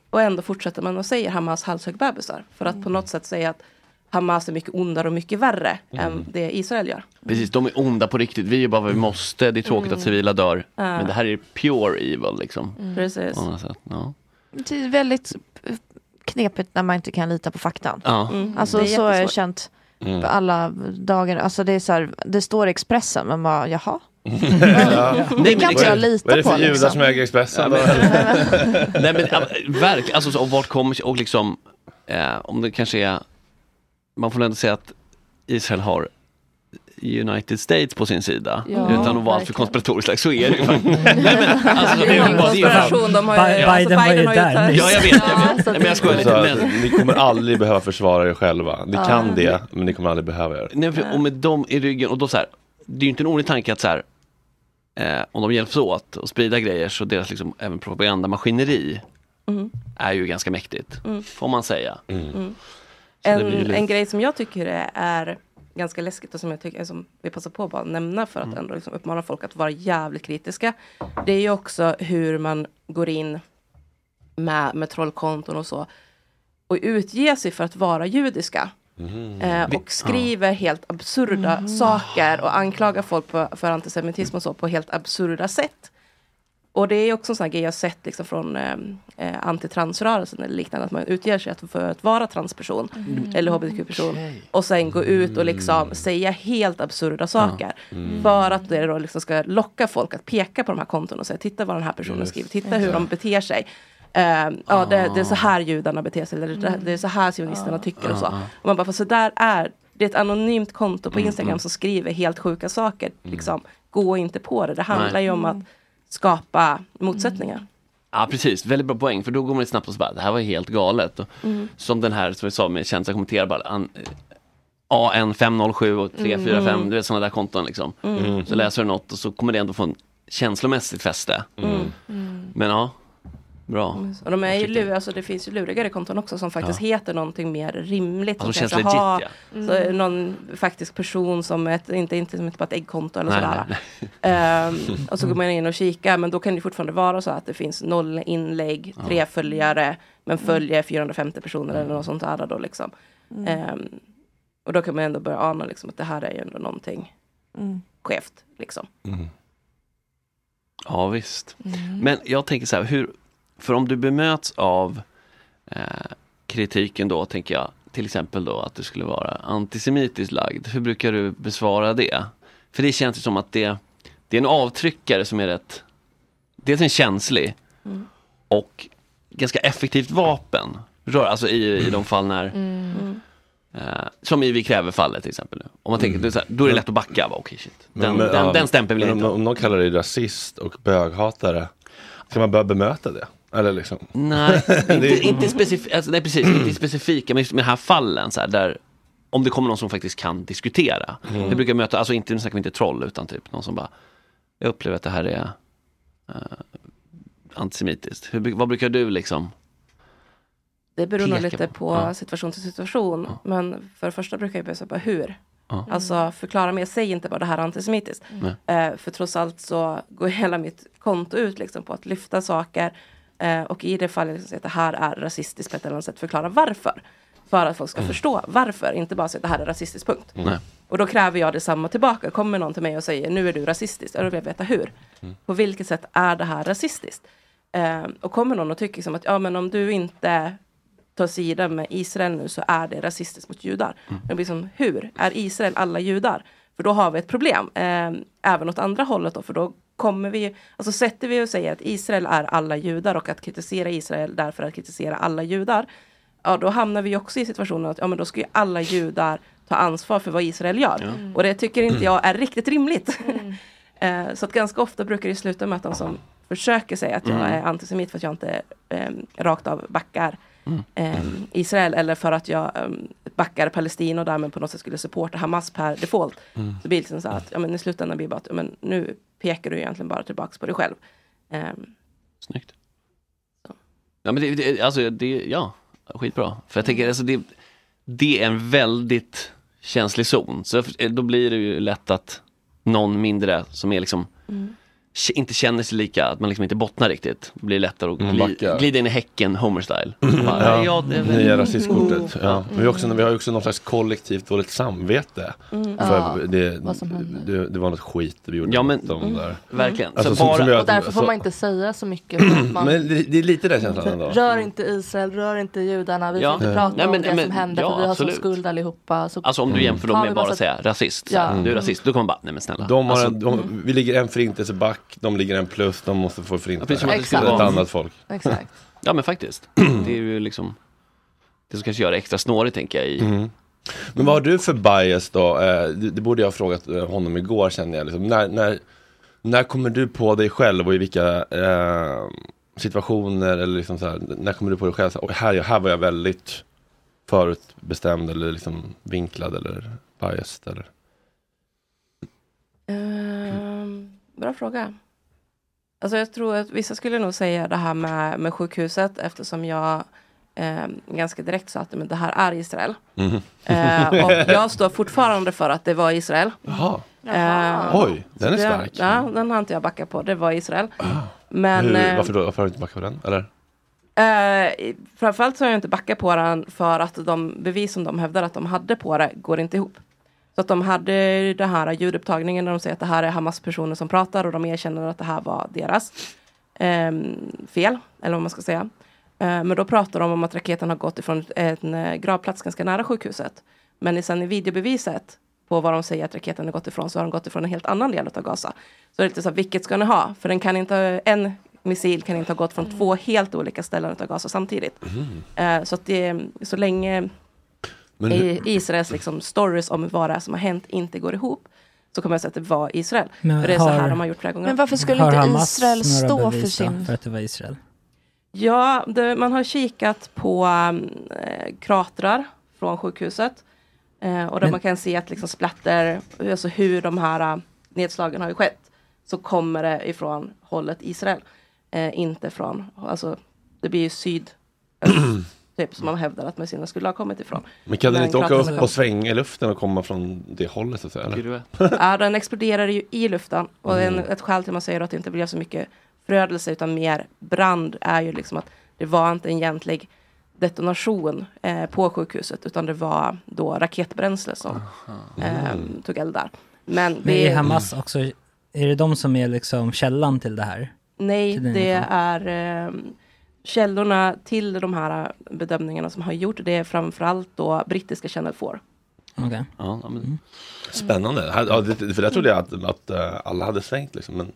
Och ändå fortsätter man och säger Hamas halshögg bebisar. För att på något sätt säga att Hamas är mycket ondare och mycket värre än det Israel gör. Precis, de är onda på riktigt. Vi gör bara vad vi måste. Det är tråkigt Mm. att civila dör. Ja. Men det här är pure evil liksom. Mm. Precis. På något sätt, Ja. Det är väldigt knepigt när man inte kan lita på faktan. Ja. Mm. Alltså är så har jag känt Mm. på alla dagar. Alltså det är så här, det står i Expressen, men bara jaha. Ja. Det kan inte jag lita Vad är det för på. judar liksom. som äger Expressen? Nej men ja, verkligen, alltså så, och vart kommer och liksom eh, om det kanske är man får ändå säga att Israel har United States på sin sida Ja, utan att vara alltför konspiratorisk, så är det ju faktiskt. Nej, men, alltså, Det är ingen konspiration, de har ju- Bi- alltså, Biden var ju Biden har ju där nyss. Ja jag vet, jag Ja, vet. Nej, men jag skojar lite. Men, Ni kommer aldrig behöva försvara er själva. Ni Ja. kan det, men ni kommer aldrig behöva göra det. Nej, för, och med dem i ryggen, och då så här, det är ju inte en orimlig tanke att så här, eh, om de hjälps åt och sprida grejer så deras liksom även propagandamaskineri Mm. är ju ganska mäktigt, Mm. får man säga. Mm. Ju En, lite- en grej som jag tycker är, är ganska läskigt och som jag tycker som vi passar på att bara nämna för att Mm. ändå liksom uppmana folk att vara jävligt kritiska. Det är ju också hur man går in med, med trollkonton och så och utger sig för att vara judiska. Eh, och skriver helt absurda saker och anklagar folk på, för antisemitism och så på helt absurda sätt. Och det är också en sån här grej jag sett liksom från eh, eh, antitransrörelsen eller liknande, att man utger sig att- för att vara transperson Mm. eller hbtq-person och sen gå ut och liksom säga helt absurda saker. Mm. För att det då liksom ska locka folk att peka på de här konton och säga titta vad den här personen Just skriver, titta hur de beter sig. Eh, ja, det, det är så här judarna beter sig, eller det, det är så här sionisterna tycker och så. Ah, ah. Och man bara, för så där är, det är ett anonymt konto på Mm, Instagram mm. som skriver helt sjuka saker. Liksom, gå inte på det, det handlar Nej. ju om att skapa motsättningar. Ja precis, väldigt bra poäng för då går man snabbt och så bara, det här var helt galet. Och, Mm. Som den här som vi sa med känsla kommenterar bara, an, AN507 och 345, Mm. du vet sådana där konton liksom. Mm. Så läser du något och så kommer det ändå få en känslomässigt fäste. Mm. Men ja, bra. Och de är ju luriga, alltså det finns ju lurigare konton också som faktiskt Ja. heter någonting mer rimligt. Alltså, som känns legit, så ja. är någon faktisk person som ett, inte, inte som ett, bara ett äggkonto eller Nej, sådär. nej, Ehm, och så går man in och kikar men då kan det fortfarande vara så att det finns noll inlägg, Ja. tre följare men följer 450 personer eller något sånt där då liksom. Mm. Ehm, och då kan man ändå börja ana liksom att det här är ju ändå någonting Mm. skevt liksom. Ja visst. Mm. Men jag tänker så här, hur, för om du bemöts av eh, kritiken då, tänker jag, till exempel då att du skulle vara antisemitiskt lagd, hur brukar du besvara det? För det känns ju som att det, det är en avtryckare som är rätt, dels en känslig Mm. och ganska effektivt vapen. Alltså i, i de fall när Mm. Eh, som i Vi kräver-fallet till exempel. nu. Om man tänker, så här, då är det lätt att backa. Okej, shit. Den, Mm. Men- den, ja, den stämpeln vill jag inte. Om någon kallar dig rasist och böghatare, ska man börja bemöta det? Eller liksom? Nej, inte, inte specifikt, alltså, nej precis, inte specifika, men just med de här fallen så här, där om det kommer någon som faktiskt kan diskutera. Mm. Jag brukar möta, alltså inte, nu snackar vi inte troll, utan typ någon som bara, jag upplever att det här är eh, antisemitiskt. Hur, vad brukar du liksom? Det beror nog lite på. på Ja. situation till situation. Men för det första brukar jag börja säga bara hur. Ja. Alltså förklara mer, säg inte bara det här är antisemitiskt. Nej. Eh, för trots allt så går hela mitt konto ut liksom på att lyfta saker. Eh, och i det fallet liksom säga att det här är rasistiskt på ett eller annat sätt, förklara varför. För att folk ska förstå varför, inte bara säga att det här är rasistiskt, punkt. Nej. Och då kräver jag detsamma tillbaka. Kommer någon till mig och säger nu är du rasistisk, då vill jag veta hur. På vilket sätt är det här rasistiskt? Eh, och kommer någon och tycker som att ja men om du inte tar sida med Israel nu så är det rasistiskt mot judar. Det blir som hur? Är Israel alla judar? För då har vi ett problem. Eh, även åt andra hållet då, för då kommer vi, alltså sätter vi och säger att Israel är alla judar och att kritisera Israel därför att kritisera alla judar. Ja, då hamnar vi också i situationen att ja, men då ska ju alla judar ta ansvar för vad Israel gör. Mm. Och det tycker inte jag är riktigt rimligt. Eh, så att ganska ofta brukar det sluta med att de som försöker säga att jag Mm. är antisemit för att jag inte eh, rakt av backar Mm. eh, Israel eller för att jag eh, backar Palestina och därmed på något sätt skulle supporta Hamas per default. Mm. Så blir det liksom så att ja, men i slutändan blir det bara att ja, men nu pekar du egentligen bara tillbaks på dig själv. Ehm, Snyggt. Ja, men det, det, alltså, det, ja, skitbra. För jag tänker, alltså, det, det är en väldigt känslig zon. Så då blir det ju lätt att någon mindre som är liksom Mm. Inte känner sig lika, att man liksom inte bottnar riktigt. Det blir lättare att gli, glida in i häcken, Homer-style. Bara, Ja, ja, det är väl- nya rasistkortet. Ja. Mm. Vi, har också, vi har också någon slags kollektivt dåligt samvete. Mm. För Ja, det, vad som hände. det, det var något skit vi gjorde Ja, men- mm. där. Verkligen. Alltså, Så som- bara- som gör Och därför får man inte säga så mycket. Man Men det, det är lite den känslan ändå. Rör inte Israel, rör inte judarna. Vi Ja. får inte prata Nej, om men- det men- som händer ja, för vi har absolut. sån skuld allihopa. Så Alltså om du jämför dem med vi bara att säga rasist, du är Mm. rasist, då kommer man bara, nej men snälla. De har Alltså, en, de, vi förintelseback, de ligger en plus, de måste få förinta Ja, ett annat folk. Exakt. Ja men faktiskt. Det är ju liksom det som kanske gör det extra snårigt tänker jag i Mm. Men vad har du för bias då? Eh, det, borde jag ha frågat eh, honom igår känner jag. Liksom. När, när, när kommer du på dig själv och i vilka eh, situationer eller liksom så här, när kommer du på dig själv? Så, här, "Oj, här, här var jag väldigt förutbestämd eller liksom vinklad eller biased eller? Ehm, bra fråga. Alltså jag tror att vissa skulle nog säga det här med, med sjukhuset eftersom jag ehm, ganska direkt sa att men det här är Israel. Mhm. Eh, och jag står fortfarande för att det var Israel. Jaha. Eh, Oj, den är det- stark. Ja, den har inte jag backat på. Det var Israel. Men Hur, eh, varför, då? varför har du inte backat på den? Eller? Eh, framförallt så har jag inte backat på den för att de bevis som de hävdar att de hade på det går inte ihop. Så att de hade det här ljudupptagningen där de säger att det här är Hamas personer som pratar och de erkänner att det här var deras ehm, fel, eller vad man ska säga. Eh, men då pratar de om att raketen har gått ifrån en eh, gravplats ganska nära sjukhuset. Men sen i videobeviset på vad de säger att raketen har gått ifrån så har den gått ifrån en helt annan del av Gaza. Så det är lite så vilket ska ni ha? För den kan inte, en missil kan inte ha gått från två helt olika ställen av Gaza samtidigt. Eh, så att det, så länge Men hur- i Israels liksom stories om vad det är som har hänt inte går ihop så kommer jag säga att det var Israel. Men för det är så har- här de har gjort flera gånger. Men varför skulle Har inte Hamas Israel stå för sin... För att det var Israel? Ja, det, man har kikat på eh, kratrar från sjukhuset. Eh, och där Men- man kan se att liksom splatter, alltså hur de här uh, nedslagen har ju skett. Så kommer det ifrån hållet Israel. Eh, inte från, alltså det blir ju syd, typ som man hävdar att missilerna skulle ha kommit ifrån. Men kan den inte åka upp och svänga i luften och komma från det hållet så att säga? Eller? Ja, den exploderar ju i luften. Och en, Mm. ett skäl till att man säger att det inte blev så mycket förödelse utan mer brand är ju liksom att det var inte en egentlig detonation eh, på sjukhuset utan det var då raketbränsle som eh, tog eld där. Men Men det är Hamas också, är det de som är liksom källan till det här? Nej, till det är eh, källorna till de här bedömningarna som har gjort det är framförallt då brittiska Channel 4. Okej. Ja, men... Spännande. Här- Ja, det, för det trodde jag att, att eh, alla hade svängt liksom. Men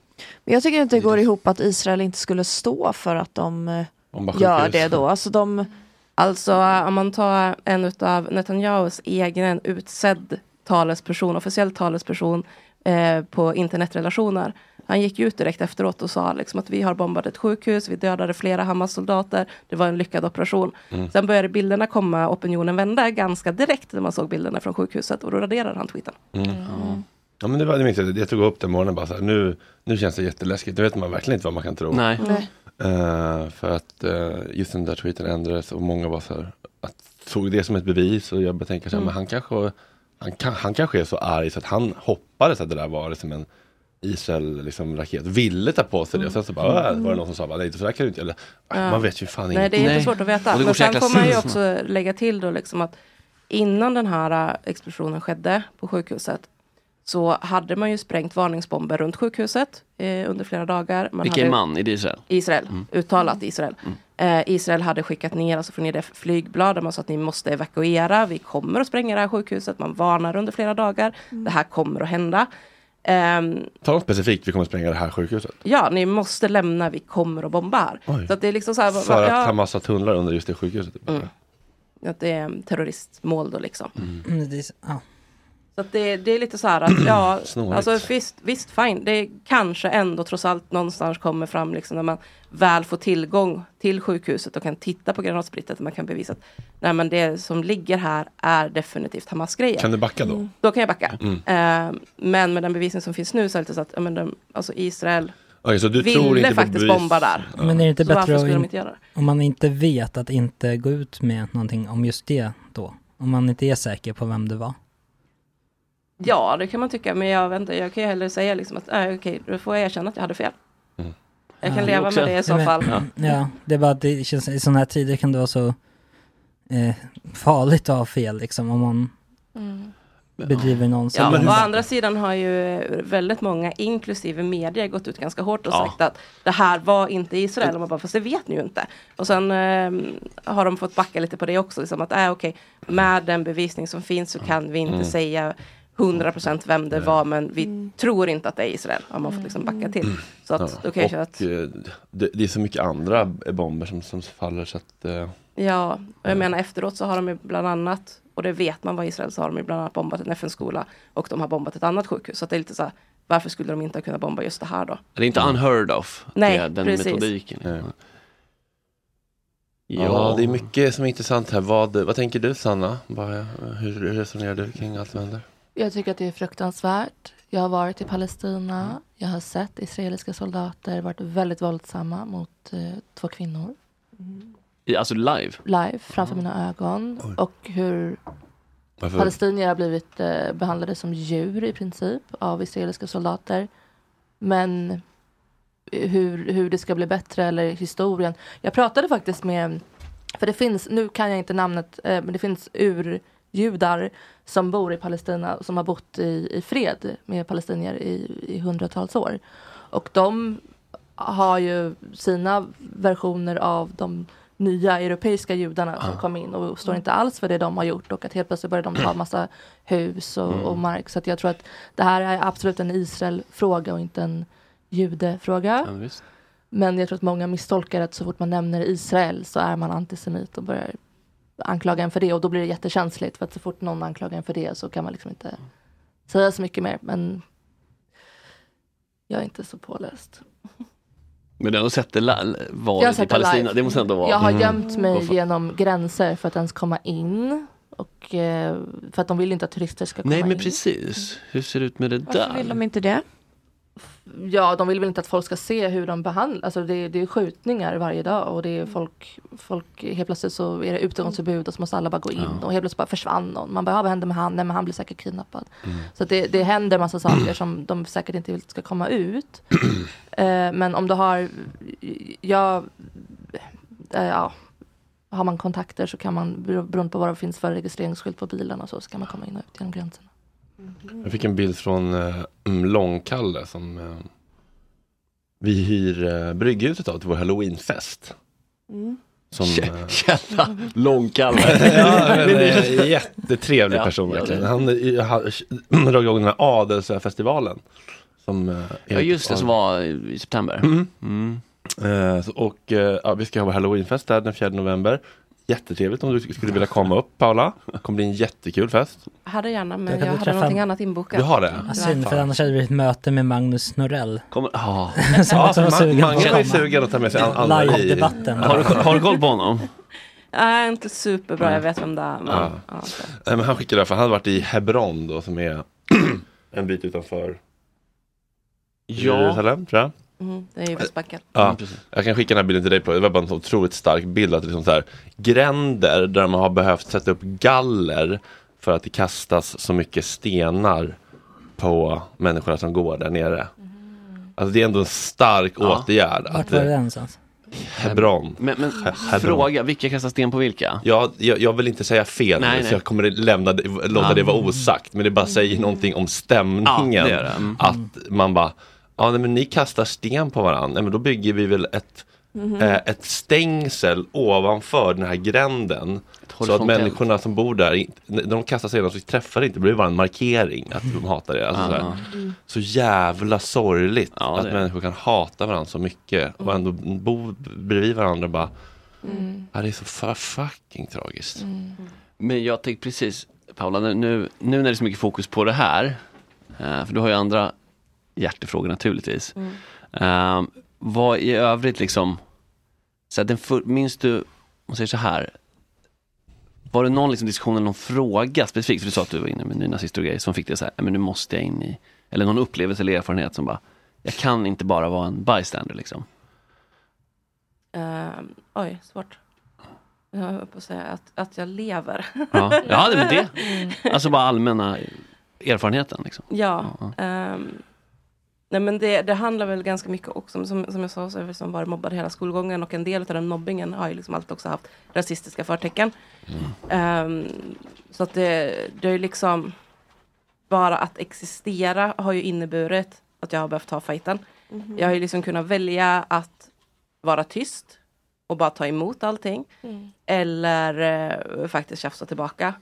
Men jag tycker inte det går ihop att Israel inte skulle stå för att de eh, Om bara gör det då. Alltså de... Alltså om man tar en av Netanyahus egen utsedd talesperson, officiell talesperson eh, på internetrelationer. Han gick ut direkt efteråt och sa liksom att vi har bombat ett sjukhus, vi dödade flera Hamas-soldater, det var en lyckad operation. Mm. Sen började bilderna komma, opinionen vända ganska direkt när man såg bilderna från sjukhuset och då raderade han tweeten. Mm. Ja men det var det minns jag, jag tog upp den morgonen bara så här, nu, nu känns det jätteläskigt, nu vet man verkligen inte vad man kan tro. Nej. Nej. Eh, för att eh, just den där tweeten ändrades och många var så här, att, såg det som ett bevis och jag tänker så här, Mm. men han kanske, han, han kanske är så arg så att han hoppades att det där var liksom en Israel liksom, raket, ville ta på sig det och sen så bara, äh, var det någon som sa bara, nej så där kan du inte, eller, Ja. man vet ju fan Nej, inget. det är jättesvårt att veta. Men sen får man ju också lägga till då liksom att innan den här äh, explosionen skedde på sjukhuset så hade man ju sprängt varningsbomber runt sjukhuset eh, under flera dagar. Man Vilken hade, man? Är det Israel? Israel, Mm. uttalat Israel. Eh, Israel hade skickat ner, alltså från IDF flygblad där man sa att ni måste evakuera, vi kommer att spränga det här sjukhuset. Man varnar under flera dagar, det här kommer att hända. Ehm, Ta något specifikt, vi kommer spränga det här sjukhuset. ja, ni måste lämna, vi kommer att bomba här. Oj. Så att det är liksom så här, För att ja, ha massa tunnlar under just det sjukhuset. Mm. att det är terroristmål då liksom. Mm, det är, ja. Så att det, det är lite så här att ja, alltså visst, visst fine, det kanske ändå trots allt någonstans kommer fram liksom när man väl får tillgång till sjukhuset och kan titta på granatsplittret och man kan bevisa att nej men det som ligger här är definitivt Hamas-grejer. Kan du backa då? Då kan jag backa. Mm. Eh, men med den bevisning som finns nu så är det lite så att ja, men de, alltså Israel Okej, så du ville tror inte faktiskt bevis? bomba där. Men är det inte Så bättre att inte göra det? om man inte vet att inte gå ut med någonting om just det då? Om man inte är säker på vem det var? Ja, det kan man tycka, men jag, vet inte, jag kan ju hellre säga liksom att äh, okej, då får jag erkänna att jag hade fel. Jag kan Ja. leva med det i så Ja, men- fall. Ja, det är bara att det känns, i sådana här tider kan det vara så eh, farligt att ha fel liksom om man bedriver någon Ja, som... å andra sidan har ju väldigt många, inklusive media, gått ut ganska hårt och Ja. sagt att det här var inte Israel. Och man bara, fast det vet ni ju inte. Och sen eh, har de fått backa lite på det också. Liksom att, äh, okej, med den bevisning som finns så kan vi inte Mm. säga 100% vem det var, men vi tror inte att det är Israel. Har man fått liksom backa till. Så att, kan jag och att, eh, det, det är så mycket andra bomber som, som faller så att eh, ja, och jag menar efteråt så har de ju bland annat, och det vet man var Israel, så har de ju bland annat bombat en FN-skola och de har bombat ett annat sjukhus. Så att det är lite så här, varför skulle de inte ha kunnat bomba just det här då? Det är inte unheard of. Nej, det den precis. metodiken. Ja. det är mycket som är intressant här. Vad, vad tänker du Sanna? Vad, hur resonerar du kring allt som händer? Jag tycker att det är fruktansvärt. Jag har varit i Palestina. Jag har sett israeliska soldater varit väldigt våldsamma mot eh, två kvinnor. I- Alltså live? Live framför mina ögon. Och hur Varför? palestinier har blivit eh, behandlade som djur i princip av israeliska soldater. Men hur, hur det ska bli bättre eller historien. Jag pratade faktiskt med, för det finns, nu kan jag inte namnet, eh, men det finns urjudar som bor i Palestina som har bott i, i fred med palestinier i, i hundratals år. Och de har ju sina versioner av de nya europeiska judarna som Ah. kom in och står inte alls för det de har gjort och att helt plötsligt börjar de ta massa hus och, Mm. och mark. Så jag tror att det här är absolut en Israel-fråga och inte en judefråga. Ja. Men jag tror att många misstolkar att så fort man nämner Israel så är man antisemit och börjar anklaga en för det och då blir det jättekänsligt för att så fort någon anklagar en för det så kan man liksom inte säga så mycket mer. Men jag är inte så påläst. Men du har ändå sett det valet i Palestina? live. Det måste ändå vara... Jag har Mm. gömt mig Varför? genom gränser för att ens komma in. Och eh, för att de vill inte att turister ska komma Nej men in. precis. Hur ser det ut med det Varför där? vill de inte det? Ja, de vill väl inte att folk ska se hur de behandlas. Alltså det, det är skjutningar varje dag och det är folk, folk, helt plötsligt så är det utegångsförbud och så måste alla bara gå in och helt plötsligt bara försvann någon. Man bara, "Ja, vad hände med han? Nej men han blir säkert kidnappad. Så att det, det händer massa saker som de säkert inte vill ska komma ut. eh, men om du har, ja, eh, ja, har man kontakter så kan man, bero- beroende på vad det finns för registreringsskylt på bilen och så, så kan man komma in och ut genom gränserna. Jag fick en bild från eh, mm, Långkalle som eh, vi hyr eh, brygghuset av till vår halloweenfest. Som, eh, Källa Långkalle. ja, men, eh, jättetrevlig Ja, person ja, verkligen. det- Han eh, drog igång den här Adelsfestivalen. Som, eh, Ja just det, som var i september. Mm. Mm. Eh, så- och eh, ja, vi ska ha vår halloweenfest där den 4 november. Jättetrevligt om du skulle vilja komma upp Paula. Det kommer bli en jättekul fest. Jag hade gärna, men Jag jag, hade någonting annat inbokat. Du har det? Ja, synd, för annars hade det blivit ett möte med Magnus Norell. Kommer, ja. Som Ja, också var sugen Magnus komma. sugen att ta med sig i- Live-debatten. Har du, har du koll på honom? Nej, inte superbra, jag vet vem det är. Men, Ja. ja, så. Nej, men han skickade det, för han hade varit i Hebron då som är en bit utanför Ja. Jerusalem tror jag. Mhm, det är ju Västbacken. Ja, jag kan skicka den här bilden till dig på. Det var bara en så otroligt stark bild. Att det liksom så här, gränder där man har behövt sätta upp galler för att det kastas så mycket stenar på människorna som går där nere. Alltså det är ändå en stark Ja. åtgärd. Vart Att, var det eh, någonstans? Hebron. Men, men He- Hebron. fråga, vilka kastar sten på vilka? Ja, jag, jag vill inte säga fel Nej, så jag kommer lämna låta Ja. det vara osagt. Men det bara säger någonting om stämningen. Ja, det det. Mm. Att man bara, ja nej, men ni kastar sten på varandra, nej, men då bygger vi väl ett, Mhm. eh, ett stängsel ovanför den här gränden. Så att människorna som bor där, när de kastar sten så träffar det inte, det blir bara en markering att de hatar det. Alltså, så, här. så jävla sorgligt Ja, att människor kan hata varandra så mycket och ändå bo bredvid varandra bara Mm. Ja, det är så fucking tragiskt. Men jag tänkte precis, Paula, nu, nu nu när det är så mycket fokus på det här, eh, för du har ju andra hjärtefrågor naturligtvis. Mm. Eh, vad i övrigt liksom, så den för, minns du, om man säger så här, var det någon liksom diskussion eller någon fråga specifikt, för du sa att du var inne med nynazister och grejer, som fick dig så här, "Nej, men nu måste jag in i, eller någon upplevelse eller erfarenhet som bara, jag kan inte bara vara en bystander liksom. Ehm, oj, svårt. Jag höll på att säga att, att jag lever. Ja, ja det är det. Mm. Alltså bara allmänna erfarenheten liksom. Ja. ehm, nej men det, det handlar väl ganska mycket också om, som, som jag sa, så jag liksom varit mobbad hela skolgången och en del av den mobbingen har ju liksom alltid också haft rasistiska förtecken. Ehm, så att det, det är ju liksom bara att existera har ju inneburit att jag har behövt ta fighten. Mhm. Jag har ju liksom kunnat välja att vara tyst och bara ta emot allting. Mm. Eller eh, faktiskt tjafsa tillbaka.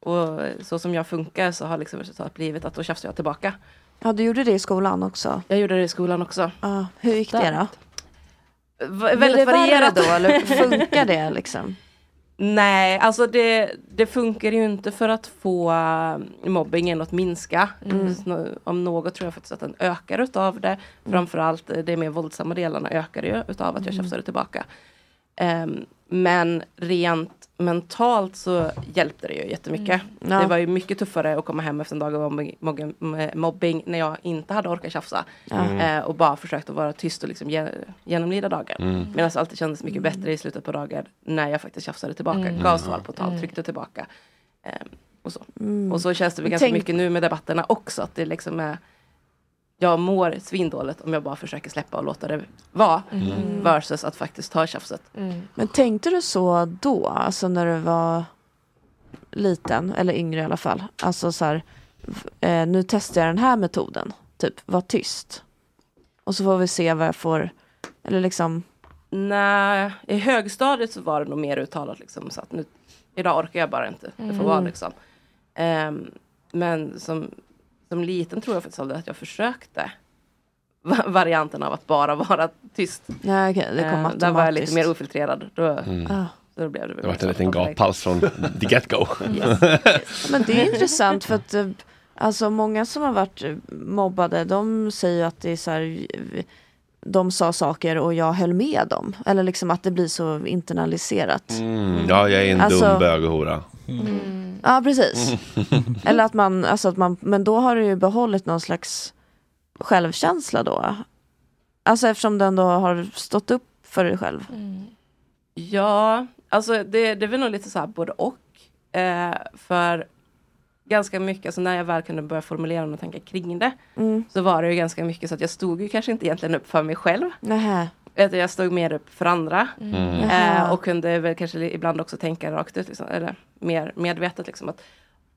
Och så som jag funkar så har liksom resultatet blivit att då tjafsar jag tillbaka. Ja, du gjorde det i skolan också? Jag gjorde det i skolan också. Ja, hur gick det då? Blir väldigt varierat. då, eller funkar det liksom? Nej, alltså det, det funkar ju inte för att få eh, mobbingen att minska. Mm. Om något tror jag faktiskt att den ökar utav det. Framförallt eh, de mer våldsamma delarna ökar ju utav att jag Mm. tjafsade tillbaka. Ehm, men rent mentalt så hjälpte det ju jättemycket. Mm. Ja. Det var ju mycket tuffare att komma hem efter en dag av mobbing, när jag inte hade orkat tjafsa. Ja. Mm. Eh, och bara försökt att vara tyst och liksom ge, genomlida dagen. Mm. Medan det alltid kändes mycket bättre i slutet på dagen när jag faktiskt tjafsade tillbaka, Mm. gav svar på tal, Mm. tryckte tillbaka. Ehm, och, så. Mm. och så känns det väl ganska tänk- mycket nu med debatterna också. Att det liksom är jag mår svindåligt om jag bara försöker släppa och låta det vara. Mm. Versus att faktiskt ta tjafset. Men tänkte du så då, alltså när du var liten, eller yngre i alla fall? Alltså så här, eh, nu testar jag den här metoden, typ var tyst. Och så får vi se vad jag får, eller liksom, Nej, i högstadiet så var det nog mer uttalat liksom så att nu, idag orkar jag bara inte. Det får Mm. vara liksom. Ehm, men som, som liten tror jag faktiskt aldrig att jag försökte va- varianten av att bara vara tyst. nej okej, det kom Ehm, där var jag lite mer ofiltrerad. Då, Mm. Ah. då blev det väl Det mer en liten gaphals från the get-go. Ja, Men det är intressant för att eh, alltså många som har varit eh, mobbade de säger att det är så här eh, de sa saker och jag höll med dem. Eller liksom att det blir så internaliserat. Mm, ja, jag är en Alltså- dum bög och hora. Ja precis. Eller att man, alltså att man, men då har du ju behållit någon slags självkänsla då. Alltså eftersom du ändå har stått upp för dig själv. Ja, alltså det, det är väl nog lite så här både och. Eh, för ganska mycket, alltså när jag väl kunde börja formulera och tänka kring det. Mm. Så var det ju ganska mycket så att jag stod ju kanske inte egentligen upp för mig själv. Nähä. Utan jag stod mer upp för andra. Mm. Eh, Jaha. och kunde väl kanske ibland också tänka rakt ut, liksom, eller mer medvetet liksom att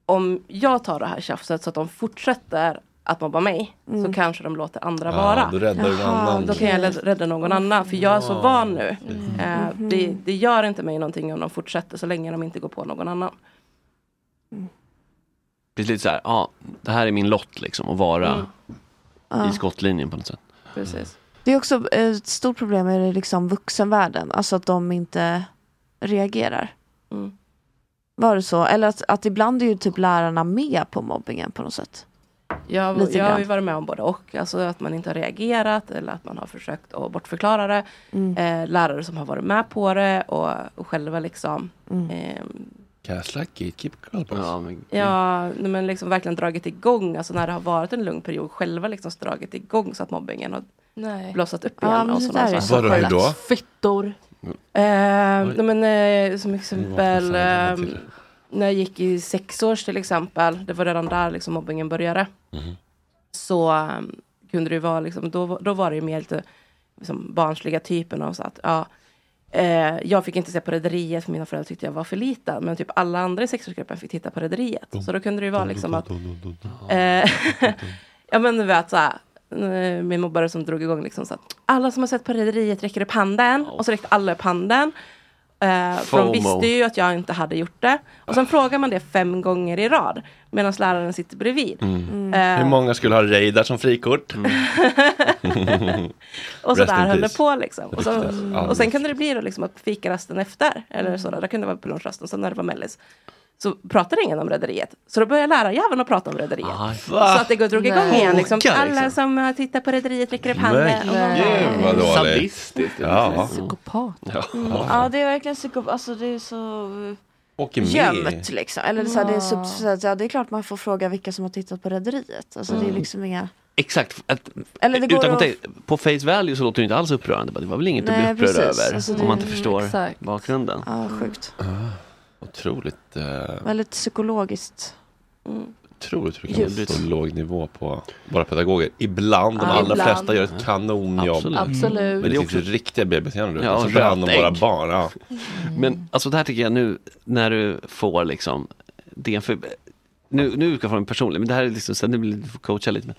om jag tar det här tjafset så att de fortsätter att mobba mig Mm. så kanske de låter andra Ja, vara. då räddar Jaha, annan. Då kan jag rädda någon annan för jag är så van nu. Mm. Eh, det, det gör inte mig någonting om de fortsätter så länge de inte går på någon annan. Det är lite så här, ja, det här är min lott liksom att vara Mm. I skottlinjen på något sätt. Precis. Det är också eh, ett stort problem i liksom vuxenvärlden. Alltså att de inte reagerar. Mm. Var det så? Eller att, att ibland är ju typ lärarna med på mobbingen på något sätt. Jag, Lite jag har ju varit med om både och. Alltså att man inte har reagerat eller att man har försökt att bortförklara det. Mm. Eh, lärare som har varit med på det och, och själva liksom Mm. ehm, Gaslight, gatekeep, girlboss. Ja, men, Ja, men liksom verkligen dragit igång, alltså när det har varit en lugn period, själva liksom dragit igång så att mobbingen har Nej. blossat upp Ja, igen. men och det sådana där är. Vadå, hur då? Fittor. Eh, nej, men, eh, som exempel eh, när jag gick i sexårs till exempel, det var redan där liksom mobbingen började. Mhm. Så eh, kunde det ju vara, liksom, då, då var det ju mer lite liksom, barnsliga typen av så att ja, eh, jag fick inte se på Rederiet för mina föräldrar tyckte jag var för liten. Men typ alla andra i sexårsgruppen fick titta på Rederiet. Så då kunde det ju vara liksom att Eh, ja men du vet såhär. eh, Min mobbare som drog igång liksom så att alla som har sett på Rederiet räcker upp handen. Och så räckte alla upp handen. Eh, för de visste ju att jag inte hade gjort det. Och sen frågar man det fem gånger i rad. Medan läraren sitter bredvid. Mm. Eh, Hur många skulle ha Reidar som frikort? Och så Rest där höll det på liksom. Och, så, Ja, och sen kunde det bli då liksom att fikarasten efter. Eller Mm. så där, det kunde vara på lunchrasten. Sen när det var mellis. Så pratade ingen om Rederiet. Så då började lärarjäveln att prata om Rederiet. Så att det drog igång igen. Liksom. Alla liksom. som har tittat på Rederiet räcker upp handen. Gud vad dåligt. Sadistiskt. Ja. Psykopat. Ja. Mm. Ja, det är verkligen psykop... Alltså det är så Åker med. gömt liksom. Eller så här, det, är sub... så här, ja, det är klart man får fråga vilka som har tittat på Rederiet. Alltså det är Mm. liksom inga... Exakt. Att, Eller det går utan att- kontext, På face value så låter det inte alls upprörande. Det var väl inget Nej, att bli upprörd precis. över. Alltså, det- om man inte förstår exakt. bakgrunden. Ja, sjukt. Ah, otroligt. Eh, Väldigt psykologiskt. Otroligt hur det kan vara så låg nivå på våra pedagoger. Ibland, de allra ibland. flesta gör ett kanonjobb. Absolut. Absolut. Men det finns ju riktiga bebishjärnor Ja, ja, som tar hand om våra barn. Ja. Men alltså det här tycker jag nu när du får liksom det är för, nu, nu utgår jag från en personlig, men det här är liksom, sen blir du får coacha lite. Men,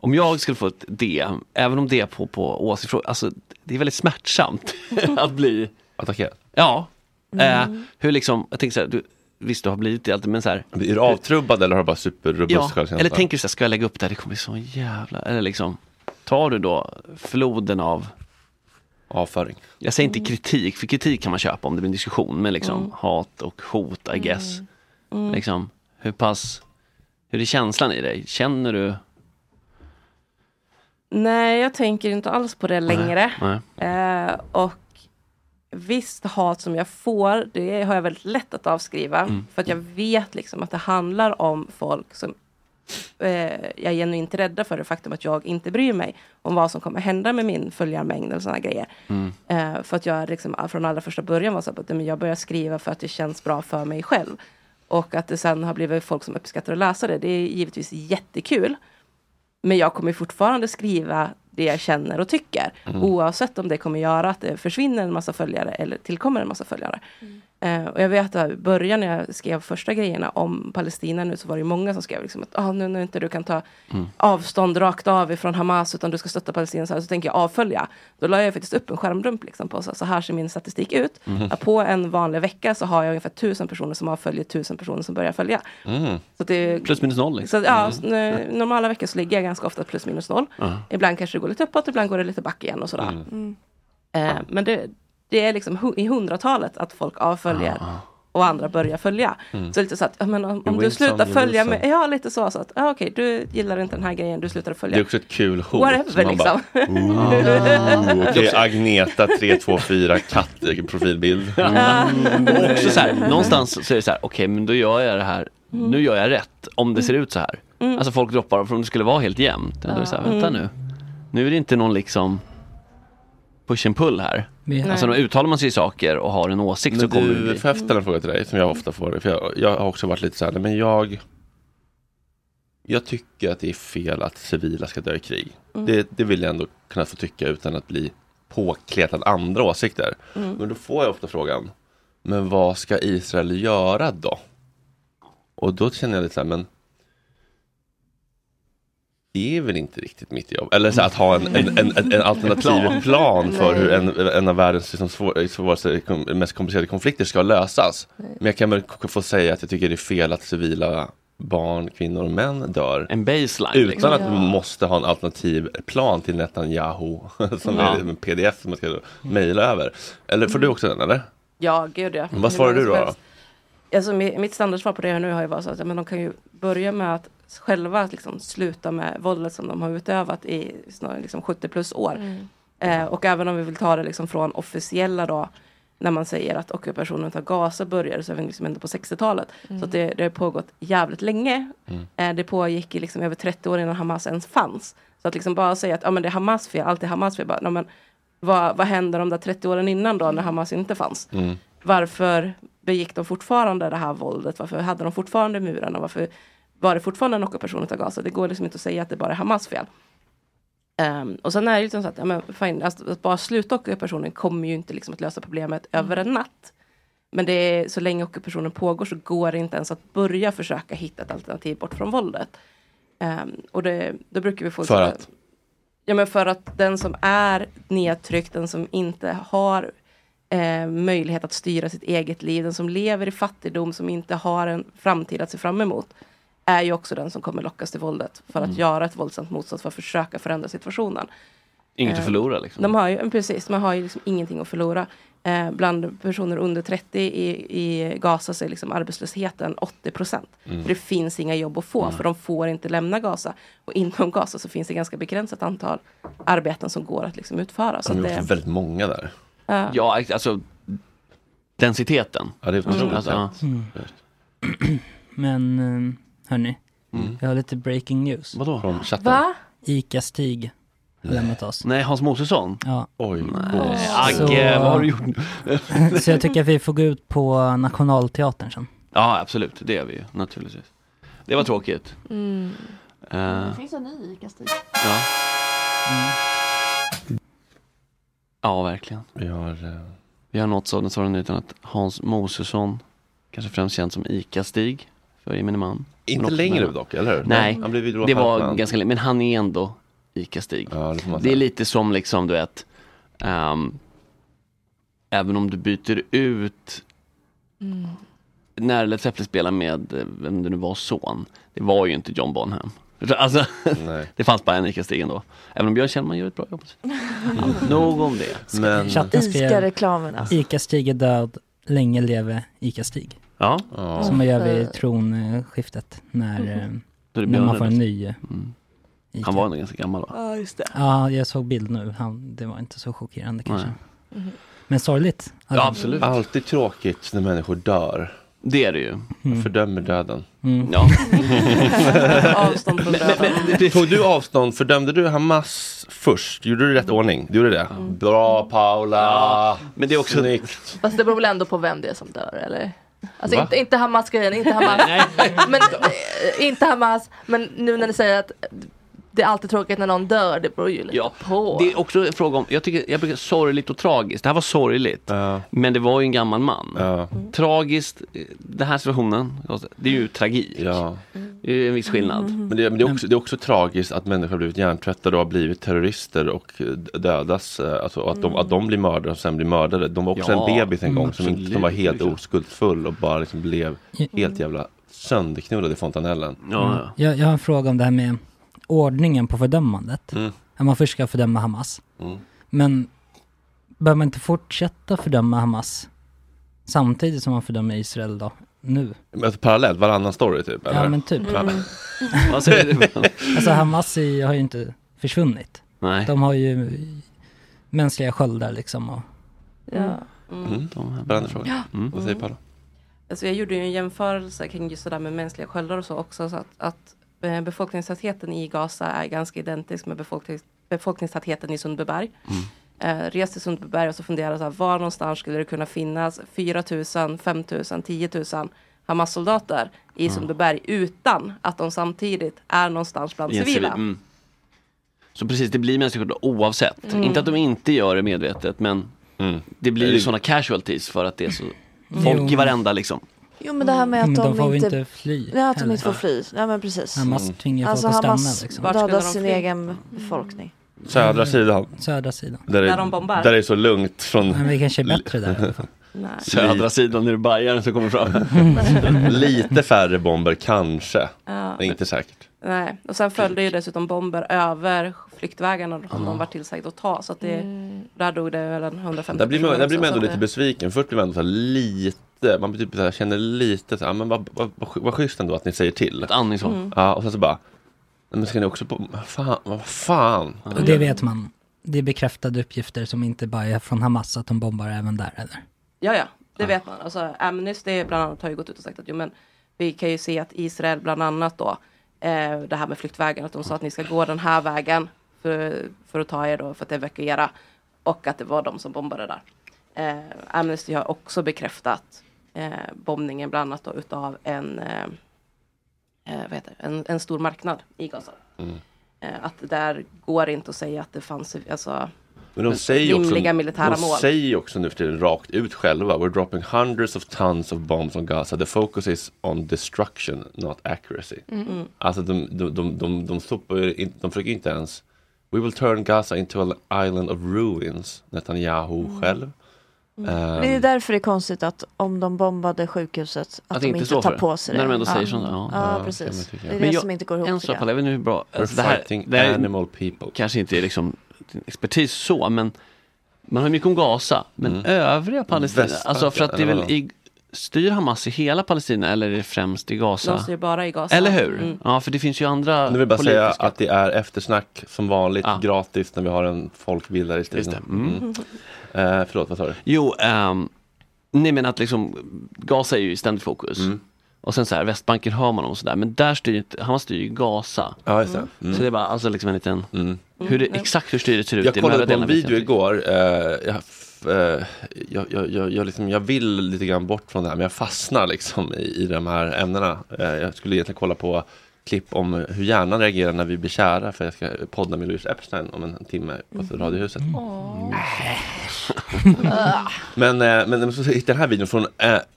om jag skulle få ett D, även om det är på, på åsiktsfrågor, alltså det är väldigt smärtsamt att bli attackerad. Ja. Eh, Mm. hur liksom, jag tänker så här, du, visst du har blivit det alltid, men så här. Är du avtrubbad eller har du bara superrobust Ja, självkänsla? eller tänker du så här, ska jag lägga upp det här, det kommer bli så jävla, eller liksom, tar du då floden av avföring? Jag säger inte kritik, för kritik kan man köpa om det blir en diskussion, men liksom Mm. hat och hot, I guess. Mm. Liksom, hur pass, hur är känslan i dig? Känner du? Nej, jag tänker inte alls på det längre. Nej. Eh, och visst hat som jag får, det har jag väldigt lätt att avskriva. Mm. För att jag vet liksom att det handlar om folk som eh, jag är genuint rädda för det faktum att jag inte bryr mig om vad som kommer hända med min följarmängd och sådana grejer. Mm. Eh, för att jag liksom, från allra första början var så att jag börjar skriva för att det känns bra för mig själv. Och att det sen har blivit folk som uppskattar att läsa det, det är givetvis jättekul. Men jag kommer fortfarande skriva det jag känner och tycker. Mm. Oavsett om det kommer göra att det försvinner en massa följare eller tillkommer en massa följare. Eh, och jag vet att i början när jag skrev första grejerna om Palestina nu så var det många som skrev liksom att ah, nu när inte du kan ta Mm. avstånd rakt av ifrån Hamas utan du ska stötta Palestina så, här, så tänker jag avfölja. Då la jag faktiskt upp en skärmdump liksom på så, så här ser min statistik ut. Att på en vanlig vecka så har jag ungefär tusen personer som avföljer tusen personer som börjar följa. Mm. Så det, Plus minus noll liksom. så, ja, Mm. så, n- normala veckor så ligger jag ganska ofta plus minus noll. Ibland kanske det går lite uppåt, ibland går det lite back igen och sådär. Mm. Eh, men det, det är liksom i hundratalet att folk avföljer och andra börjar följa. Mm. Så lite så att, men om, om du slutar följa mig, ja lite så, så att, ja, okej, du gillar inte den här grejen, du slutar följa. Det är också ett kul hot. Whatever, liksom. Bara, "Ooh, Okej, Agneta 324 katt profilbild. Mm. Och också så här, någonstans så är det så här, okej men då gör jag det här, Mm. nu gör jag rätt om det ser ut så här. Mm. Alltså folk droppar, för om det skulle vara helt jämnt, då är det så här, vänta Mm. nu. Nu är det inte någon liksom push and pull här. Alltså Nej. då uttalar man sig i saker och har en åsikt så Men kommer det du, får jag ställa en fråga till dig som jag ofta får? För jag, jag har också varit lite så här, men jag Jag tycker att det är fel att civila ska dö i krig. Mm. Det, det vill jag ändå kunna få tycka utan att bli påkletad andra åsikter. Mm. Men då får jag ofta frågan, men vad ska Israel göra då? Och då känner jag lite så här, men är väl inte riktigt mitt jobb. Eller så att ha en, en, en, en, en alternativ Plan. för Nej. hur en, en av världens liksom svår, svåraste, mest komplicerade konflikter ska lösas. Men jag kan väl få säga att jag tycker det är fel att civila barn, kvinnor och män dör. En baseline. Utan liksom. att man måste ha en alternativ plan till Netanyahu. Som Ja. är en pdf som man ska mejla över. Eller får du också den eller? Ja, gud ja. Vad svarar du då? helst. Alltså, mi- mitt standardsvar på det här nu har ju varit så att ja, men de kan ju börja med att själva liksom, sluta med våldet som de har utövat i snarare, liksom, 70 plus år. Eh, och även om vi vill ta det liksom, från officiella då, när man säger att ockupationen av Gaza började så är vi liksom ändå på 60-talet. Mm. Så att det, det har pågått jävligt länge. Mm. Eh, det pågick i liksom över 30 år innan Hamas ens fanns. Så att liksom bara säga att ja, men det är Hamas fel, allt är Hamas fel. Bara, men, vad, vad hände de där 30 åren innan då när Hamas inte fanns? Mm. Varför begick de fortfarande det här våldet? Varför hade de fortfarande murarna? Varför var det fortfarande en ockupation av Gaza? Det går liksom inte att säga att det bara är Hamas fel. Ehm, och sen är det liksom så att, ja, men fine, alltså, att bara sluta ockupationen kommer ju inte liksom att lösa problemet över en natt. Men det är, så länge ockupationen pågår så går det inte ens att börja försöka hitta ett alternativ bort från våldet. Ehm, och det, då brukar vi få... För att? Ja men för att den som är nedtryckt, den som inte har eh, möjlighet att styra sitt eget liv, den som lever i fattigdom, som inte har en framtid att se fram emot, är ju också den som kommer lockas till våldet för att Mm. göra ett våldsamt motstånd, för att försöka förändra situationen. Inget att Eh, förlora liksom. De har ju, precis, man har ju liksom ingenting att förlora. Eh, bland personer under 30 i, i Gaza så är liksom arbetslösheten 80 procent. Mm. För det finns inga jobb att få, Mm. för de får inte lämna Gaza. Och inom Gaza så finns det ganska begränsat antal arbeten som går att liksom utföra. Så De att är det, också väldigt många där. Ja. Ja, alltså densiteten. Ja, det är Mm. otroligt. Alltså, ja. Mm. Men um, hörni, Mm. vi har lite breaking news. Vadå? Från chatten. Va? Ica-Stig har lämnat oss. Nej, Hans Mosesson? Ja. Oj, Nej, Agge, vad har du gjort? Så jag tycker att vi får gå ut på Nationalteatern sen. Ja, absolut. Det gör vi ju naturligtvis. Det var tråkigt. Mm. Eh, Det finns en ny ICA-stig. ja. ja, verkligen. Vi har... eh, Vi har nått sådan sådan nyheten att Hans Mosesson, kanske främst känd som ICA-Stig för gemene man. Inte Men längre dock, eller hur? Nej, Han blev det var Hartman. ganska länge, men han är ändå ICA-Stig. Ja, det Det är lite som liksom, du vet, ehm, även om du byter ut Mm. när Led Zeppelin spelar med, eh, vem det nu var, son, det var ju inte John Bonham. Alltså, det fanns bara en ICA-Stig ändå. Även om Björn Kjellman gör ett bra jobb. Ja, nog om det. Men... Ica-reklamen alltså. Ica-Stig är död, länge leve Ica-Stig. Ja. Som man gör vid tronskiftet när, det när man får en eller? ny eh, Ica. Han var ändå ganska gammal va? Ja, just det. Ja, jag såg bild nu. Han, det var inte så chockerande kanske. Mhm. Men sorgligt. Ja, absolut. Alltid tråkigt när människor dör. Det är det ju. Mm. Jag fördömer döden. Mm. Ja. Avstånd från döden. Tog du avstånd, fördömde du Hamas först? Gjorde du rätt ordning? Du gjorde det? Bra Paula! Men det är också... Snyggt. Fast det beror väl ändå på vem det är som dör eller? Alltså Va? inte, inte Hamas-grejen, inte Hamas. men, eh, inte Hamas, men nu när ni säger att det är alltid tråkigt när någon dör, det beror ju lite Ja, på. det är också en fråga om, jag tycker, jag brukar sorgligt och tragiskt. Det här var sorgligt. Men det var ju en gammal man. Tragiskt, eh, den här situationen, det är ju tragik. Ja. Det är en viss skillnad. Men, det, men det, är också, det är också tragiskt att människor har blivit hjärntvättade och har blivit terrorister och eh, dödas. eh, Alltså att, de, att de blir mördade och sen blir mördade. De var också Ja, en bebis en mm, gång som, inte, som var helt absolut. oskuldsfull och bara liksom blev helt jävla sönderknullad i fontanellen. Mm. Jag, jag har en fråga om det här med ordningen på fördömandet. Mm. Att man först ska fördöma Hamas. Mm. Men bör man inte fortsätta fördöma Hamas samtidigt som man fördömer Israel då? Nu? Men Alltså, parallellt, varannan story typ? Eller? Ja men typ. Ja. Vad säger du? alltså Hamas i, har ju inte försvunnit. Nej. De har ju mänskliga sköldar liksom. Och, Ja. Mm. Spännande fråga. Ja. Mm. Vad säger Paula? Alltså jag gjorde ju en jämförelse kring just det där med mänskliga sköldar och så också. Så att, att befolkningstätheten i Gaza är ganska identisk med befolknings, befolkningstätheten i Sundbyberg. Eh, res till Sundbyberg och så fundera så här, var någonstans skulle det kunna finnas 4 000, 5 000, 10 000 Hamas-soldater i Mm. Sundbyberg utan att de samtidigt är någonstans bland en civila. civil- mm. Så precis, det blir sköldar oavsett. Mm. Inte att de inte gör det medvetet, men det blir ju Det- sådana casualties för att det är så Jo. folk i varenda liksom. Jo men det här med att Men de, de får inte, inte fly Ja, att de inte får fly. Ja men precis. Hamas Mm. tvingar alltså, folk att Hamas stanna liksom. Dödar sin egen befolkning. Södra sidan. Södra sidan. Där, Där det- de bombar. Där det är så lugnt från... Men vi kanske är bättre där i alla fall. Nej. Södra sidan är det Bajaren som kommer fram. Lite färre bomber kanske. Ja. Inte säkert. Nej, och sen följde ju dessutom bomber över flyktvägarna som de var tillsagda att ta. Så att det, där dog det väl en 150 Där blir man, där blir man ändå lite besviken. Först blir man ändå här lite, man typ så här, känner lite så här, men vad, vad, vad, vad schysst ändå att ni säger till. Ett andningshåll. Mm. Ja, och sen så bara, "Nej, men ska ni också på, fan, vad fan. Och det vet man. Det är bekräftade uppgifter som inte bara är från Hamas att de bombar även där eller? Ja, ja, det vet man. Alltså, Amnesty bland annat har ju gått ut och sagt att jo, men vi kan ju se att Israel bland annat då, eh, det här med flyktvägen, att de sa att ni ska gå den här vägen för, för att ta er då, för att evakuera. Och att det var de som bombade där. Eh, Amnesty har också bekräftat eh, bombningen bland annat då utav en, eh, eh, vad heter en, en stor marknad i Gaza. Mm. Eh, att där går inte att säga att det fanns alltså, Men de säger också, militära de mål. säger också nu för tiden rakt ut själva. We're dropping hundreds of tons of bombs on Gaza. The focus is on destruction, not accuracy. Mm. Alltså de, de, de, de, de, inte, de försöker inte ens We will turn Gaza into an island of ruins, Netanyahu Mm. själv. Det Ehm, är därför det är konstigt att om de bombade sjukhuset att, Att de inte inte tar det. på sig det. När de ändå ja. säger sånt, ja. Ja, Ja, precis. Det är Men det jag- som inte går ihop. En sak, jag. vet inte hur bra, alltså det här, det här animal people. kanske inte är liksom expertis så, men man har mycket om Gaza, men Mm. övriga Palestina, Västbanken, alltså för att det är väl i, styr Hamas i hela Palestina eller är det främst i Gaza? De styr bara i Gaza. Eller hur? Mm. Ja, för det finns ju andra Nu vill bara säga politiska- att det är eftersnack som vanligt gratis när vi har en folkbildare i studion. Mm. Mm. Eh, förlåt, vad sa du? Jo, um, nej men att liksom Gaza är ju i ständigt fokus. Mm. Och sen så här, Västbanken hör man om och sådär, men där styr inte, Hamas styr ju Gaza. Ja, just det. Mm. Så det är bara alltså liksom en liten, hur det, exakt hur styret ser ut Jag i de här kollade på en jag video igår. Eh, jag, eh, jag, jag, jag, liksom, jag vill lite grann bort från det här men jag fastnar liksom i, i de här ämnena. Eh, jag skulle egentligen kolla på klipp om hur hjärnan reagerar när vi blir kära för jag ska podda med Louise Epstein om en timme på Radiohuset. Men, eh, men så hittade jag den här videon från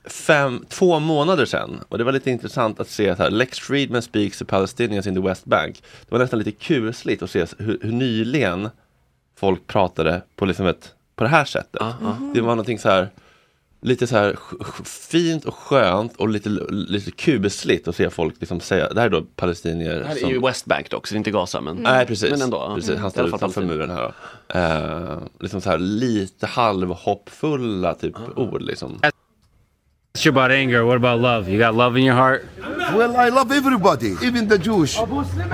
fem, två månader sedan. Och det var lite intressant att se att här, Lex Friedman speaks to Palestinians in the West Bank. Det var nästan lite kusligt att se hur, hur nyligen folk pratade på, liksom ett, på det här sättet. Det var någonting så här lite så här fint och skönt och lite, lite kusligt att se folk liksom säga, det här är då palestinier Det här är som ju West Bank dock, så det är inte Gaza men, Nej precis, men ändå. precis. Mm. han står utanför muren här. Eh, liksom så här lite halvhoppfulla typ ord liksom. You about anger. What about love? You got love in your heart? Well, I love everybody, even the Jewish.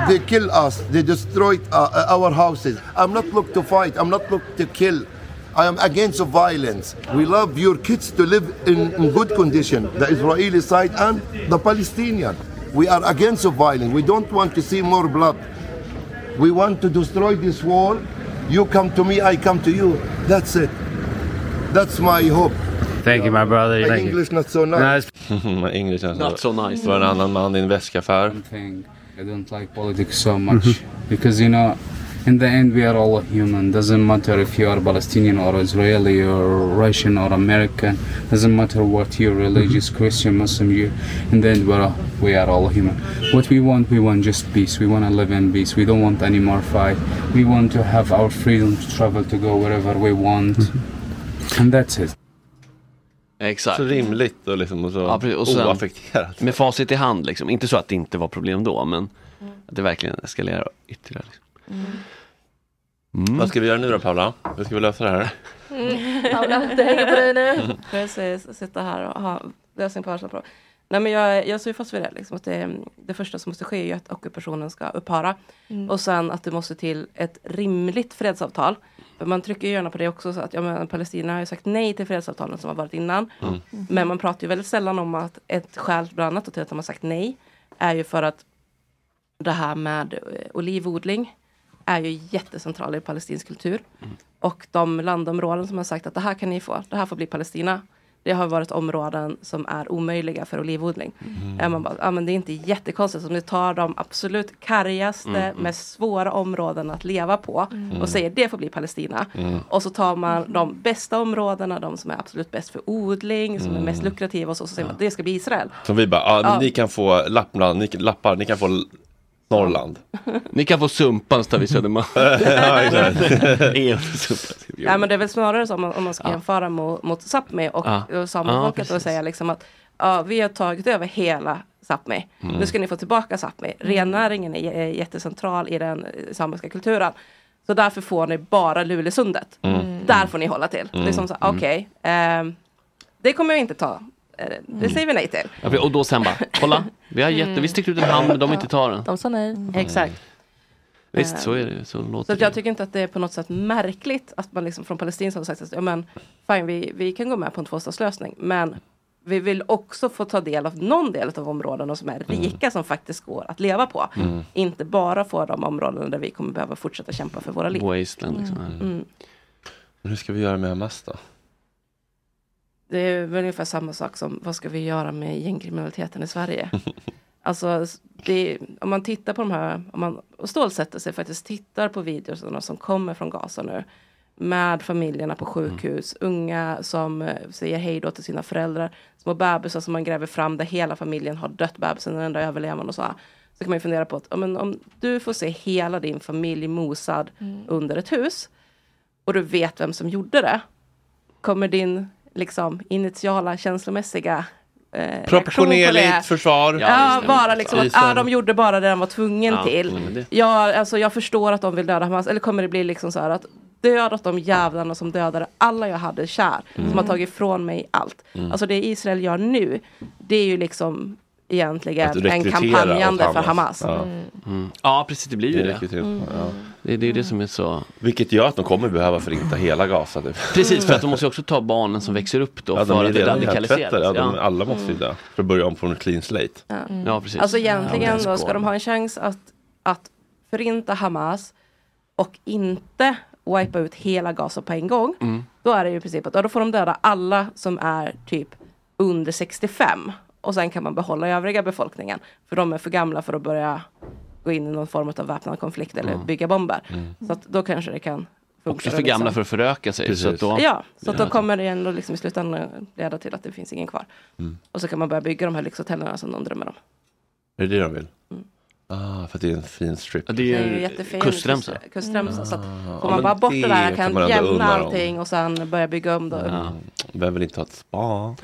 They kill us. They destroyed uh, our houses. I'm not look to fight. I'm not look to kill. I am against the violence. We love your kids to live in, in good condition, the Israeli side and the Palestinian. We are against the violence. We don't want to see more blood. We want to destroy this wall. You come to me, I come to you. That's it. That's my hope. Thank you, my brother. My Thank you. English not so nice. My English alltså. Not so nice. Det var en annan man i en väskaffär. I don't like politics so much because you know, in the end, we are all human. Doesn't matter if you are Palestinian or Israeli or Russian or American. Doesn't matter what you're religious, Christian, Muslim. You, in the end, we're all, we are all human. What we want, we want just peace. We want to live in peace. We don't want any more fight. We want to have our freedom to travel to go wherever we want, and that's it. Exakt. Så rimligt och, liksom, och så Ja. Och sen, oaffekterat. Med facit i hand liksom, inte så att det inte var problem då men att det verkligen eskalerar ytterligare. Liksom. Mm. Vad ska vi göra nu då Paula? Hur ska vi lösa det här? Paula, det hänger på dig nu. Precis, sitta här och ha lösning på alla problem. Nej men jag, jag står ju fast vid det. Liksom, att det, det första som måste ske är ju att ockupationen ska upphöra. Mm. Och sen att det måste till ett rimligt fredsavtal. För man trycker ju gärna på det också. Så att, ja, men Palestina har ju sagt nej till fredsavtalen som har varit innan. Mm. Men man pratar ju väldigt sällan om att ett skäl bland annat till att de har sagt nej är ju för att det här med eh, olivodling är ju jättecentralt i palestinsk kultur. Och de landområden som har sagt att det här kan ni få, det här får bli Palestina. Det har varit områden som är omöjliga för olivodling. Mm. Man bara, ja, men det är inte jättekonstigt om ni tar de absolut kargaste, Mm. mest svåra områden att leva på Mm. och säger det får bli Palestina. Mm. Och så tar man de bästa områdena, de som är absolut bäst för odling, som är Mm. mest lukrativa och så, så säger man att det ska bli Israel. Som vi bara, ah, Ja. ni kan få Lappland, ni, lappar, ni kan få Norrland. Ni kan få Sumpan står vid Södermalm. ja, Sumpan? Ja men det är väl snarare så om man, ska Ja. jämföra mot, mot Sápmi och, Ja. och samefolket Ja, och säga liksom att ja, vi har tagit över hela Sápmi. Mm. Nu ska ni få tillbaka Sápmi. Rennäringen är, jättecentral i den eh, samiska kulturen. Så därför får ni bara Lulesundet. Mm. Där får ni hålla till. Det är som så, Mm. okej, ehm, det kommer jag inte ta. Eh, Det säger vi nej till. Ja, och då sen bara, kolla, vi har gett, vi sticker ut en hand men de inte ta den. De sa nej. Exakt. Visst, så är det. Så Så låter att det. jag tycker inte att det är på något sätt märkligt att man liksom från Palestinas har sagt att ja, men, fine, vi, vi kan gå med på en tvåstatslösning. Men vi vill också få ta del av någon del av områdena som är rika som faktiskt går att leva på. Mm. Inte bara få de områden där vi kommer behöva fortsätta kämpa för våra liv. Wasteland liksom. Mm. Men hur ska vi göra med Hamas då? Det är väl ungefär samma sak som vad ska vi göra med gängkriminaliteten i Sverige? Alltså, det, om man tittar på de här, om man och stålsätter sig faktiskt tittar på videorna som kommer från Gaza nu. Med familjerna på sjukhus, unga som eh, säger hej då till sina föräldrar. Små bebisar som man gräver fram där hela familjen har dött, bebisen är den enda överlevande och så. här. Så kan man ju fundera på att men om du får se hela din familj mosad Mm. under ett hus. Och du vet vem som gjorde det. Kommer din liksom initiala känslomässiga eh, Proportionerligt försvar. Ja, bara liksom att ah, de gjorde bara det de var tvungen Ja, till. mm, det- Ja, alltså, jag förstår att de vill döda Hamas, eller kommer det bli liksom så här att dödat de jävlarna som dödade alla jag hade kär, Mm. som har tagit ifrån mig allt. Mm. Alltså det Israel gör nu, det är ju liksom egentligen en kampanjande åt för Hamas. Ja. Mm. Ja, precis, det blir ju Det det. Mm. ja. Det, det är det som är så... Vilket gör att de kommer behöva förinta hela Gaza. Typ. Precis, för att de måste också ta barnen som växer upp då Ja, de för är att det redan radikaliseras. Ja, de, Ja. alla måste ju dö. För att börja om från en clean slate. Ja. Ja, precis. Alltså egentligen det då ska de ha en chans att, att förinta Hamas och inte wipa ut hela Gaza på en gång. Mm. Då är det ju i princip att då får de döda alla som är typ under 65. Och sen kan man behålla övriga befolkningen. För de är för gamla för att börja gå in i någon form av väpnad konflikt eller Mm. bygga bomber. Mm. Så att då kanske det kan funka. Också för gamla liksom. för att föröka sig. Så att då, Ja, så att då kommer det ändå liksom i slutändan leda till att det finns ingen kvar. Mm. Och så kan man börja bygga de här lyxhotellerna som de drömmer om. Är det det de vill? Ah, för att det är en fin strip. det Det är ju jättefin kustremsa. kust- kustremsa. Så att Ah, får man bara bort det det där, kan kan jämna allting och sen börja bygga om då. Mm. Vem vill inte ha ett spa?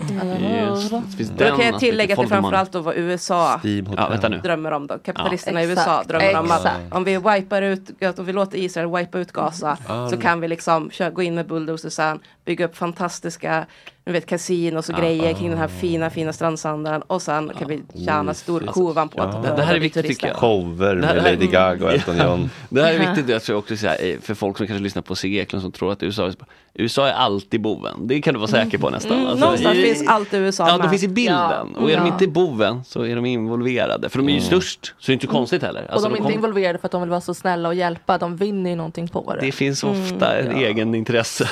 Just, det finns Då kan jag tillägga att det framförallt då vad USA. Ja, vänta nu. drömmer om då. Kapitalisterna Ja. i USA Exakt, drömmer om att om vi wipar ut, om vi låter Israel wipa ut Gaza Ah, så det- kan vi liksom kö- gå in med bulldozers sen, bygga upp fantastiska du vet, kasinos och Ah. grejer kring den här fina, fina strandsanden och sen kan vi tjäna storkovan på att döda Det här är vi viktigt tycker jag. Shower Det här- med Lady Gaga och Elton John. Det här är viktigt jag tror också här, eh, för folk som kanske lyssnar på Sigge Eklund som tror att USA är, USA är alltid boven. Det kan du vara säker på nästan. Mm, Alltså, någonstans i- finns alltid USA Ja, med. de finns i bilden. Ja. Och är de Ja. inte boven så är de involverade. För de är ju störst, så det är inte konstigt heller. och Alltså, de är inte kom- involverade för att de vill vara så snälla och hjälpa. De vinner ju någonting på det. det finns ofta Mm. en egen intresse.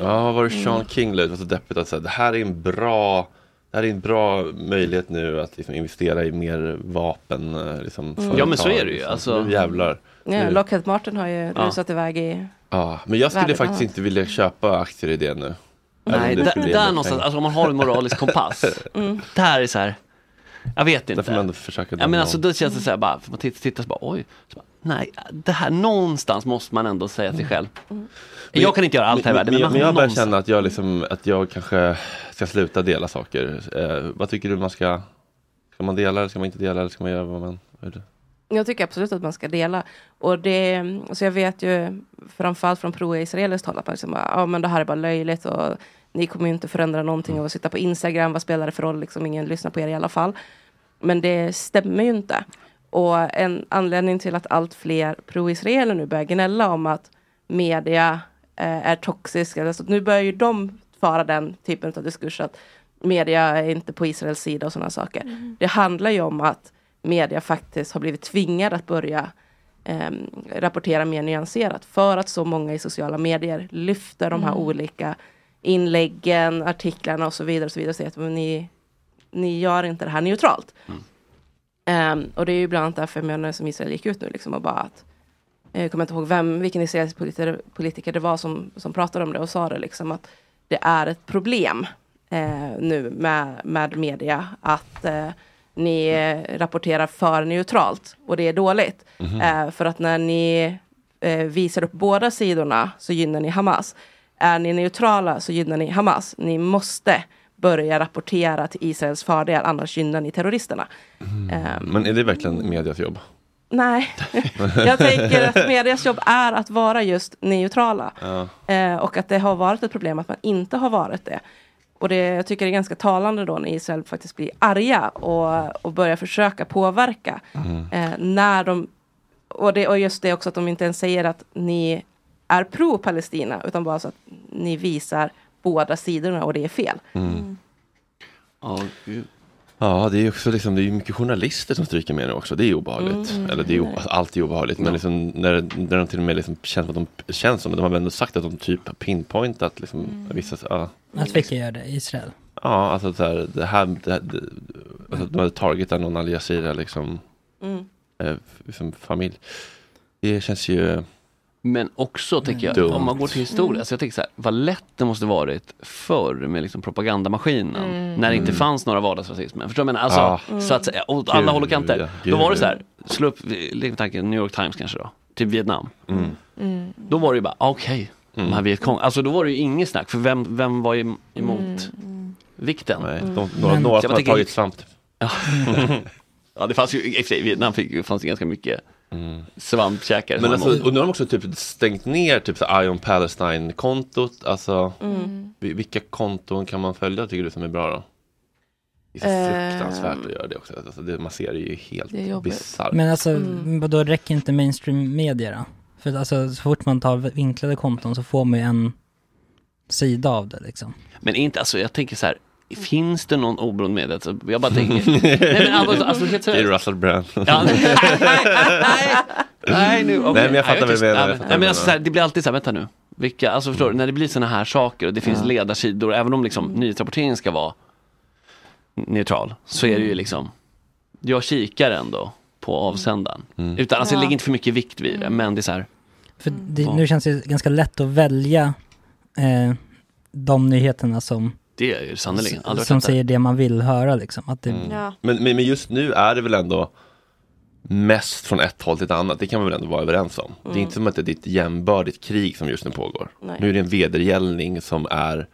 Ja, vad var det Sean King la ut? Det var så deppigt att säga, det här är en bra det här är en bra möjlighet nu att liksom investera i mer vapen. eh, Liksom, Mm. Ja, men så är det ju, liksom. alltså- Nu jävlar. Ja, Nu- Lockheed Martin har ju Ja. rusat iväg i Ja, men jag skulle faktiskt annat. inte vilja köpa aktier i det nu. Nej, det där, någonstans, alltså om man har en moralisk kompass. Mm. Där är så här, jag vet inte. Där får man ändå försöka Ja men alltså då känns det så här bara, man tittar, tittar så bara oj. Så bara, nej, det här någonstans måste man ändå säga till sig själv. Jag kan inte göra allt här i världen. Men, man men jag börjar känna att jag, liksom, att jag kanske ska sluta dela saker. Eh, vad tycker du man ska, ska man dela eller ska man inte dela eller ska man göra vad man vad är det? Jag tycker absolut att man ska dela. Och det, så jag vet ju framförallt från pro-israeliskt håll att liksom ja men det här är bara löjligt och ni kommer ju inte förändra någonting av att sitta på Instagram, vad spelar det för roll, liksom ingen lyssnar på er i alla fall. Men det stämmer ju inte. Och en anledning till att allt fler pro-israeler nu börjar gnälla om att media eh, är toxisk, alltså, nu börjar ju de föra den typen av diskurs att media är inte på Israels sida och sådana saker. Det handlar ju om att media faktiskt har blivit tvingade att börja ehm, rapportera mer nyanserat för att så många i sociala medier lyfter de här Mm. olika inläggen, artiklarna och så vidare och så vidare och säger att ni, ni gör inte det här neutralt. Ehm, och det är ju bland annat därför menar som Israel gick ut nu liksom och bara att eh, jag kommer inte ihåg vem, vilken israelisk politiker, politiker det var som, som pratade om det och sa det liksom att det är ett problem eh, nu med, med media att eh, ni eh, rapporterar för neutralt och det är dåligt. Mhm. Eh, för att när ni eh, visar upp båda sidorna så gynnar ni Hamas. Är ni neutrala så gynnar ni Hamas. Ni måste börja rapportera till Israels fördel annars gynnar ni terroristerna. Ehm, Men är det verkligen medias jobb? Nej, jag tänker att medias jobb är att vara just neutrala. Ja. Eh, och att det har varit ett problem att man inte har varit det. Och det, jag tycker det är ganska talande då när Israel faktiskt blir arga och, och börjar försöka påverka. Mm. Eh, när de, och, det, och just det också att de inte ens säger att ni är pro-Palestina utan bara så att ni visar båda sidorna och det är fel. Mm. Ja, gud. Ja, det är ju också liksom, det är mycket journalister som stryker med nu också. Det är obehagligt. Mm. Eller det är alltså, allt är obehagligt. Men liksom, när, när de till och med liksom känns som att de känns som, de har väl ändå sagt att de typ har pinpointat liksom, Mm. vissa, ja. Att vilka gör det? Israel? Ja, alltså så här, det här, det, här- det, alltså, de hade targetat någon Al Jazeera liksom, Mm. eh, liksom familj. Det känns ju Men också tänker jag, Dumt. om man går till historia, så jag tänker så här, vad lätt det måste varit förr med liksom propagandamaskinen. Mm. När det inte Mm. fanns några vardagsrasismen. Förstår du vad jag menar? Alltså, Ja. så att säga, åt alla håll och kanter. ja, Då var det så här, slå upp, lek med tanken, New York Times kanske då, till Vietnam. Mm. Mm. Då var det ju bara, okej, de här Vietcong. Alltså då var det ju inget snack, för vem, vem var emot vikten? Nej, de- några- några som har tagit svamp. Ja. ja, det fanns ju, i Vietnam fick, fanns det ganska mycket svampkäkare. Men alltså, och nu har de också typ stängt ner typ så Ion Palestine-kontot. Alltså, Mm. vi- vilka konton kan man följa tycker du som är bra då? Det är så Eh, fruktansvärt att göra det också. Alltså, det, man ser det ju helt bisarrt. Men alltså, Mm. då räcker inte mainstream media då? För alltså, så fort man tar vinklade konton så får man ju en sida av det liksom. Men inte, alltså jag tänker så här, finns det någon oberoende media? Alltså, jag bara tänker, nej men alltså, alltså helt Det är. Russell Brand. Ja, nej, nej, nu, okej. Nej, men jag fattar vad du menar, inte. jag Nej, men alltså, här, det blir alltid så här, vänta nu. Vilka, alltså förstår du, när det blir sådana här saker och det finns Ja. ledarsidor, även om liksom nyhetsrapporteringen ska vara neutral, så är det ju liksom, jag kikar ändå på avsändaren. Utan, alltså jag Ja. lägger inte för mycket vikt vid det, men det är så här, För det, nu känns det ganska lätt att välja eh, de nyheterna som, det är ju sannerligen. Aldrig som säger det man vill höra liksom. Att det, Mm. Men, men, men just nu är det väl ändå mest från ett håll till ett annat. Det kan man väl ändå vara överens om. Det är Mm. inte som att det är ett jämbördigt krig som just nu pågår. Nej. Nu är det en vedergällning som är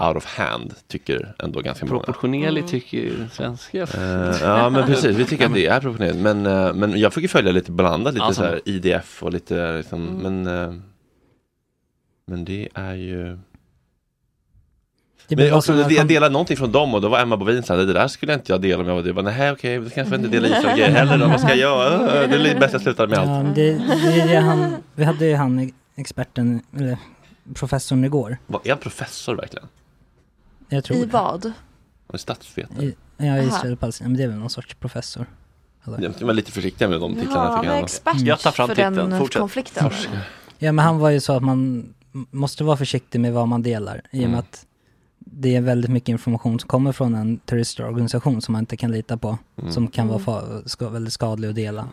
out of hand, tycker ändå ganska många. proportionerligt tycker ju svenska. Eh, ja men precis, vi tycker att det är proportionerligt. Men, eh, men jag fick ju följa lite blandat, lite Ja, så här. IDF och lite liksom, Mm. men eh, Men det är ju Det men också, också- jag delade någonting från dem och då var Emma Bovin så här, det där skulle inte jag dela om jag var du. Jag bara, Nej okej, då kanske jag inte dela Israel heller då, vad ska jag göra? Det är bäst jag slutar med Ja, allt. men det, det det han, vi hade ju han experten, eller professorn igår. Vad, Är han professor verkligen? Jag tror I det. vad? Han är statsvetare. I, ja. Israel och Palestina, men det är väl någon sorts professor. Eller? Jag vara lite försiktiga med de titlarna. Ja, han är jag. expert Jag tar fram för titeln. den Fortsätt. konflikten. Ja men han var ju så att man måste vara försiktig med vad man delar i och med Mm. att det är väldigt mycket information som kommer från en terroristorganisation som man inte kan lita på. Mm. Som kan vara fa- ska, väldigt skadlig att dela.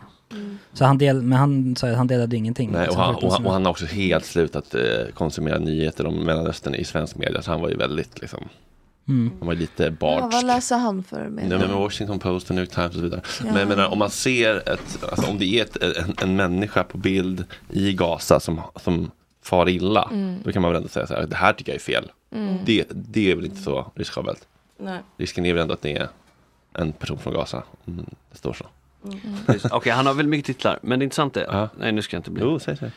Så han del, men han sa att han delade ingenting. Nej, och, liksom, han, och, han, och han har också helt slutat eh, konsumera nyheter om Mellanöstern i svensk media. Så han var ju väldigt liksom, Mm. han var ju lite Ja, barsk. vad läser han för Nej, media? men Washington Post och New Times och så vidare. Ja. Men jag menar, om man ser ett, alltså, om det är ett, en, en människa på bild i Gaza som, som far illa. Mm. Då kan man väl ändå säga så här, det här tycker jag är fel. Mm. Det, det är väl inte så riskabelt. Nej. Risken är väl ändå att det är en person från Gaza. Om det står så. Precis. Okej, han har väldigt mycket titlar, men det intressanta är, nej nu ska jag inte bli. Jo, säg, säg.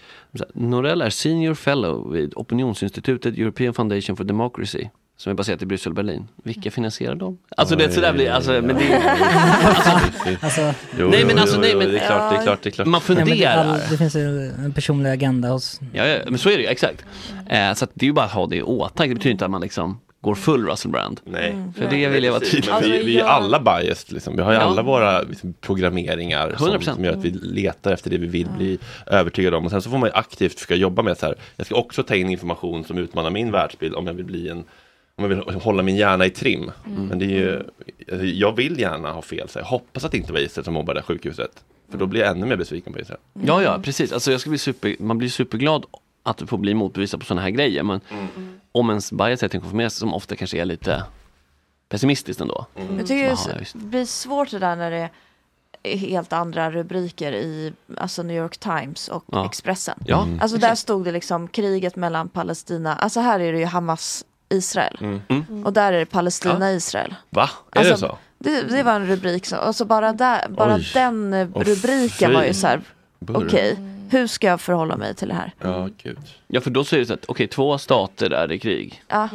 Norell är senior fellow vid opinionsinstitutet European Foundation for Democracy. Som är baserat i Bryssel och Berlin. Vilka finansierar de? Alltså det är sådär blir, alltså, men det Alltså, Jo, nej men alltså nej men det är klart, det är klart, det är klart. Man Ja, men det, funderar. all, det finns ju en personlig agenda hos... Ja, ja, men så är det ju, exakt. Eh, så att det är ju bara att ha det i åtanke. Det betyder inte att man liksom går full Russell Brand. Nej. För det vill jag vara tydlig med. vi, vi är alla biased, liksom. vi har ju Ja. alla våra liksom, programmeringar som, 100%. som gör att vi letar efter det vi vill bli övertygade om. Och sen så får man ju aktivt försöka jobba med så här, jag ska också ta in information som utmanar min världsbild om jag vill bli en om jag vill hålla min hjärna i trim. Mm. Men det är ju, alltså, jag vill gärna ha fel, så jag hoppas att det inte var Israel som mobbade sjukhuset. För då blir jag ännu mer besviken på Israel. Ja, ja, precis. Alltså, jag ska bli super, man blir superglad att få bli motbevisad på sådana här grejer. Men om ens bias setting konfirmeras, som ofta kanske är lite pessimistiskt ändå. Jag tycker Jaha, det blir svårt det där när det är helt andra rubriker i alltså New York Times och Ja. Expressen. Ja, Mm. Alltså där stod det liksom kriget mellan Palestina, alltså här är det ju Hamas Israel. Mm. Mm. Och där är det Palestina Israel. Va? Är Alltså, det så? Det, det var en rubrik så, och så bara, där, bara Oj. den rubriken fy. var ju så här, okej, hur ska jag förhålla mig till det här? Ja, gud. Ja, för då är det så att, okej, två stater är i krig. Ja.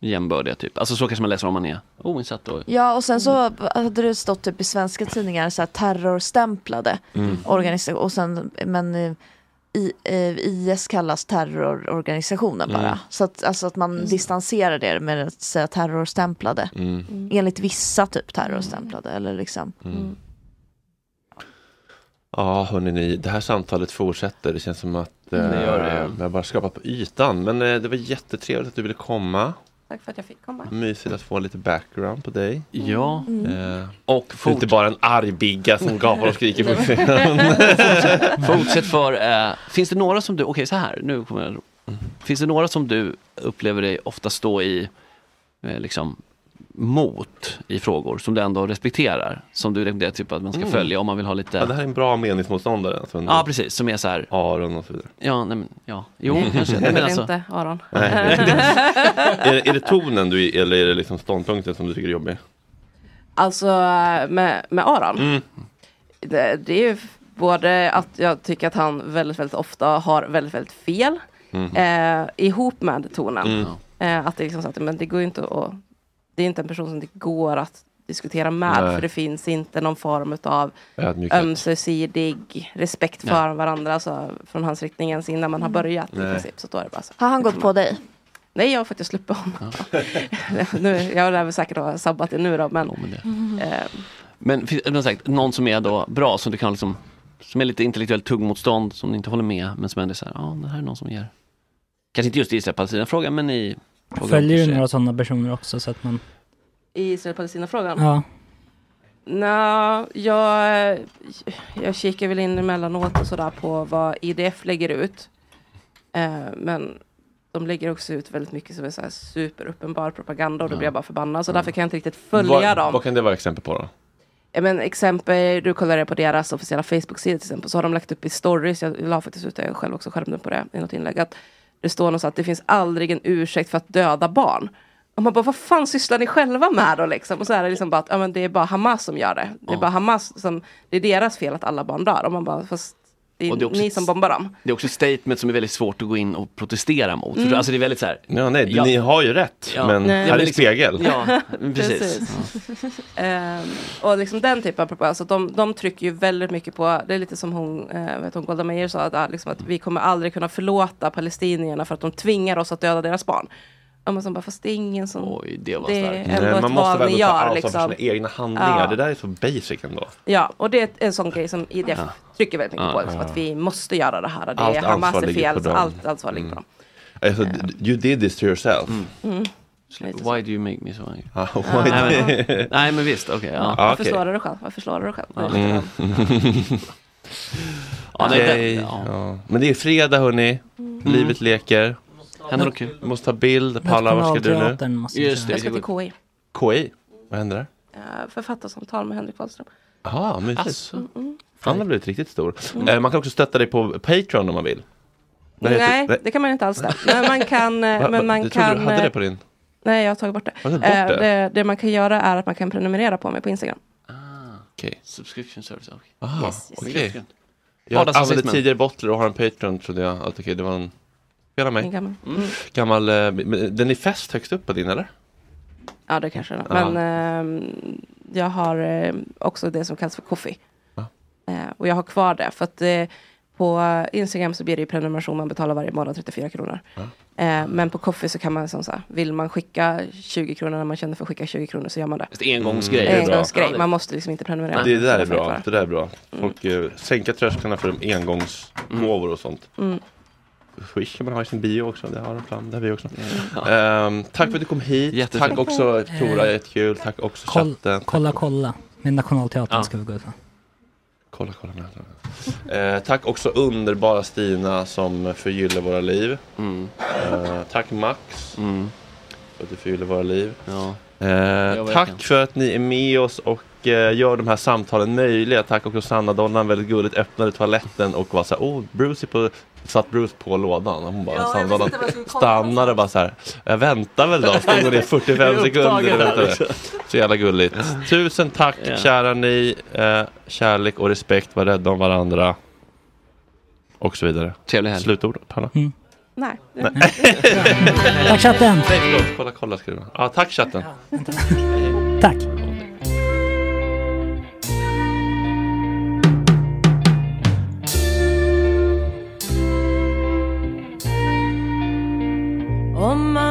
Jämbördiga typ. Alltså så kanske man läser om man är oinsatt och... Ja, och sen så hade det stått typ i svenska tidningar så här terrorstämplade Mm. organisationer. Och sen, men eh, i, eh, IS kallas terrororganisationen bara. Mm. Så att, alltså att man distanserar det med att säga terrorstämplade. Mm. Enligt vissa typ terrorstämplade. Eller liksom. Mm. Ja, hörni, ni, det här samtalet fortsätter. Det känns som att eh, Det gör det. vi har bara skrapat på ytan. Men eh, det var jättetrevligt att du ville komma. Tack för att jag fick komma. Mysigt att få lite background på dig. Ja. Mm. Eh, Och du är inte bara en arg bigga som gapar och skriker på fortsätt, fortsätt för, eh, finns det några som du, okej så här, nu kommer jag, finns det några som du upplever dig ofta stå i, eh, liksom, mot i frågor som du ändå respekterar. Som du rekommenderar typ att man ska Mm. följa om man vill ha lite... Ja, det här är en bra meningsmotståndare. Alltså Ja, precis. Som är så här... Aron och så vidare. Ja, nej, men, ja. Jo, kanske. Nej, men alltså, inte Aron. Nej. är, det, är det tonen du, eller är det liksom ståndpunkten som du tycker är jobbig? Alltså med, med Aron. Mm. Det, det är ju både att jag tycker att han väldigt, väldigt ofta har väldigt, väldigt fel. Mm. Eh, ihop med tonen. Mm. Eh, att det liksom så att men det går ju inte att det är inte en person som det går att diskutera med. Nej. För det finns inte någon form av ömsesidig respekt Ja. för varandra. Alltså, från hans riktning ens innan man har börjat i Nej. princip. Så då är det bara så. Har han gått på dig? Nej, jag har faktiskt sluppit honom. nu, jag lär väl säkert ha sabbat det nu då. Men, eh, Men finns det någon, sagt, någon som är då bra, som du kan liksom, som är lite intellektuellt tuggmotstånd, som du inte håller med, men som ändå är så här, ja, det här är någon som ger. Kanske inte just i Israel-Palestina-frågan, men i... Följer du sig. några sådana personer också så att man... I Israel-Palestina-frågan? Ja. Nå, jag, jag kikar väl in emellanåt och sådär på vad IDF lägger ut. Eh, men de lägger också ut väldigt mycket som är så här superuppenbar propaganda och då blir jag bara förbannad. Så därför kan jag inte riktigt följa vad, dem. Vad kan det vara exempel på då? Ja, men exempel, du kollar på deras officiella Facebook-sida till exempel, så har de lagt upp i stories, jag la faktiskt ut det själv också, skärmdump på det i något inlägg, att det står något så att det finns aldrig en ursäkt för att döda barn. Och man bara, vad fan sysslar ni själva med då liksom? Och så är det liksom bara att ja, men det är bara Hamas som gör det. Det är bara Hamas som, det är deras fel att alla barn dör. Och man bara, fast det är, Och det är också ni ett- som bombar dem. Det är också ett statement som är väldigt svårt att gå in och protestera mot. Mm. Alltså det är väldigt så här. Ja, nej, ni har ju rätt, men här är men en spegel. Ja, precis. Ehm, och liksom den typen av propaganda, så de, de trycker ju väldigt mycket på, det är lite som hon, eh, vet hon Golda Meir sa, att, ah, liksom att vi kommer aldrig kunna förlåta palestinierna för att de tvingar oss att döda deras barn. Och man så bara, fast det är ingen som... Oj, det var det starkt. Nej, man måste väl ta ansvar Liksom. för sina egna handlingar. Ja. Det där är så basic ändå. Ja, och det är en sån grej som IDF trycker väldigt mycket Ja, på. Liksom, ja. Att vi måste göra det här. och Det Allt är Hamas är fel, så allt ansvar ligger på dem. Alltså, you did this to yourself. Mm. Why do you make me so angry? Ah, Ja. why nej, men, nej men visst, okej. ja. Ah, Varför okej. slår du dig själv? Varför slår du dig själv? Är Mm. Ja, det- ja. Men det är fredag hörni. Livet leker. Händer något kul? Måste ta bild. Paula, vad ska du nu? Just köra. Jag ska till KI. KI? Vad händer där? Uh, författarsamtal med Henrik Wahlström. Jaha, mysigt. Alltså. Mm, mm. Han har blivit riktigt stor. Mm. Eh, man kan också stötta dig på Patreon om man vill. Heter- Nej, Nej. det kan man inte alls det. Men man kan... eh, Va- men man trodde kan du hade det på din... Nej, jag har tagit bort det. Har du tagit bort det? det? Det man kan göra är att man kan prenumerera på mig på Instagram. Okej. Subscription service, okej. Aha, Yes, yes. Yes. Jag använde tidigare Bottler och har en Patreon trodde jag att okej, det var en... Spela mig. Gammal. Mm. Gammal, eh, men den är fäst högst upp på din eller? Ja, det kanske. Ja. Men ehm, jag har eh, också det som kallas för Coffee. Eh, och jag har kvar det. För att eh, på Instagram så blir det ju prenumeration. Man betalar varje månad 34 kronor. Eh, men på Coffee så kan man som så här, vill man skicka 20 kronor när man känner för att skicka 20 kronor så gör man det. Fast engångsgrej. Mm, det är bra. Engångsgrej. Man måste liksom inte prenumerera. Det där är bra. Det där är bra. Folk eh, sänka trösklarna för engångsgåvor och sånt. Mm. Swish kan man ha i sin bio också. Det har de fram. Det har vi också. Ehm, tack för att du kom hit. Tack också Tora, jättekul. Tack också Koll, chatten. kolla, kolla. Med Nationalteatern ska vi gå ut. va? Kolla, kolla. med. Eh, tack också underbara Stina som förgyller våra liv. Mm. Eh, tack Max för att du förgyller våra liv. Ja. Verkligen. tack för att ni är med oss och gör de här samtalen möjliga. Tack också Sanna Donnan, väldigt gulligt, öppnade toaletten och var så här, oh, Bruce är på satt Bruce på lådan. Hon bara, Ja, kolla stannade och bara så här, jag väntar väl då, stod hon ner 45 Jag är sekunder. liksom. Så jävla gulligt. Tusen tack Ja. kära ni. Eh, kärlek och respekt, var rädda om varandra. Och så vidare. Trevlig helg. Slutord, Paula? Nej. Nej. Tack, chatten. Nej, förlåt. Kolla, kolla du Ja, tack chatten. Tack.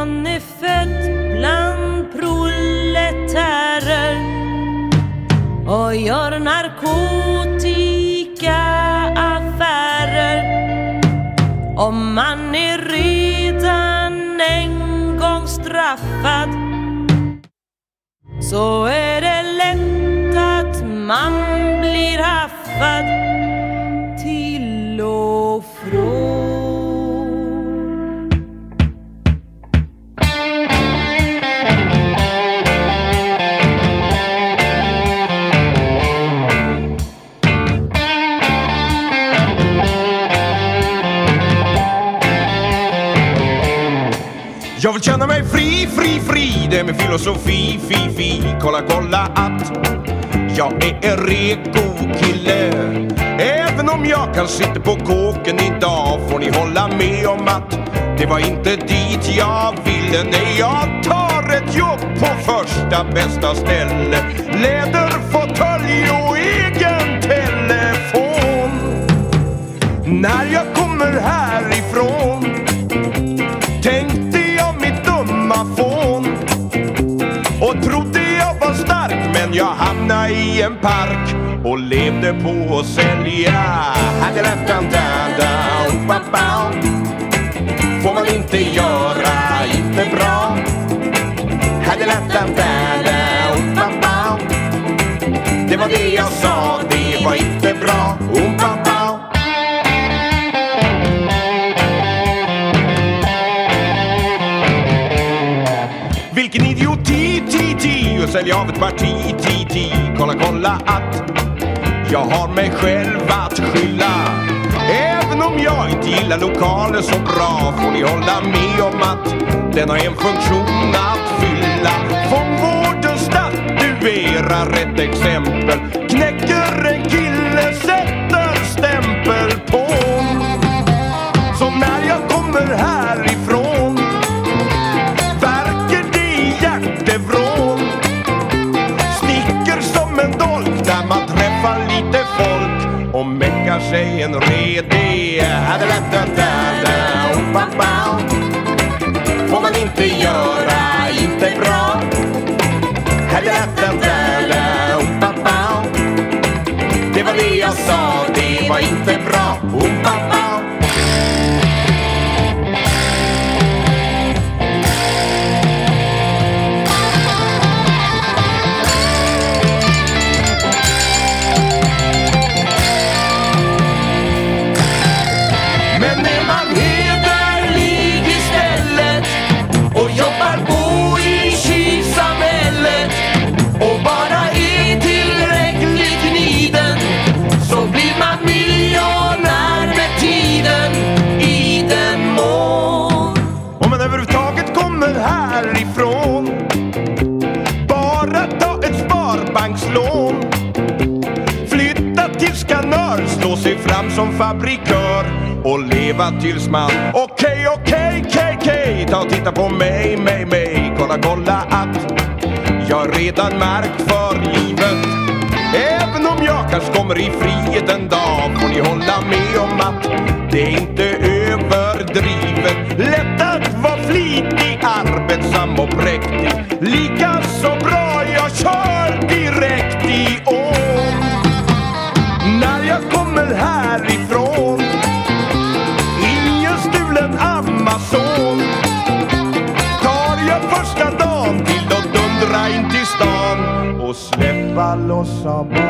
Han man är född bland proletärer och gör narkotikaaffärer Om man är redan en gång straffad så är filosofi, fi, fi. Kolla, kolla att jag är en reko kille. Även om jag kan sitta på kåken idag får ni hålla med om att det var inte dit jag ville. Nej, jag tar ett jobb på första bästa ställe. Läderfåtölj och egen telefon. När jag kommer härifrån jag hamnade i en park och levde på att sälja. Hade lätt en dada, ba, ba. Får man inte göra, inte bra. Hade lätt en dada, ba, ba. Det var det jag sa, det var inte sälja av ett parti, ti, ti. Kolla, kolla att jag har mig själv att skylla. Även om jag inte gillar lokaler så bra får ni hålla med om att den har en funktion att fylla. Fångvården statuerar ett exempel. Knäcker en kille, och meckar sig en redig. Får man inte göra, inte bra. Det var det jag sa, det var inte som fabrikör och leva tills man Okej, okej, okej, okej. Ta och titta på mig, mig, mig. Kolla, kolla att jag redan märkt för livet. Även om jag kanske kommer i frihet en dag får ni hålla med om att det är inte släppa